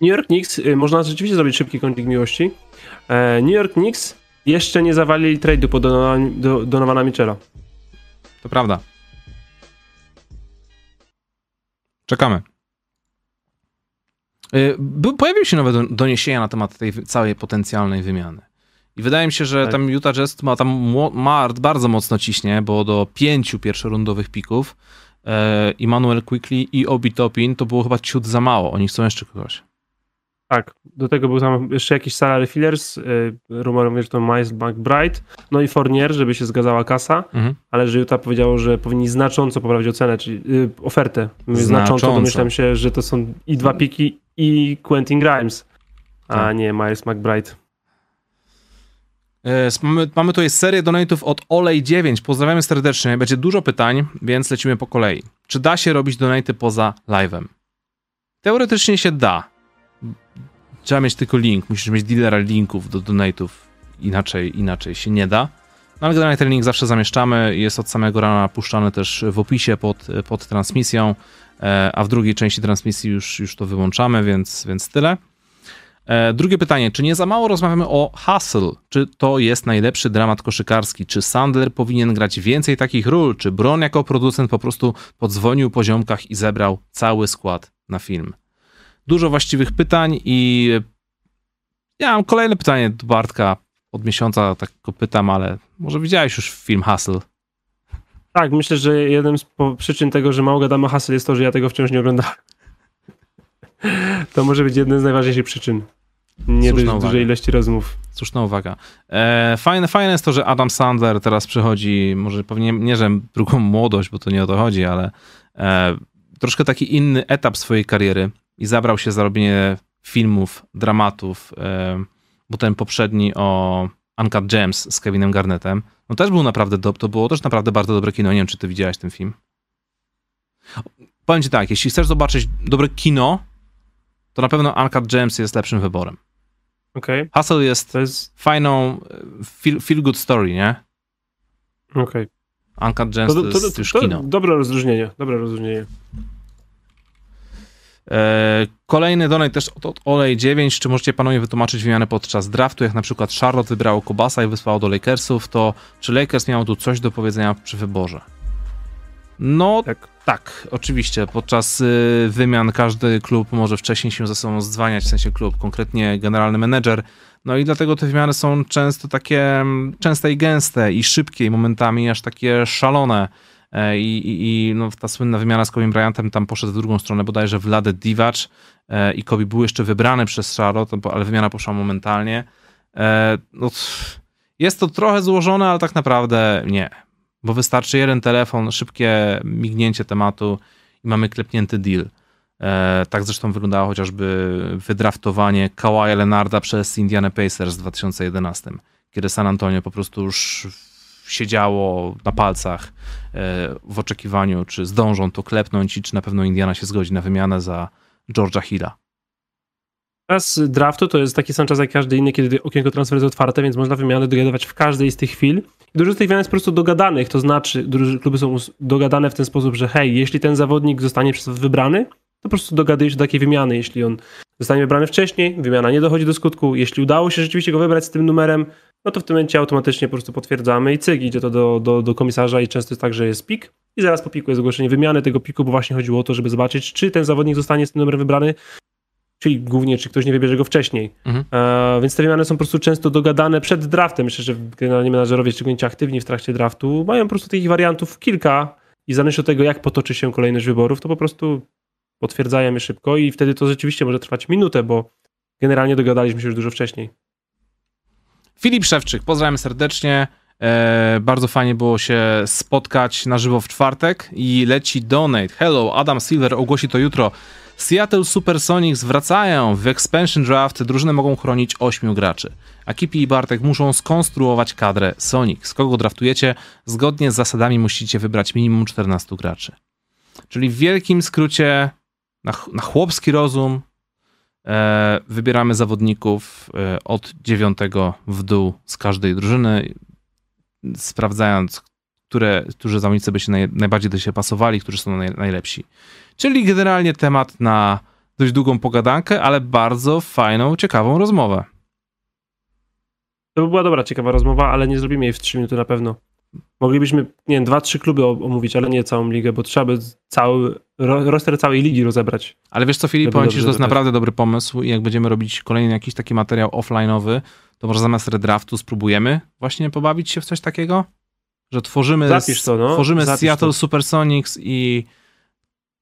[SPEAKER 2] New York Knicks, y, można rzeczywiście zrobić szybki kącik miłości. E, New York Knicks jeszcze nie zawalili trade'u po Donowana Michela.
[SPEAKER 1] To prawda. Czekamy. Y, pojawiły się nowe doniesienia na temat tej całej potencjalnej wymiany. I wydaje mi się, że tak. tam Utah Jazz ma tam ma bardzo mocno ciśnie, bo do pięciu pierwszorundowych pików e, Emmanuel Quickly i Obi Topin to było chyba ciut za mało. Oni chcą jeszcze kogoś.
[SPEAKER 2] Tak, do tego był tam jeszcze jakiś salary fillers, yy, rumor mówi, że to Miles McBride, no i Fournier, żeby się zgadzała kasa, mhm. ale że Utah powiedziało, że powinni znacząco poprawić ocenę, czyli yy, ofertę. Znacząco. znacząco domyślam się, że to są i dwa piki i Quentin Grimes, a tak. nie Miles McBride.
[SPEAKER 1] E, mamy, mamy tutaj serię donate'ów od Olej9. Pozdrawiamy serdecznie. Będzie dużo pytań, więc lecimy po kolei. Czy da się robić donate'y poza live'em? Teoretycznie się da. Trzeba mieć tylko link. Musisz mieć dealera linków do donate'ów. Inaczej, inaczej się nie da. No ale generalnie ten link zawsze zamieszczamy. Jest od samego rana puszczany też w opisie pod, pod transmisją, e, a w drugiej części transmisji już, już to wyłączamy, więc, więc tyle. E, drugie pytanie, czy nie za mało rozmawiamy o Hustle? Czy to jest najlepszy dramat koszykarski? Czy Sandler powinien grać więcej takich ról? Czy Bron jako producent po prostu podzwonił po ziomkach i zebrał cały skład na film? Dużo właściwych pytań i ja mam kolejne pytanie do Bartka. Od miesiąca tak go pytam, ale może widziałeś już film Hustle?
[SPEAKER 2] Tak, myślę, że jednym z przyczyn tego, że mało gadamy o Hustle jest to, że ja tego wciąż nie oglądam. To może być jedna z najważniejszych przyczyn. Nie dość dużej ilości rozmów.
[SPEAKER 1] Słuszna uwaga. E, fajne, fajne jest to, że Adam Sandler teraz przychodzi, może pewnie nie, że drugą młodość, bo to nie o to chodzi, ale e, troszkę taki inny etap swojej kariery i zabrał się za robienie filmów, dramatów, e, bo ten poprzedni o Uncut Gems z Kevinem Garnettem, no też był naprawdę, do, to było też naprawdę bardzo dobre kino. Nie wiem, czy ty widziałeś ten film. Powiem ci tak, jeśli chcesz zobaczyć dobre kino, to na pewno Uncut Gems jest lepszym wyborem.
[SPEAKER 2] Okay.
[SPEAKER 1] Hustle jest, to jest fajną feel, feel good story, nie?
[SPEAKER 2] Okej. Okay.
[SPEAKER 1] Uncut Gems to, to, to, jest już kino.
[SPEAKER 2] Dobre rozróżnienie, dobre rozróżnienie.
[SPEAKER 1] E, kolejny donate też od Olej 9. Czy możecie panowie wytłumaczyć wymianę podczas draftu? Jak na przykład Charlotte wybrało Kobasa i wysłało do Lakersów, to czy Lakers miał tu coś do powiedzenia przy wyborze? No tak, tak oczywiście. Podczas y, wymian każdy klub może wcześniej się ze sobą zdzwaniać, w sensie klub, konkretnie generalny menedżer. No i dlatego te wymiany są często takie mm, częste i gęste i szybkie i momentami aż takie szalone. E, I, i, i no, ta słynna wymiana z Kobe Bryantem tam poszedł w drugą stronę, bodajże Vlade Divac e, i Kobe był jeszcze wybrany przez Charlotte, ale wymiana poszła momentalnie. E, no, jest to trochę złożone, ale tak naprawdę nie bo wystarczy jeden telefon, szybkie mignięcie tematu i mamy klepnięty deal. E, tak zresztą wyglądało chociażby wydraftowanie Kawaja Leonarda przez Indiana Pacers w 2011, kiedy San Antonio po prostu już siedziało na palcach e, w oczekiwaniu, czy zdążą to klepnąć i czy na pewno Indiana się zgodzi na wymianę za George'a Hilla.
[SPEAKER 2] Czas draftu to jest taki sam czas jak każdy inny, kiedy okienko transferu jest otwarte, więc można wymiany dogadywać w każdej z tych chwil. I dużo z tych wymian jest po prostu dogadanych, to znaczy duże kluby są dogadane w ten sposób, że hej, jeśli ten zawodnik zostanie przez wybrany, to po prostu dogadujesz do takiej wymiany. Jeśli on zostanie wybrany wcześniej, wymiana nie dochodzi do skutku. Jeśli udało się rzeczywiście go wybrać z tym numerem, no to w tym momencie automatycznie po prostu potwierdzamy i cyk, idzie to do, do, do komisarza i często jest tak, że jest pik i zaraz po piku jest ogłoszenie wymiany tego piku, bo właśnie chodziło o to, żeby zobaczyć, czy ten zawodnik zostanie z tym numerem wybrany, czyli głównie, czy ktoś nie wybierze go wcześniej. Mhm. E, więc te wymiany są po prostu często dogadane przed draftem. Myślę, że generalnie menadżerowie, szczególnie aktywni w trakcie draftu, mają po prostu takich wariantów kilka i zależy od tego, jak potoczy się kolejność wyborów, to po prostu potwierdzają je szybko i wtedy to rzeczywiście może trwać minutę, bo generalnie dogadaliśmy się już dużo wcześniej.
[SPEAKER 1] Filip Szewczyk, pozdrawiam serdecznie. E, bardzo fajnie było się spotkać na żywo w czwartek i leci donate. Hello, Adam Silver ogłosi to jutro. Seattle Supersonics wracają. W Expansion Draft drużyny mogą chronić 8 graczy. A Kipi i Bartek muszą skonstruować kadrę Sonics. Kogo draftujecie? Zgodnie z zasadami musicie wybrać minimum 14 graczy. Czyli w wielkim skrócie, na, na chłopski rozum, e, wybieramy zawodników e, od 9 w dół z każdej drużyny, sprawdzając, które, którzy zawodnicy by się naj, najbardziej do siebie pasowali, którzy są naj, najlepsi. Czyli generalnie temat na dość długą pogadankę, ale bardzo fajną, ciekawą rozmowę.
[SPEAKER 2] To by była dobra, ciekawa rozmowa, ale nie zrobimy jej w 3 minuty na pewno. Moglibyśmy, nie wiem, dwa, trzy kluby omówić, ale nie całą ligę, bo trzeba by cały, roster całej ligi rozebrać.
[SPEAKER 1] Ale wiesz co, Filip, powiem ci, że to jest naprawdę dobry pomysł i jak będziemy robić kolejny jakiś taki materiał offline'owy, to może zamiast redraftu spróbujemy właśnie pobawić się w coś takiego? Że tworzymy,
[SPEAKER 2] Zapisz to, no.
[SPEAKER 1] tworzymy Zapisz Seattle to. Supersonics i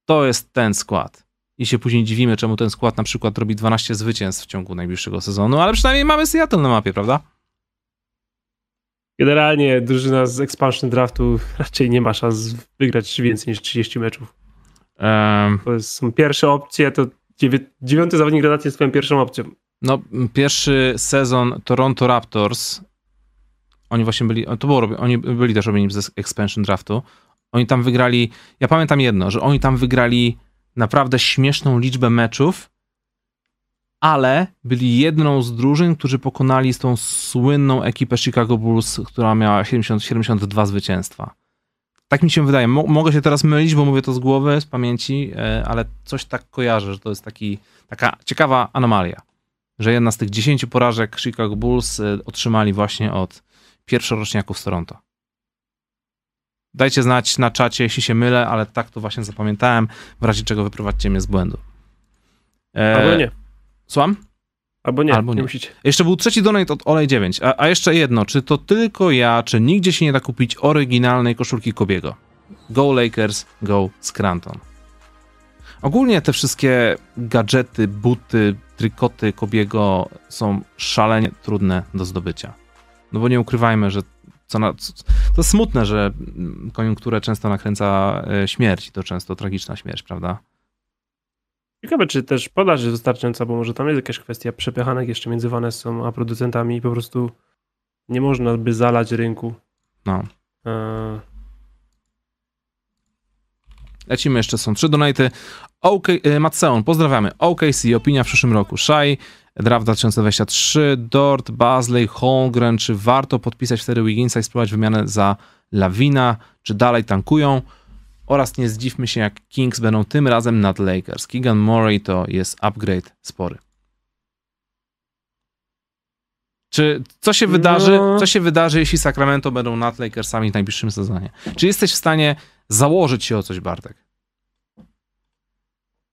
[SPEAKER 1] to jest ten skład. i się później dziwimy, czemu ten skład na przykład robi 12 zwycięstw w ciągu najbliższego sezonu, ale przynajmniej mamy Seattle na mapie, prawda?
[SPEAKER 2] Generalnie drużyna z expansion draftu raczej nie ma szans wygrać więcej niż 30 meczów. Um, to są pierwsze opcje, to dziewiąty zawodnik gradacji jest twoją pierwszą opcją.
[SPEAKER 1] No, pierwszy sezon Toronto Raptors, oni właśnie byli, to było, oni byli też robieni z expansion draftu. Oni tam wygrali, ja pamiętam jedno, że oni tam wygrali naprawdę śmieszną liczbę meczów, ale byli jedną z drużyn, którzy pokonali tą słynną ekipę Chicago Bulls, która miała 70, 72 zwycięstwa. Tak mi się wydaje. mogę się teraz mylić, bo mówię to z głowy, z pamięci, e, ale coś tak kojarzę, że to jest taki, taka ciekawa anomalia, że jedna z tych 10 porażek Chicago Bulls e, otrzymali właśnie od pierwszoroczniaków z Toronto. Dajcie znać na czacie, jeśli się mylę, ale tak to właśnie zapamiętałem, w razie czego wyprowadźcie mnie z błędu.
[SPEAKER 2] E... Albo nie.
[SPEAKER 1] Słucham?
[SPEAKER 2] Albo nie, Albo nie. nie musicie.
[SPEAKER 1] Jeszcze był trzeci donate od Olej 9. A, a, jeszcze jedno, czy to tylko ja, czy nigdzie się nie da kupić oryginalnej koszulki Kobiego? Go Lakers, go Scranton. Ogólnie te wszystkie gadżety, buty, trykoty Kobiego są szalenie trudne do zdobycia. No bo nie ukrywajmy, że co na, co, to smutne, że koniunkturę często nakręca e, śmierć i to często tragiczna śmierć, prawda?
[SPEAKER 2] Ciekawe, czy też podaż jest wystarczająca, bo może tam jest jakaś kwestia przepychanek jeszcze między Vanessą a producentami i po prostu nie można by zalać rynku.
[SPEAKER 1] No. E... Lecimy jeszcze, są trzy donaty. OK, e, Matseon, pozdrawiamy. OKC, opinia w przyszłym roku. Shai, draft 2023, Dort, Basley, Holmgren, czy warto podpisać wtedy Wigginsa i spróbować wymianę za Lawina, czy dalej tankują? Oraz nie zdziwmy się, jak Kings będą tym razem nad Lakers. Keegan Murray to jest upgrade spory. Czy co się wydarzy, no. co się wydarzy, jeśli Sacramento będą nad Lakersami w najbliższym sezonie? Czy jesteś w stanie założyć się o coś, Bartek?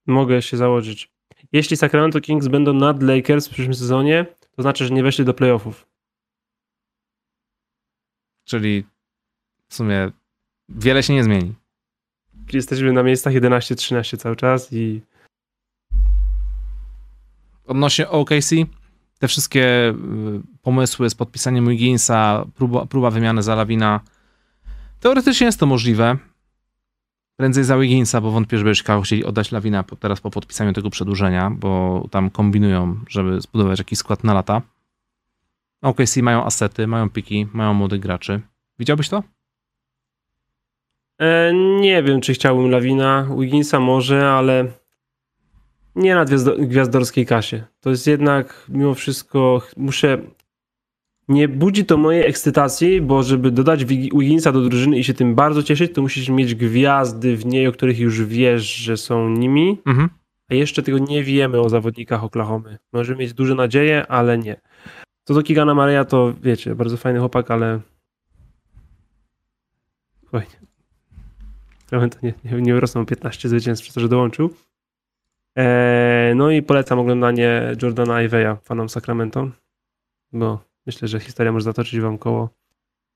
[SPEAKER 2] Mogę się założyć. Jeśli Sacramento Kings będą nad Lakers w przyszłym sezonie, to znaczy, że nie weszli do playoffów.
[SPEAKER 1] Czyli w sumie wiele się nie zmieni
[SPEAKER 2] jesteśmy na miejscach 11-13 cały czas i.
[SPEAKER 1] Odnośnie OKC, te wszystkie y, pomysły z podpisaniem Wigginsa, próba, próba wymiany za Lawina, teoretycznie jest to możliwe. Prędzej za Wigginsa, bo wątpię, żeby Chicago chcieli oddać Lawina teraz po podpisaniu tego przedłużenia, bo tam kombinują, żeby zbudować jakiś skład na lata. OKC mają asety, mają piki, mają młodych graczy. Widziałbyś to?
[SPEAKER 2] E, nie wiem, czy chciałbym Lawina, Wigginsa może, ale nie na gwiazdorskiej kasie. To jest jednak mimo wszystko, muszę... Nie budzi to mojej ekscytacji, bo żeby dodać Wigginsa do drużyny i się tym bardzo cieszyć, to musisz mieć gwiazdy w niej, o których już wiesz, że są nimi. Mhm. A jeszcze tego nie wiemy o zawodnikach Oklahomy. Możemy mieć duże nadzieje, ale nie. Co do Kigana Maria, to wiecie, bardzo fajny chłopak, ale spokojnie to nie, nie, nie wyrosną 15 zwycięstw przez to, że dołączył. Eee, no i polecam oglądanie Jordana Iveya, fanom Sacramento, bo myślę, że historia może zatoczyć wam koło.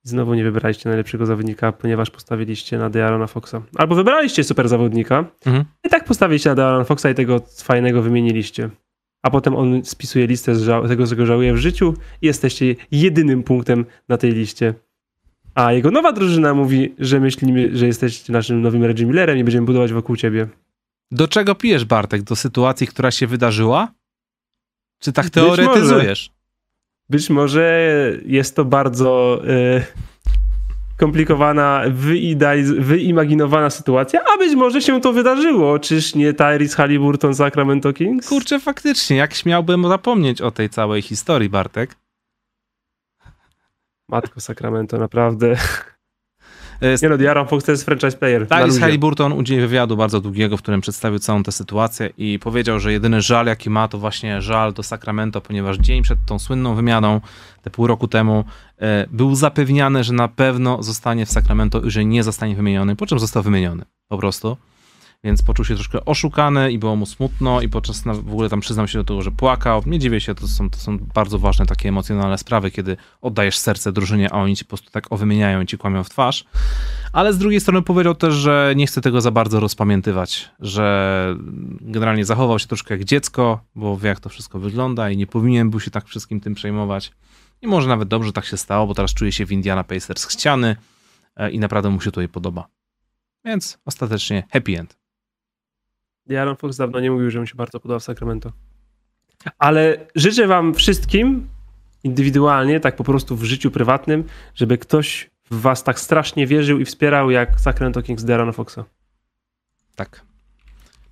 [SPEAKER 2] Znowu nie wybraliście najlepszego zawodnika, ponieważ postawiliście na Dearona Foxa. Albo wybraliście super zawodnika mhm. i tak postawiliście na Dearona Foxa i tego fajnego wymieniliście. A potem on spisuje listę z tego, czego żałuje w życiu i jesteście jedynym punktem na tej liście. A jego nowa drużyna mówi, że myślimy, że jesteś naszym nowym Reggie Millerem i będziemy budować wokół ciebie.
[SPEAKER 1] Do czego pijesz, Bartek? Do sytuacji, która się wydarzyła? Czy tak teoretyzujesz?
[SPEAKER 2] Być może, jest to bardzo y, komplikowana, wyimaginowana sytuacja, a być może się to wydarzyło. Czyż nie Tyrese Halliburton Sacramento Kings?
[SPEAKER 1] Kurczę, faktycznie, jak śmiałbym zapomnieć o tej całej historii, Bartek?
[SPEAKER 2] Matko Sacramento, naprawdę. Nie no, Diaron Fox to jest franchise player.
[SPEAKER 1] Tyrese Halliburton udzielił wywiadu bardzo długiego, w którym przedstawił całą tę sytuację i powiedział, że jedyny żal, jaki ma, to właśnie żal do Sacramento, ponieważ dzień przed tą słynną wymianą, te pół roku temu, e, był zapewniany, że na pewno zostanie w Sacramento i że nie zostanie wymieniony, po czym został wymieniony po prostu. Więc poczuł się troszkę oszukany i było mu smutno i podczas w ogóle tam przyznał się do tego, że płakał. Nie dziwię się, to są, to są bardzo ważne takie emocjonalne sprawy, kiedy oddajesz serce drużynie, a oni ci po prostu tak owymieniają i ci kłamią w twarz. Ale z drugiej strony powiedział też, że nie chce tego za bardzo rozpamiętywać, że generalnie zachował się troszkę jak dziecko, bo wie jak to wszystko wygląda i nie powinien był się tak wszystkim tym przejmować. I może nawet dobrze tak się stało, bo teraz czuje się w Indiana Pacers chciany e, i naprawdę mu się tutaj podoba. Więc ostatecznie happy end.
[SPEAKER 2] Aaron Fox dawno nie mówił, że mu się bardzo podoba w Sacramento. Ale życzę wam wszystkim indywidualnie, tak po prostu w życiu prywatnym, żeby ktoś w was tak strasznie wierzył i wspierał jak Sacramento Kings De'Aaron Foxa.
[SPEAKER 1] Tak.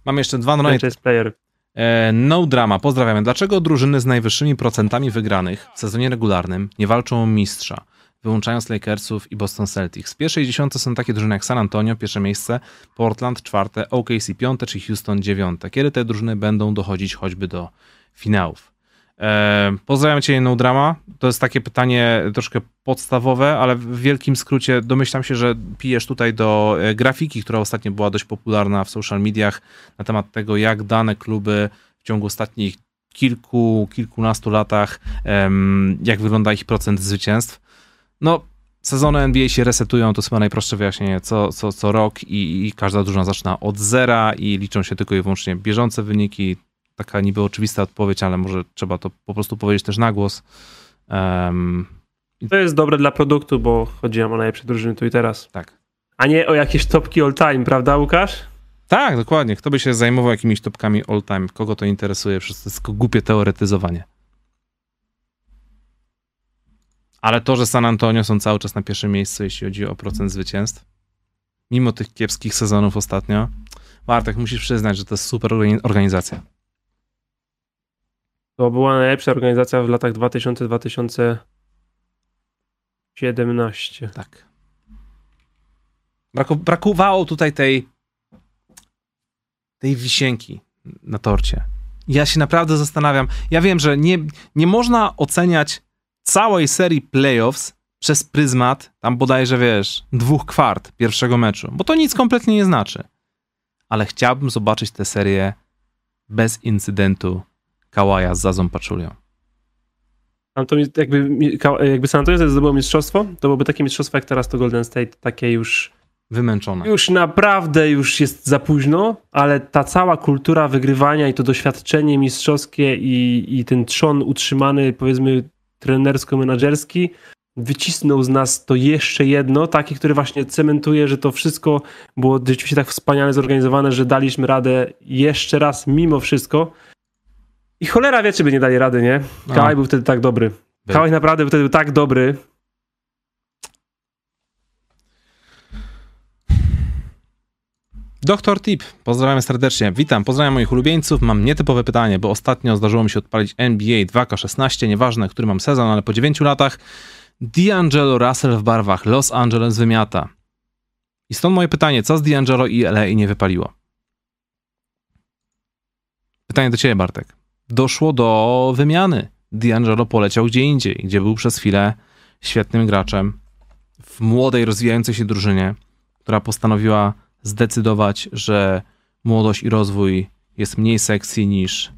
[SPEAKER 1] Mam jeszcze dwa donaty.
[SPEAKER 2] player.
[SPEAKER 1] E, no drama, pozdrawiamy. Dlaczego drużyny z najwyższymi procentami wygranych w sezonie regularnym nie walczą o mistrza? Wyłączając Lakersów i Boston Celtics. W pierwszej dziesiątce są takie drużyny jak San Antonio, pierwsze miejsce, Portland czwarte, OKC piąte, czy Houston dziewiąte. Kiedy te drużyny będą dochodzić choćby do finałów? Eee, pozdrawiam Cię, No Drama. To jest takie pytanie troszkę podstawowe, ale w wielkim skrócie domyślam się, że pijesz tutaj do e, grafiki, która ostatnio była dość popularna w social mediach na temat tego, jak dane kluby w ciągu ostatnich kilku, kilkunastu latach, jak wygląda ich procent zwycięstw. No, sezony NBA się resetują, to jest chyba najprostsze wyjaśnienie, co, co, co rok i, i każda drużyna zaczyna od zera i liczą się tylko i wyłącznie bieżące wyniki. Taka niby oczywista odpowiedź, ale może trzeba to po prostu powiedzieć też na głos. Um,
[SPEAKER 2] to jest dobre dla produktu, bo chodzi nam o najlepsze drużyny tu i teraz.
[SPEAKER 1] Tak.
[SPEAKER 2] A nie o jakieś topki all time, prawda Łukasz?
[SPEAKER 1] Tak, dokładnie. Kto by się zajmował jakimiś topkami all time? Kogo to interesuje? Przecież to jest głupie teoretyzowanie. Ale to, że San Antonio są cały czas na pierwszym miejscu, jeśli chodzi o procent zwycięstw, mimo tych kiepskich sezonów ostatnio, Bartek, musisz przyznać, że to jest super organizacja.
[SPEAKER 2] To była najlepsza organizacja w latach 2000-2017.
[SPEAKER 1] Tak. Braku, brakowało tutaj tej tej wisienki na torcie. Ja się naprawdę zastanawiam. Ja wiem, że nie, nie można oceniać całej serii playoffs przez pryzmat, tam bodajże wiesz, dwóch kwart pierwszego meczu, bo to nic kompletnie nie znaczy. Ale chciałbym zobaczyć tę serię bez incydentu Kałaja z Zazą Paczulią.
[SPEAKER 2] To jakby, jakby San Antonio zdobyło mistrzostwo, to byłoby takie mistrzostwo jak teraz to Golden State, takie już
[SPEAKER 1] wymęczone.
[SPEAKER 2] Już naprawdę już jest za późno, ale ta cała kultura wygrywania i to doświadczenie mistrzowskie i, i ten trzon utrzymany powiedzmy trenersko-menadżerski wycisnął z nas to jeszcze jedno, takie, które właśnie cementuje, że to wszystko było rzeczywiście tak wspaniale zorganizowane, że daliśmy radę jeszcze raz mimo wszystko. I cholera wie, czy by nie dali rady, nie? No. Kałaj był wtedy tak dobry. Kałaj naprawdę był wtedy tak dobry.
[SPEAKER 1] Doktor Tip, pozdrawiam serdecznie. Witam, pozdrawiam moich ulubieńców. Mam nietypowe pytanie, bo ostatnio zdarzyło mi się odpalić NBA 2K16, nieważne, który mam sezon, ale po 9 latach D'Angelo Russell w barwach Los Angeles wymiata. I stąd moje pytanie, co z D'Angelo i LA nie wypaliło? Pytanie do ciebie, Bartek. Doszło do wymiany. D'Angelo poleciał gdzie indziej, gdzie był przez chwilę świetnym graczem w młodej, rozwijającej się drużynie, która postanowiła zdecydować, że młodość i rozwój jest mniej sexy niż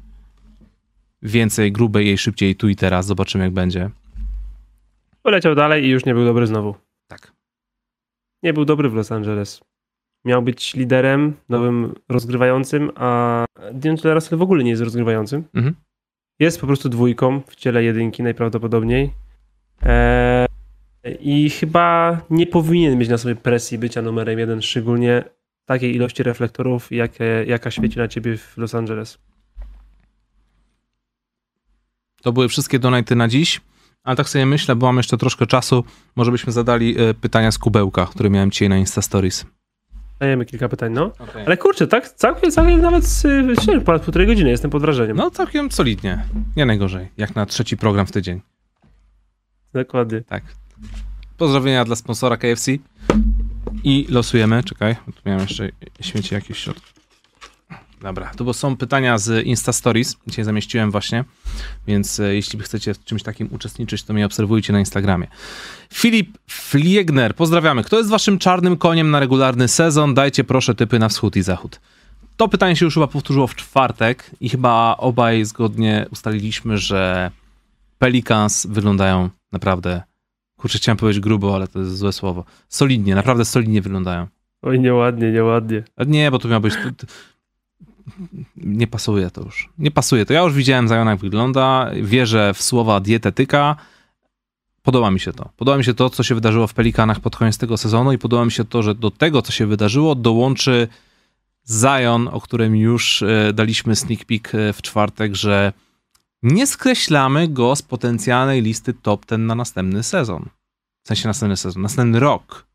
[SPEAKER 1] więcej grubej jej szybciej tu i teraz. Zobaczymy, jak będzie.
[SPEAKER 2] Poleciał dalej i już nie był dobry znowu.
[SPEAKER 1] Tak.
[SPEAKER 2] Nie był dobry w Los Angeles. Miał być liderem, nowym rozgrywającym, a D'Angelo Russell w ogóle nie jest rozgrywającym. Mhm. Jest po prostu dwójką w ciele jedynki najprawdopodobniej. Eee, I chyba nie powinien mieć na sobie presji bycia numerem jeden, szczególnie takiej ilości reflektorów, jakie, jaka świeci na ciebie w Los Angeles.
[SPEAKER 1] To były wszystkie donaty na dziś, ale tak sobie myślę, bo mam jeszcze troszkę czasu, może byśmy zadali e, pytania z kubełka, które miałem dzisiaj na Insta Stories.
[SPEAKER 2] Dajemy kilka pytań, no. Okay. Ale kurczę, tak całkiem, całkiem nawet średnio, ponad półtorej godziny, jestem pod wrażeniem.
[SPEAKER 1] No całkiem solidnie, nie najgorzej, jak na trzeci program w tydzień.
[SPEAKER 2] Dokładnie.
[SPEAKER 1] Tak. Pozdrowienia dla sponsora KFC. I losujemy, czekaj, tu miałem jeszcze śmieci jakieś środki. Dobra, to bo są pytania z Insta Stories, dzisiaj zamieściłem właśnie, więc e, jeśli chcecie w czymś takim uczestniczyć, to mnie obserwujcie na Instagramie. Filip Fliegner, pozdrawiamy. Kto jest waszym czarnym koniem na regularny sezon? Dajcie proszę typy na wschód i zachód. to pytanie się już chyba powtórzyło w czwartek i chyba obaj zgodnie ustaliliśmy, że Pelicans wyglądają naprawdę, kurczę, chciałem powiedzieć grubo, ale to jest złe słowo, solidnie, naprawdę solidnie wyglądają.
[SPEAKER 2] Oj, nieładnie, nieładnie.
[SPEAKER 1] Nie, bo tu miał być... To, to, nie pasuje to już. Nie pasuje to. Ja już widziałem Zajona, jak wygląda. Wierzę w słowa dietetyka. Podoba mi się to. Podoba mi się to, co się wydarzyło w Pelikanach pod koniec tego sezonu i podoba mi się to, że do tego, co się wydarzyło, dołączy Zion, o którym już e, daliśmy sneak peek e, w czwartek, że nie skreślamy go z potencjalnej listy top ten na następny sezon. W sensie następny sezon, następny rok.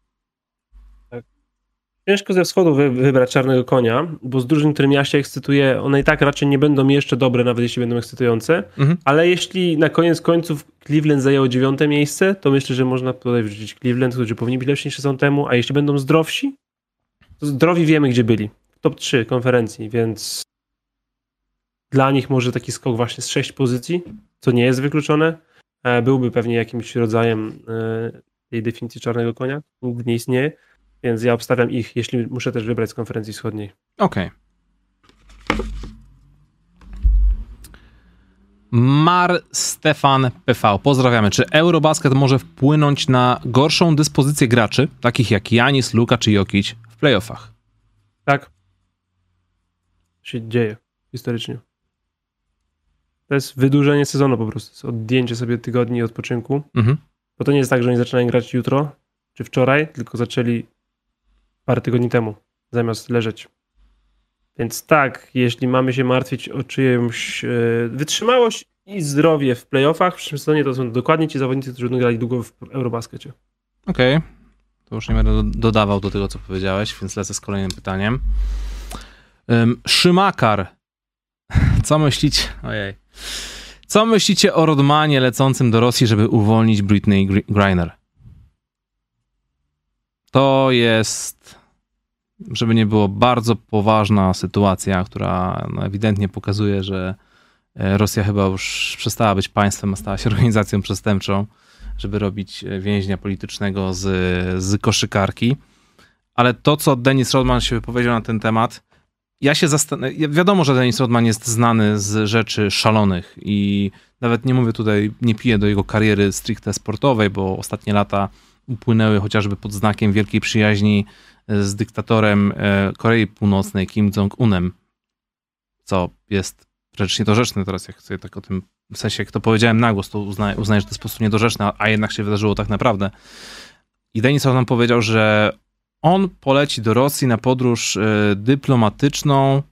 [SPEAKER 2] Ciężko ze wschodu wy, wybrać czarnego konia, bo z drużyn, którym ja się ekscytuję, one i tak raczej nie będą jeszcze dobre, nawet jeśli będą ekscytujące. Mhm. Ale jeśli na koniec końców Cleveland zajęło dziewiąte miejsce, to myślę, że można tutaj wrzucić Cleveland, którzy powinni być lepsi niż sezon temu, a jeśli będą zdrowsi, to zdrowi wiemy, gdzie byli. Top 3 konferencji, więc dla nich może taki skok właśnie z 6 pozycji, co nie jest wykluczone, e, byłby pewnie jakimś rodzajem e, tej definicji czarnego konia, nigdy nie istnieje więc ja obstawiam ich, jeśli muszę też wybrać z konferencji wschodniej.
[SPEAKER 1] Okej. Okay. Mar Stefan PV. Pozdrawiamy. Czy Eurobasket może wpłynąć na gorszą dyspozycję graczy, takich jak Janis, Luka czy Jokic w playoffach?
[SPEAKER 2] Tak. Się dzieje historycznie. To jest wydłużenie sezonu po prostu. Odjęcie sobie tygodni odpoczynku. Mhm. Bo to nie jest tak, że oni zaczynają grać jutro czy wczoraj, tylko zaczęli parę tygodni temu, zamiast leżeć. Więc tak, jeśli mamy się martwić o czyjąś e, wytrzymałość i zdrowie w playoffach, w przyszłym sezonie to są dokładnie ci zawodnicy, którzy będą grali długo w Eurobaskecie.
[SPEAKER 1] Okej, okay. to już nie będę dodawał do tego, co powiedziałeś, więc lecę z kolejnym pytaniem. Um, Szymakar. Co myślicie? Ojej. Co myślicie o Rodmanie lecącym do Rosji, żeby uwolnić Britney Griner? To jest, żeby nie było, bardzo poważna sytuacja, która no, ewidentnie pokazuje, że e, Rosja chyba już przestała być państwem, a stała się organizacją przestępczą, żeby robić e, więźnia politycznego z, z koszykarki. Ale to, co Denis Rodman się wypowiedział na ten temat, ja się zastanawiam. Wiadomo, że Denis Rodman jest znany z rzeczy szalonych i nawet nie mówię tutaj, nie piję do jego kariery stricte sportowej, bo ostatnie lata upłynęły chociażby pod znakiem wielkiej przyjaźni e, z dyktatorem e, Korei Północnej, Kim Jong-unem, co jest rzecz niedorzeczne teraz, jak sobie tak o tym, w sensie jak to powiedziałem na głos, to uznaję, uznaję że to jest po prostu niedorzeczne, a jednak się wydarzyło tak naprawdę. I Denis nam powiedział, że on poleci do Rosji na podróż e, dyplomatyczną,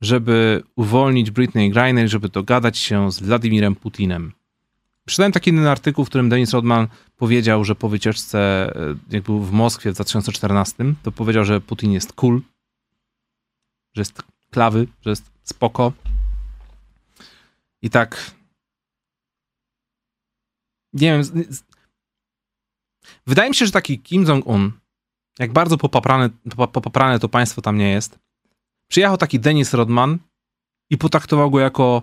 [SPEAKER 1] żeby uwolnić Britney Griner, żeby dogadać się z Władimirem Putinem. Przeczytałem taki inny artykuł, w którym Denis Rodman powiedział, że po wycieczce, e, jak był w Moskwie w 2014, to powiedział, że Putin jest cool, że jest klawy, że jest spoko. I tak. Nie wiem. Wydaje mi się, że taki Kim Jong-un, jak bardzo popaprane, popaprane to państwo tam nie jest, przyjechał taki Denis Rodman i potraktował go jako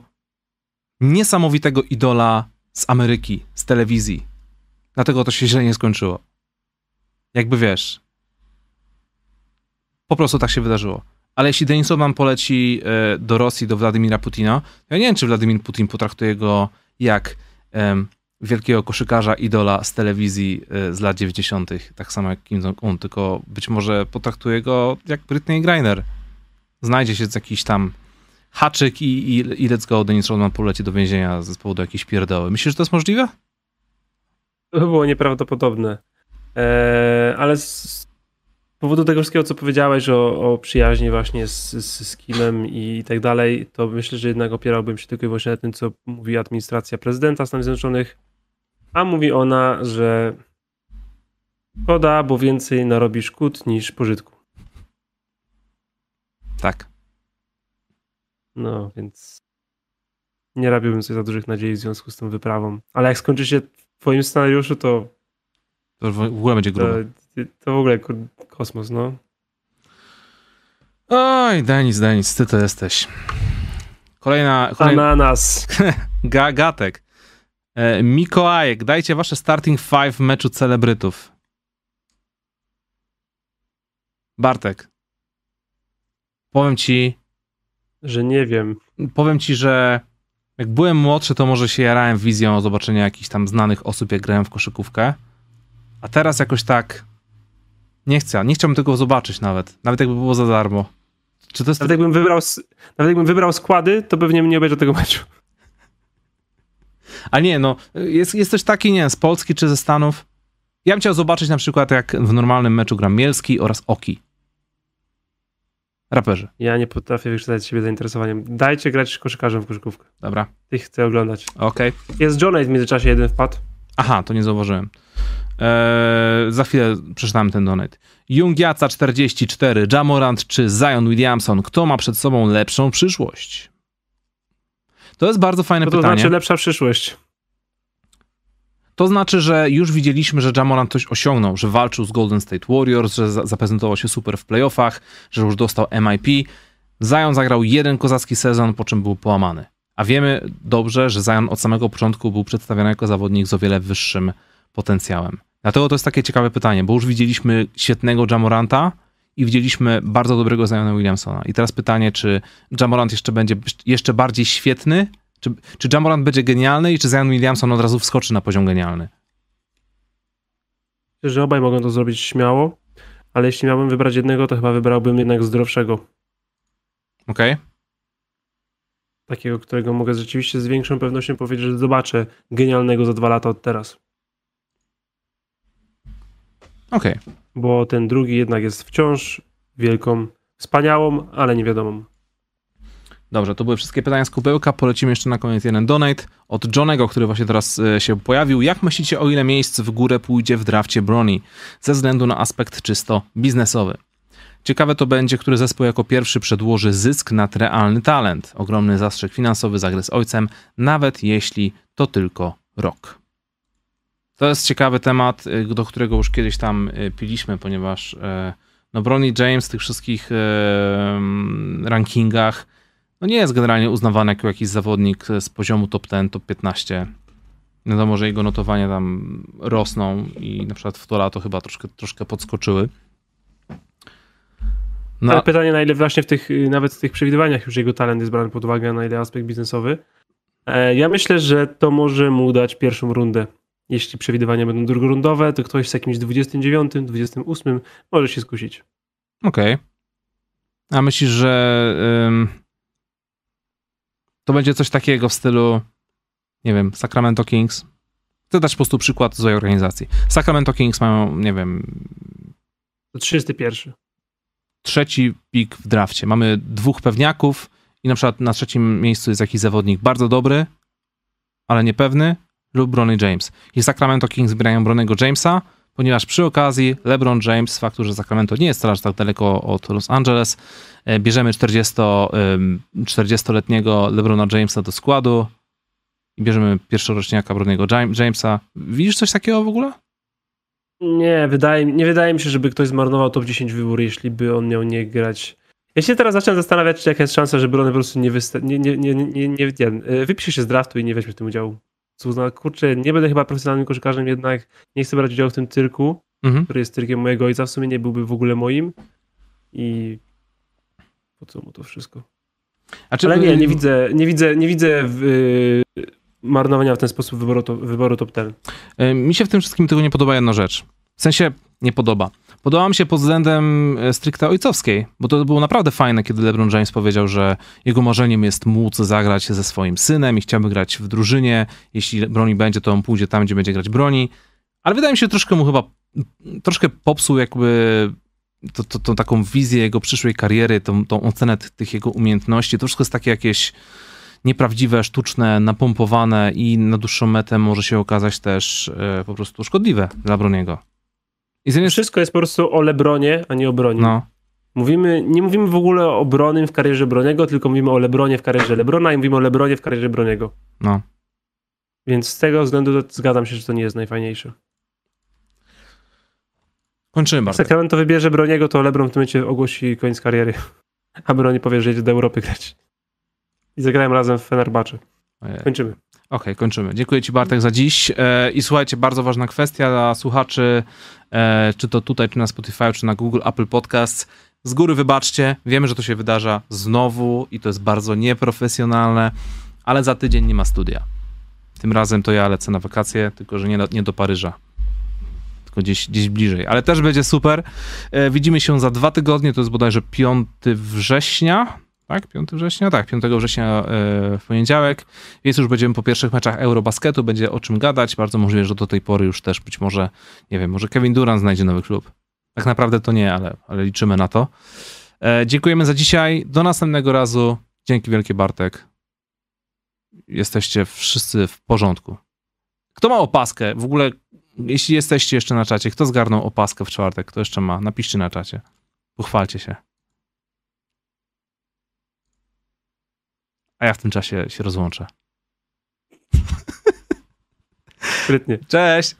[SPEAKER 1] niesamowitego idola z Ameryki, z telewizji. Dlatego to się źle nie skończyło. Jakby wiesz. Po prostu tak się wydarzyło. Ale jeśli Denis Rodman poleci e, do Rosji, do Władimira Putina, ja nie wiem, czy Władimir Putin potraktuje go jak wielkiego koszykarza, idola z telewizji e, z lat 90., tak samo jak Kim Jong-un, tylko być może potraktuje go jak Britney Griner. Znajdzie się jakiś tam haczyk i, i, i let's go, Denis Rodman poleci do więzienia z powodu jakiejś pierdoły. Myślisz, że to jest możliwe?
[SPEAKER 2] To by było nieprawdopodobne. Eee, ale z powodu tego wszystkiego, co powiedziałeś o, o przyjaźni właśnie z, z, z Kimem i, tak dalej, to myślę, że jednak opierałbym się tylko i wyłącznie na tym, co mówi administracja prezydenta Stanów Zjednoczonych, a mówi ona, że szkoda, bo więcej narobi szkód niż pożytku.
[SPEAKER 1] Tak.
[SPEAKER 2] No, więc nie robiłbym sobie za dużych nadziei w związku z tą wyprawą. Ale jak skończy się w twoim scenariuszu, to
[SPEAKER 1] to w ogóle będzie grubo.
[SPEAKER 2] To, to w ogóle kosmos, no.
[SPEAKER 1] Oj, Denis, Denis, ty to jesteś. Kolejna... kolejna...
[SPEAKER 2] Ananas.
[SPEAKER 1] Gagatek. E, Mikołajek, dajcie wasze starting five w meczu celebrytów. Bartek. powiem ci,
[SPEAKER 2] że nie wiem.
[SPEAKER 1] Powiem ci, że jak byłem młodszy, to może się jarałem wizją zobaczenia jakichś tam znanych osób, jak grałem w koszykówkę. A teraz jakoś tak nie chcę, nie chciałbym tego zobaczyć nawet. Nawet jakby było za darmo.
[SPEAKER 2] Czy to jest... Nawet jakbym wybrał, nawet jakbym wybrał składy, to pewnie nie obejrzał tego meczu.
[SPEAKER 1] A nie, no, jest, jest coś taki, nie z Polski czy ze Stanów. Ja bym chciał zobaczyć na przykład, jak w normalnym meczu gra Mielski oraz Oki. Raperzy.
[SPEAKER 2] Ja nie potrafię wykształcić siebie zainteresowaniem. Dajcie grać koszykarzem w koszykówkę.
[SPEAKER 1] Dobra.
[SPEAKER 2] Tych chcę oglądać.
[SPEAKER 1] Okej.
[SPEAKER 2] Okay. Jest John w międzyczasie jeden wpadł.
[SPEAKER 1] Aha, to nie zauważyłem. Eee, za chwilę przeczytałem ten donate. Jungiaca 44, Jamorant czy Zion Williamson? Kto ma przed sobą lepszą przyszłość? To jest bardzo fajne
[SPEAKER 2] to
[SPEAKER 1] pytanie.
[SPEAKER 2] To znaczy lepsza przyszłość.
[SPEAKER 1] To znaczy, że już widzieliśmy, że Jamorant coś osiągnął, że walczył z Golden State Warriors, że zaprezentował się super w playoffach, że już dostał MIP. Zion zagrał jeden kozacki sezon, po czym był połamany. A wiemy dobrze, że Zion od samego początku był przedstawiony jako zawodnik z o wiele wyższym potencjałem. Dlatego to jest takie ciekawe pytanie, bo już widzieliśmy świetnego Jamoranta i widzieliśmy bardzo dobrego Ziona Williamsona. I teraz pytanie, czy Jamorant jeszcze będzie jeszcze bardziej świetny, czy, czy Jamorant będzie genialny i czy Zion Williamson od razu wskoczy na poziom genialny?
[SPEAKER 2] Myślę, że obaj mogą to zrobić śmiało, ale jeśli miałbym wybrać jednego, to chyba wybrałbym jednak zdrowszego.
[SPEAKER 1] Okej. Okay.
[SPEAKER 2] Takiego, którego mogę rzeczywiście z większą pewnością powiedzieć, że zobaczę genialnego za dwa lata od teraz.
[SPEAKER 1] Okej. Okay.
[SPEAKER 2] Bo ten drugi jednak jest wciąż wielką, wspaniałą, ale niewiadomą.
[SPEAKER 1] Dobrze, to były wszystkie pytania z kubełka. Polecimy jeszcze na koniec jeden donate od Johnego, który właśnie teraz e, się pojawił. Jak myślicie, o ile miejsc w górę pójdzie w drafcie broni ze względu na aspekt czysto biznesowy? Ciekawe to będzie, który zespół jako pierwszy przedłoży zysk nad realny talent. Ogromny zastrzyk finansowy zagra z ojcem, nawet jeśli to tylko rok. To jest ciekawy temat, e, do którego już kiedyś tam e, piliśmy, ponieważ no Bronny James w tych wszystkich rankingach no nie jest generalnie uznawany jako jakiś zawodnik z poziomu top 10, top 15. Wiadomo, że jego notowania tam rosną i na przykład w to lato chyba troszkę, troszkę podskoczyły.
[SPEAKER 2] No. Ale pytanie, na ile właśnie w tych, nawet w tych przewidywaniach już jego talent jest brany pod uwagę, na ile aspekt biznesowy. E, ja myślę, że to może mu dać pierwszą rundę. Jeśli przewidywania będą drugorundowe, to ktoś z jakimś 29, 28 może się skusić.
[SPEAKER 1] Okej. Okay. A myślisz, że to będzie coś takiego w stylu, nie wiem, Sacramento Kings. Chcę dać po prostu przykład złej organizacji. Sacramento Kings mają, nie wiem...
[SPEAKER 2] To 31.
[SPEAKER 1] Trzeci pik w drafcie. Mamy dwóch pewniaków i na przykład na trzecim miejscu jest jakiś zawodnik bardzo dobry, ale niepewny, lub Bronny James. I Sacramento Kings zbierają Bronego Jamesa, ponieważ przy okazji LeBron James, z faktu, że Sacramento nie jest teraz tak daleko od Los Angeles, e, bierzemy 40, 40-letniego LeBrona Jamesa do składu i bierzemy pierwszoroczniaka Bronego Jamesa. Widzisz coś takiego w ogóle?
[SPEAKER 2] Nie, wydaje, nie wydaje mi się, żeby ktoś zmarnował top 10 wybór, jeśli by on miał nie grać. Ja się teraz zacząłem zastanawiać, czy jaka jest szansa, że Brony po prostu nie, wysta- nie, nie, nie, nie, nie, nie wypisze się z draftu i nie weźmie w tym udziału co uzna, kurczę, nie będę chyba profesjonalnym koszykarzem, jednak nie chcę brać udziału w tym cyrku, mhm. który jest cyrkiem mojego ojca, w sumie nie byłby w ogóle moim i po co mu to wszystko? Czy... Ale nie, nie widzę, nie widzę, nie widzę w, yy, marnowania w ten sposób wyboru, to, wyboru top 10.
[SPEAKER 1] Mi się w tym wszystkim tego nie podoba jedna rzecz. W sensie nie podoba. Podoba mi się pod względem e, stricte ojcowskiej, bo to było naprawdę fajne, kiedy LeBron James powiedział, że jego marzeniem jest móc zagrać ze swoim synem i chciałby grać w drużynie. Jeśli broni będzie, to on pójdzie tam, gdzie będzie grać broni. Ale wydaje mi się, że troszkę mu chyba troszkę popsuł jakby to, to, tą taką wizję jego przyszłej kariery, tą, tą ocenę tych jego umiejętności. To wszystko jest takie jakieś nieprawdziwe, sztuczne, napompowane i na dłuższą metę może się okazać też e, po prostu szkodliwe dla Broniego.
[SPEAKER 2] I jest... Wszystko jest po prostu o Lebronie, a nie o broni. No. Mówimy, nie mówimy w ogóle o Bronym w karierze Broniego, tylko mówimy o Lebronie w karierze Lebrona i mówimy o Lebronie w karierze Broniego.
[SPEAKER 1] No.
[SPEAKER 2] Więc z tego względu zgadzam się, że to nie jest najfajniejsze.
[SPEAKER 1] Kończymy bardzo.
[SPEAKER 2] Jak to wybierze Broniego, to Lebron w tym momencie ogłosi koniec kariery. A Broni powie, że jedzie do Europy grać. I zagrałem razem w Fenerbahce. Kończymy.
[SPEAKER 1] Okej, okay, kończymy. Dziękuję Ci Bartek za dziś. E, I słuchajcie, bardzo ważna kwestia dla słuchaczy, e, czy to tutaj, czy na Spotify, czy na Google, Apple Podcasts. z góry wybaczcie, wiemy, że to się wydarza znowu i to jest bardzo nieprofesjonalne, ale za tydzień nie ma studia. Tym razem to ja lecę na wakacje, tylko że nie do, nie do Paryża. Tylko gdzieś, gdzieś bliżej. Ale też będzie super. E, widzimy się za dwa tygodnie, to jest bodajże 5 września. Tak, 5 września? Tak, 5 września e, w poniedziałek. Więc już będziemy po pierwszych meczach Eurobasketu, będzie o czym gadać. Bardzo możliwe, że do tej pory już też być może, nie wiem, może Kevin Durant znajdzie nowy klub. Tak naprawdę to nie, ale, ale liczymy na to. E, dziękujemy za dzisiaj. Do następnego razu. Dzięki wielkie Bartek. Jesteście wszyscy w porządku. Kto ma opaskę? W ogóle, jeśli jesteście jeszcze na czacie, kto zgarnął opaskę w czwartek? Kto jeszcze ma? Napiszcie na czacie. Pochwalcie się. A ja w tym czasie się rozłączę.
[SPEAKER 2] Sprytnie.
[SPEAKER 1] Cześć!